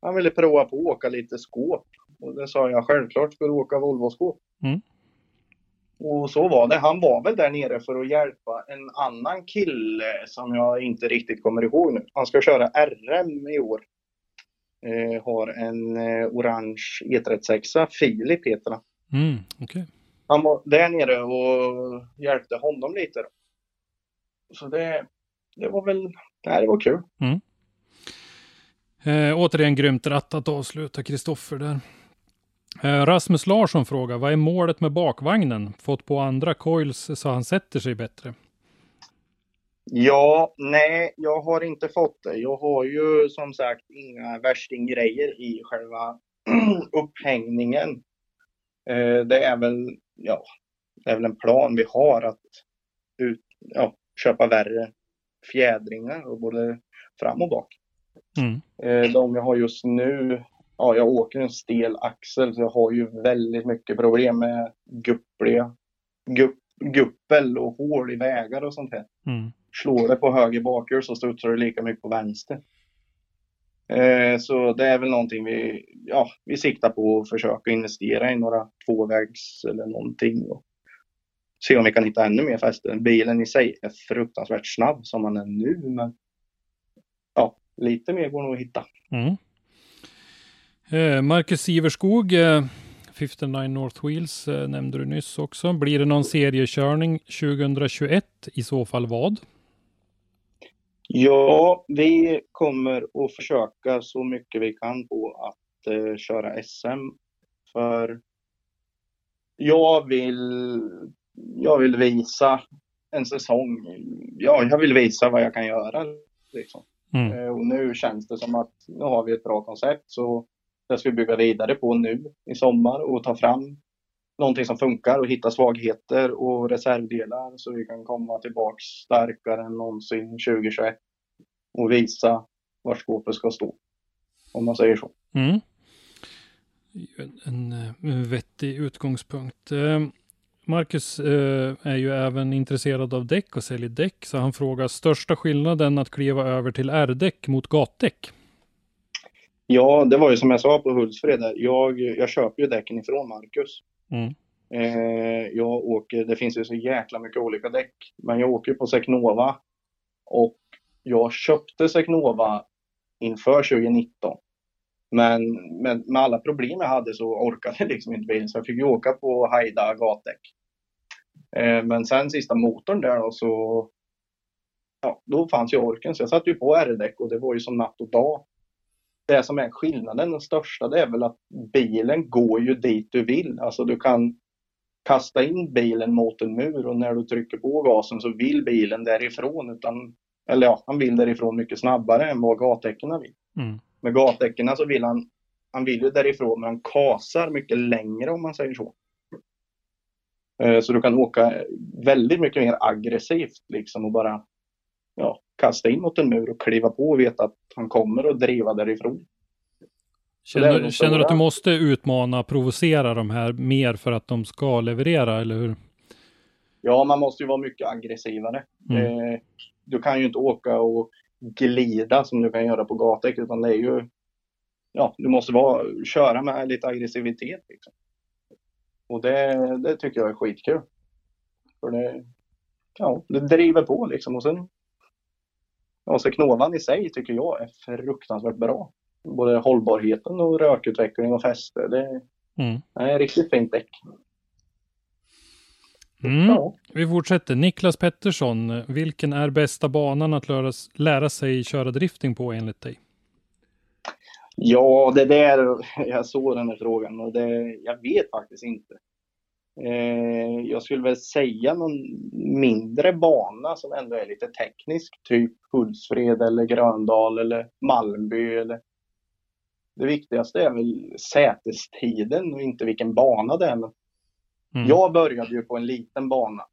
han ville prova på att åka lite skåp. Och det sa jag självklart ska du åka Volvo-skåp. Mm. Och så var det. Han var väl där nere för att hjälpa en annan kille som jag inte riktigt kommer ihåg nu. Han ska köra RM i år. Eh, har en eh, orange E36, Filip heter han. Mm, okej. Han var där nere och hjälpte honom lite. Då. Så det, det var väl, nej, det var kul. Eh, återigen grymt rattat avsluta Kristoffer där. Eh, Rasmus Larsson frågar, vad är målet med bakvagnen? Fått på andra coils så han sätter sig bättre. Ja, nej, jag har inte fått det. Jag har ju som sagt inga värstinggrejer i själva [CLEARS THROAT] upphängningen. Eh, det är väl, ja, det är väl en plan vi har att ut, ja, köpa värre fjädringar och både fram och bak. Mm. Eh, de jag har just nu, ja, jag åker en stel axel så jag har ju väldigt mycket problem med guppliga, gupp, guppel och hål i vägar och sånt här Mm. slår det på höger bakhjul så studsar det lika mycket på vänster. Eh, så det är väl någonting vi, ja, vi siktar på att försöka investera i några tvåvägs eller någonting. Och se om vi kan hitta ännu mer fästen. Bilen i sig är fruktansvärt snabb som den är nu men ja, lite mer går nog att hitta. Mm. Eh, Marcus Siverskog, eh, 59 North Wheels eh, nämnde du nyss också. Blir det någon seriekörning 2021? I så fall vad? Ja, vi kommer att försöka så mycket vi kan på att eh, köra SM. För jag vill, jag vill visa en säsong. Ja, jag vill visa vad jag kan göra. Liksom. Mm. Eh, och nu känns det som att nu har vi ett bra koncept så det ska vi bygga vidare på nu i sommar och ta fram någonting som funkar och hitta svagheter och reservdelar så vi kan komma tillbaks starkare än någonsin 2021 och visa var skåpet ska stå. Om man säger så. Mm. En, en vettig utgångspunkt. Marcus eh, är ju även intresserad av däck och säljer däck, så han frågar största skillnaden att kliva över till R-däck mot gatdäck? Ja, det var ju som jag sa på Hultsfred. Jag, jag köper ju däcken ifrån Marcus. Mm. Eh, jag åker, det finns ju så jäkla mycket olika däck. Men jag åker på Secnova. Och jag köpte Secnova inför 2019. Men med, med alla problem jag hade så orkade jag liksom inte bilen. Så jag fick ju åka på Haida gatdäck. Eh, men sen sista motorn där då så ja, då fanns ju orken. Så jag satte ju på R-däck och det var ju som natt och dag. Det som är skillnaden, den största, det är väl att bilen går ju dit du vill. Alltså du kan kasta in bilen mot en mur och när du trycker på gasen så vill bilen därifrån. Utan, eller ja, han vill därifrån mycket snabbare än vad gatdäcken vill. Mm. Med gatdäcken så vill han, han vill ju därifrån men han kasar mycket längre om man säger så. Eh, Så du kan åka väldigt mycket mer aggressivt liksom och bara ja, kasta in mot en mur och kliva på och veta att han kommer att driva därifrån. Känner, känner du att du måste utmana, provocera de här mer för att de ska leverera, eller hur? Ja, man måste ju vara mycket aggressivare. Mm. Eh, du kan ju inte åka och glida som du kan göra på gatdäck utan det är ju ja, du måste vara, köra med lite aggressivitet. Liksom. Och det, det tycker jag är skitkul. För det, ja, det driver på liksom. Och sen, ja, så Knovan i sig tycker jag är fruktansvärt bra. Både hållbarheten och rökutveckling och fäste. Det Mm. är ett riktigt fint däck. Mm. Ja. Vi fortsätter. Niklas Pettersson, vilken är bästa banan att lära, lära sig köra drifting på enligt dig? Ja, det där, jag såg den här frågan och det, jag vet faktiskt inte. Eh, jag skulle väl säga någon mindre bana som ändå är lite teknisk, typ Hultsfred eller Gröndal eller Malmby eller det viktigaste är väl sätestiden och inte vilken bana det är. Men Mm. Jag började ju på en liten bana.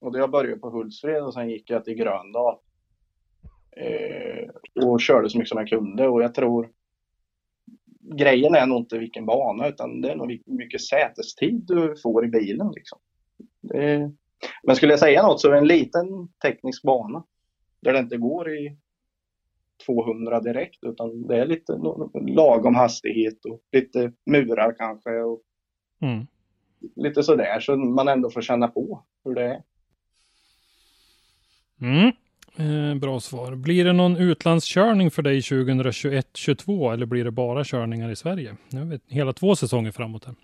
Och då jag började på Hultsfred och sen gick jag till Gröndal. Eh, och körde så mycket som jag kunde och jag tror grejen är nog inte vilken bana utan det är nog vilken mycket sätestid du får i bilen. Liksom. Det, men skulle jag säga något så är det en liten teknisk bana där det inte går i 200 direkt utan det är lite lagom hastighet och lite murar kanske och Mm. lite sådär så man ändå får känna på hur det är. Mm. Eh, bra svar. Blir det någon utlandskörning för dig 2021-22 eller blir det bara körningar i Sverige? Nu har vi hela två säsonger framåt här.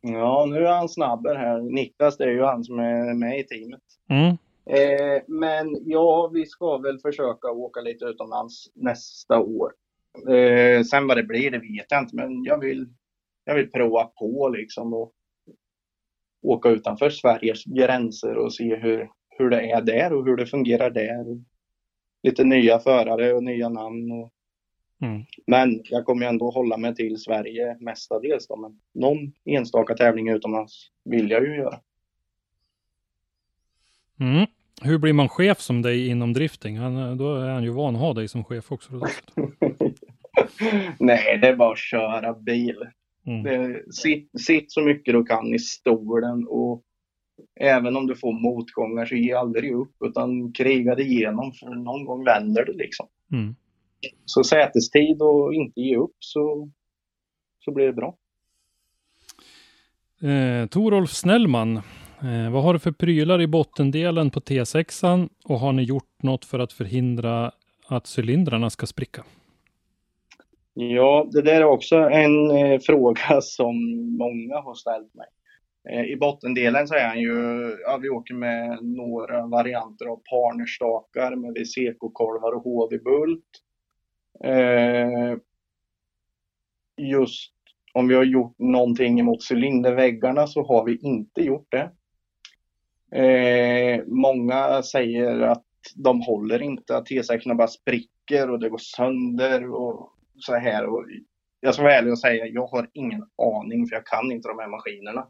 Ja, nu är han snabbare här. Niklas det är ju han som är med i teamet. Mm. Eh, men ja, vi ska väl försöka åka lite utomlands nästa år. Eh, sen vad det blir, det vet jag inte, men jag vill, jag vill prova på liksom och åka utanför Sveriges gränser och se hur, hur det är där och hur det fungerar där. Lite nya förare och nya namn. Och... Mm. Men jag kommer ändå hålla mig till Sverige mestadels då, men någon enstaka tävling utomlands vill jag ju göra. Mm. Hur blir man chef som dig inom drifting? Han, då är han ju van att ha dig som chef också. [LAUGHS] Nej, det är bara att köra bil. Mm. Det, sitt, sitt så mycket du kan i stolen och även om du får motgångar så ge aldrig upp utan kriga dig igenom för någon gång vänder det liksom. Mm. Så sätestid och inte ge upp så, så blir det bra. Eh, Torolf Snellman, eh, vad har du för prylar i bottendelen på T6an och har ni gjort något för att förhindra att cylindrarna ska spricka? Ja, det där är också en eh, fråga som många har ställt mig. Eh, I bottendelen så är han ju, ja vi åker med några varianter av partnerstakar med VCK-kolvar och HV-bult. Eh, just om vi har gjort någonting emot cylinderväggarna så har vi inte gjort det. Eh, många säger att de håller inte, att T6 bara spricker och det går sönder och så här. Och jag ska vara ärlig och säga, jag har ingen aning för jag kan inte de här maskinerna.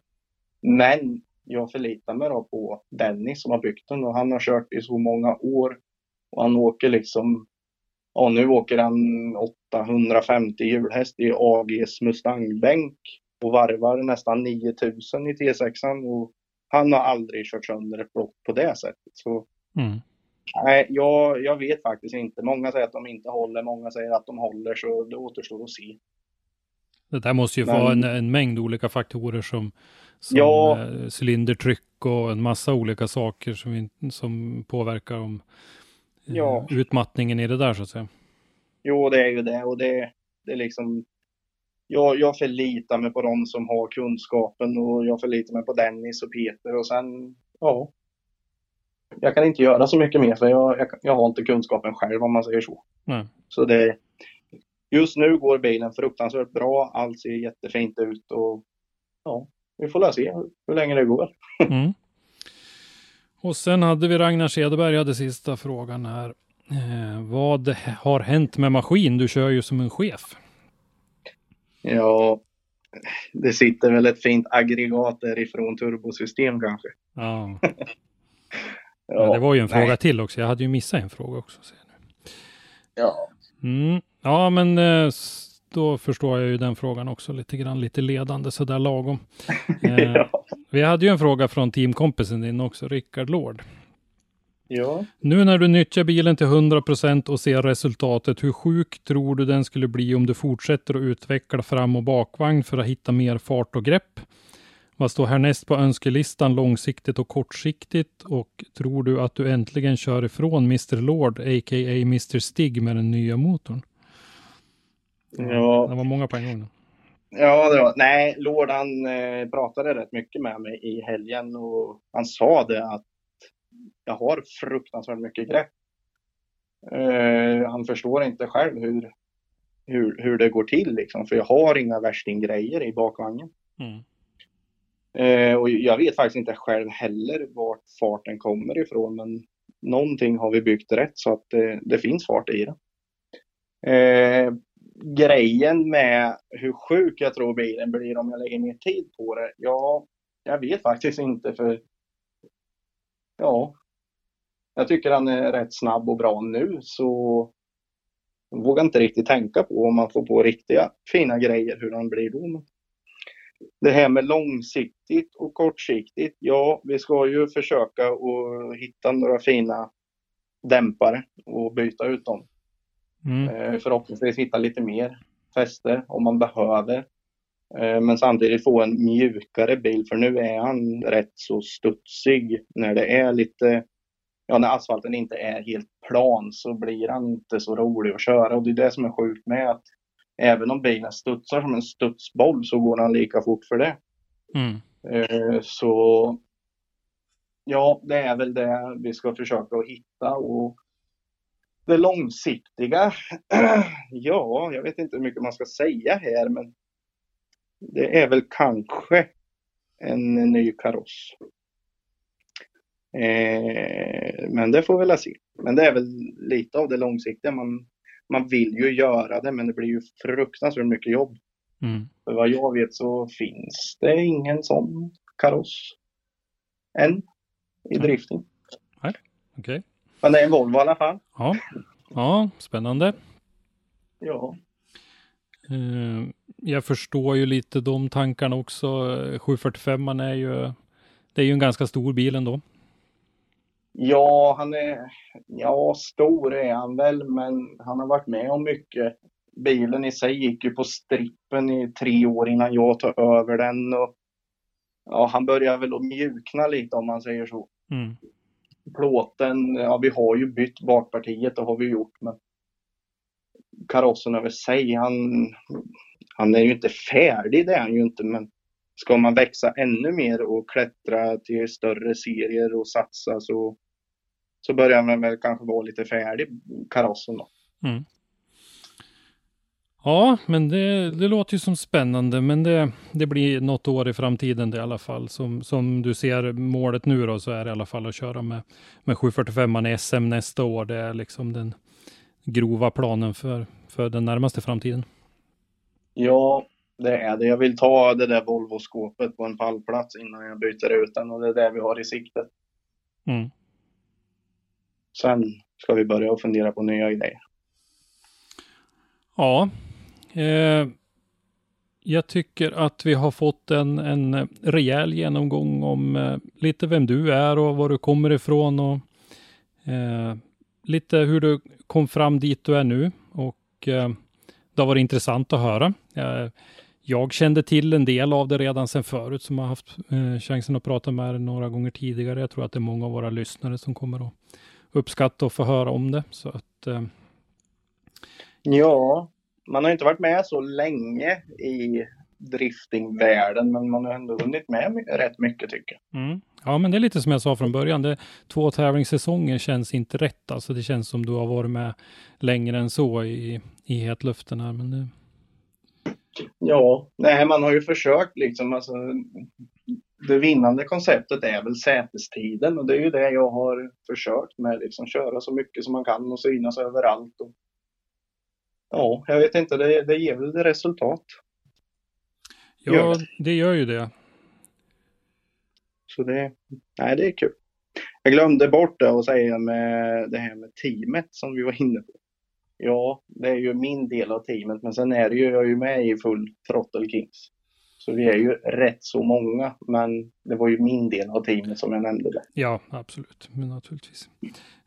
Men jag förlitar mig då på Dennis som har byggt den och han har kört i så många år. Och han åker liksom, ja nu åker han 850 hjulhäst i AGs Mustang-bänk och varvar nästan 9000 i T6an och han har aldrig kört sönder ett block på det sättet. Så Mm. Nej, jag, jag vet faktiskt inte. Många säger att de inte håller, många säger att de håller, så det återstår att se. Det där måste ju Men- vara en, en mängd olika faktorer som, som Ja. eh, cylindertryck och en massa olika saker som, in, som påverkar om eh, Ja. utmattningen i det där så att säga. Jo, det är ju det och det, det är liksom... Jag, jag förlitar mig på de som har kunskapen och jag förlitar mig på Dennis och Peter och sen, ja. Jag kan inte göra så mycket mer för jag, jag, jag har inte kunskapen själv om man säger så. Nej. Så det... Just nu går bilen fruktansvärt bra, allt ser jättefint ut och ja, vi får se hur länge det går. Mm. Och sen hade vi Ragnar Cederberg hade sista frågan här. Eh, vad har hänt med maskin? Du kör ju som en chef. Ja, det sitter väl ett fint aggregat därifrån turbosystem kanske. Ja. [LAUGHS] ja det var ju en nej. fråga till också. Jag hade ju missat en fråga också. Ser jag nu. Ja. Mm. Ja, men eh, då förstår jag ju den frågan också lite grann, lite ledande sådär lagom. [LAUGHS] Eh, ja. Vi hade ju en fråga från teamkompisen din också, Rickard Lord. Ja. Nu när du nyttjar bilen till 100% och ser resultatet, hur sjuk tror du den skulle bli om du fortsätter att utveckla fram och bakvagn för att hitta mer fart och grepp? Vad står härnäst på önskelistan långsiktigt och kortsiktigt? Och tror du att du äntligen kör ifrån Mr Lord, a.k.a. Mr Stig med den nya motorn? Ja. Det var många på en gång. Ja, det var, nej, Lord han eh, pratade rätt mycket med mig i helgen och han sa det att jag har fruktansvärt mycket grepp. Eh, han förstår inte själv hur, hur, hur det går till liksom, för jag har inga värstinggrejer i bakvagnen. Mm. Eh, och jag vet faktiskt inte själv heller vart farten kommer ifrån, men någonting har vi byggt rätt så att det, det finns fart i det. Grejen med hur sjuk jag tror bilen blir om jag lägger mer tid på det, ja, jag vet faktiskt inte för ja, jag tycker han är rätt snabb och bra nu så jag vågar inte riktigt tänka på om man får på riktiga fina grejer hur han blir då. Det här med långsiktigt och kortsiktigt, ja, vi ska ju försöka att hitta några fina dämpare och byta ut dem. Mm. Eh, förhoppningsvis hitta lite mer fäste om man behöver. Eh, men samtidigt få en mjukare bil för nu är han rätt så studsig när det är lite Ja, när asfalten inte är helt plan så blir han inte så rolig att köra och det är det som är sjukt med att även om bilen studsar som en studsboll så går han lika fort för det. Mm. Eh, så ja, det är väl det vi ska försöka att hitta och det långsiktiga, [CLEARS THROAT] ja, jag vet inte hur mycket man ska säga här, men det är väl kanske en ny kaross. Eh, men det får vi väl se. Men det är väl lite av det långsiktiga. Man, man vill ju göra det, men det blir ju fruktansvärt mycket jobb. Mm. För vad jag vet så finns det ingen sån kaross än i drifting. Nej, okej. Okay. Men det är en Volvo i alla fall. Ja, ja spännande. Ja. Uh, jag förstår ju lite de tankarna också. 745 är ju, det är ju en ganska stor bil ändå. Ja, han är, ja, stor är han väl, men han har varit med om mycket. Bilen i sig gick ju på strippen i tre år innan jag tog över den och ja, han börjar väl att mjukna lite om man säger så. Mm plåten, ja vi har ju bytt bakpartiet, det har vi gjort, men karossen över sig, han, han är ju inte färdig, det är han ju inte, men ska man växa ännu mer och klättra till större serier och satsa så, så börjar man väl kanske vara lite färdig, karossen då. Mm. Ja, men det, det låter ju som spännande, men det, det blir något år i framtiden det i alla fall. Som, som du ser målet nu då, så är det i alla fall att köra med, med 745 i SM nästa år. Det är liksom den grova planen för, för den närmaste framtiden. Ja, det är det. Jag vill ta det där Volvo-skåpet på en pallplats innan jag byter ut den och det är det vi har i siktet. Mm. Sen ska vi börja fundera på nya grejer. Ja, Eh, jag tycker att vi har fått en, en rejäl genomgång om eh, lite vem du är och var du kommer ifrån och eh, lite hur du kom fram dit du är nu. Och eh, det har varit intressant att höra. Eh, jag kände till en del av det redan sedan förut som har haft eh, chansen att prata med dig några gånger tidigare. Jag tror att det är många av våra lyssnare som kommer att uppskatta och få höra om det. Så att, eh, Ja, man har inte varit med så länge i driftingvärlden, men man har ändå hunnit med rätt mycket tycker jag. Mm. Ja, men det är lite som jag sa från början. Det, två tävlingssäsonger känns inte rätt. Alltså det känns som du har varit med längre än så i, i hetluften här. Men det... Ja, nej man har ju försökt liksom. Alltså, det vinnande konceptet är väl sätestiden och det är ju det jag har försökt med. Liksom, köra så mycket som man kan och synas överallt. Och, ja, jag vet inte, det, det ger väl resultat. Ja, Gör det gör ju det. Så det, nej, det är kul. Jag glömde bort det och säga med det här med teamet som vi var inne på. Ja, det är ju min del av teamet, men sen är det ju, jag är ju med i full Throttle Kings. Så vi är ju rätt så många, men det var ju min del av teamet som jag nämnde det. Ja, absolut. Men naturligtvis.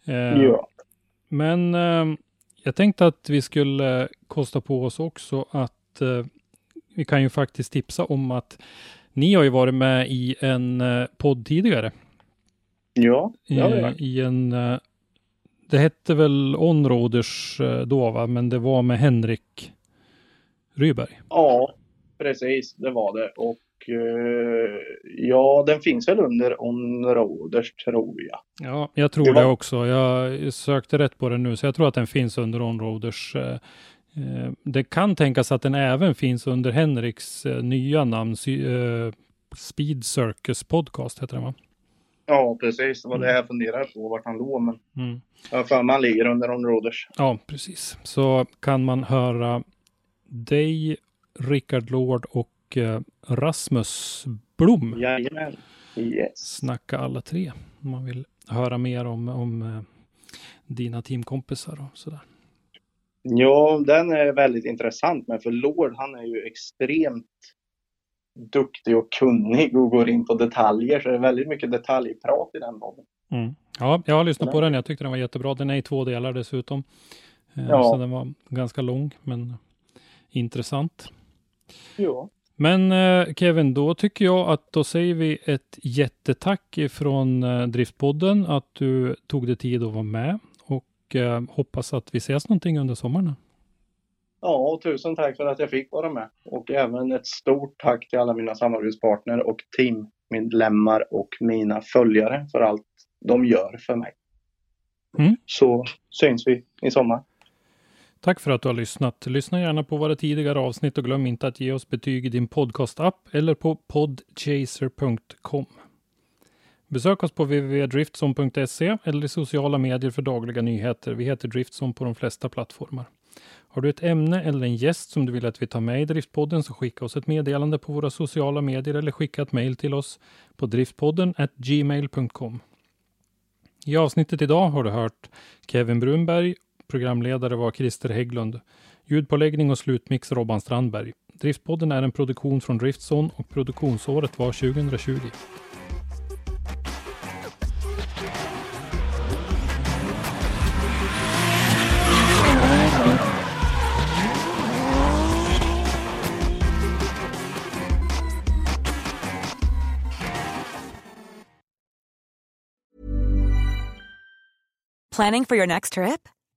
Eh, Ja. Men eh, jag tänkte att vi skulle kosta på oss också att eh, vi kan ju faktiskt tipsa om att ni har ju varit med i en eh, podd tidigare. Ja, det har vi I, varit. i en, eh, det hette väl Onroders eh, då va, men det var med Henrik Ryberg. Ja, precis, det var det. Och eh, ja, den finns väl under Onroders tror jag. Ja, jag tror Det var- det också. Jag sökte rätt på den nu, så jag tror att den finns under Onroders. Eh, eh, det kan tänkas att den även finns under Henriks eh, nya namn, eh, Speed Circus Podcast heter den va? Ja, precis. Det var det jag funderade på, vart han låg. Men Mm. jag för mig han ligger under Onroders. Ja, precis. Så kan man höra dig, Rickard Lord och eh, Rasmus Blom Jajamän. Yes. snacka alla tre. Om man vill höra mer om, om eh, dina teamkompisar och sådär. Ja, den är väldigt intressant med för Lord han är ju extremt duktig och kunnig och går in på detaljer. Så det är väldigt mycket detaljprat i den podden. Mm. Ja, jag har lyssnat på den. Jag tyckte den var jättebra. Den är i två delar dessutom. Eh, Ja. Så den var ganska lång, men intressant. Ja. Men eh, Kevin, då tycker jag att då säger vi ett jättetack från eh, Driftpodden att du tog dig tid att vara med och eh, hoppas att vi ses någonting under sommaren. Ja, tusen tack för att jag fick vara med. Och även ett stort tack till alla mina samarbetspartner och teammedlemmar och mina följare för allt de gör för mig. Mm. Så syns vi i sommar. Tack för att du har lyssnat. Lyssna gärna på våra tidigare avsnitt och glöm inte att ge oss betyg i din podcast-app eller på podchaser.com. Besök oss på www.driftson.se eller i sociala medier för dagliga nyheter. Vi heter Driftson på de flesta plattformar. Har du ett ämne eller en gäst som du vill att vi tar med i Driftpodden så skicka oss ett meddelande på våra sociala medier eller skicka ett mejl till oss på driftpodden gmail.com. I avsnittet idag har du hört Kevin Brunberg Programledare var Christer Hägglund. Ljudpåläggning och slutmix Robban Strandberg. Driftpodden är en produktion från Driftson och produktionsåret var 2020. Planning for your next trip?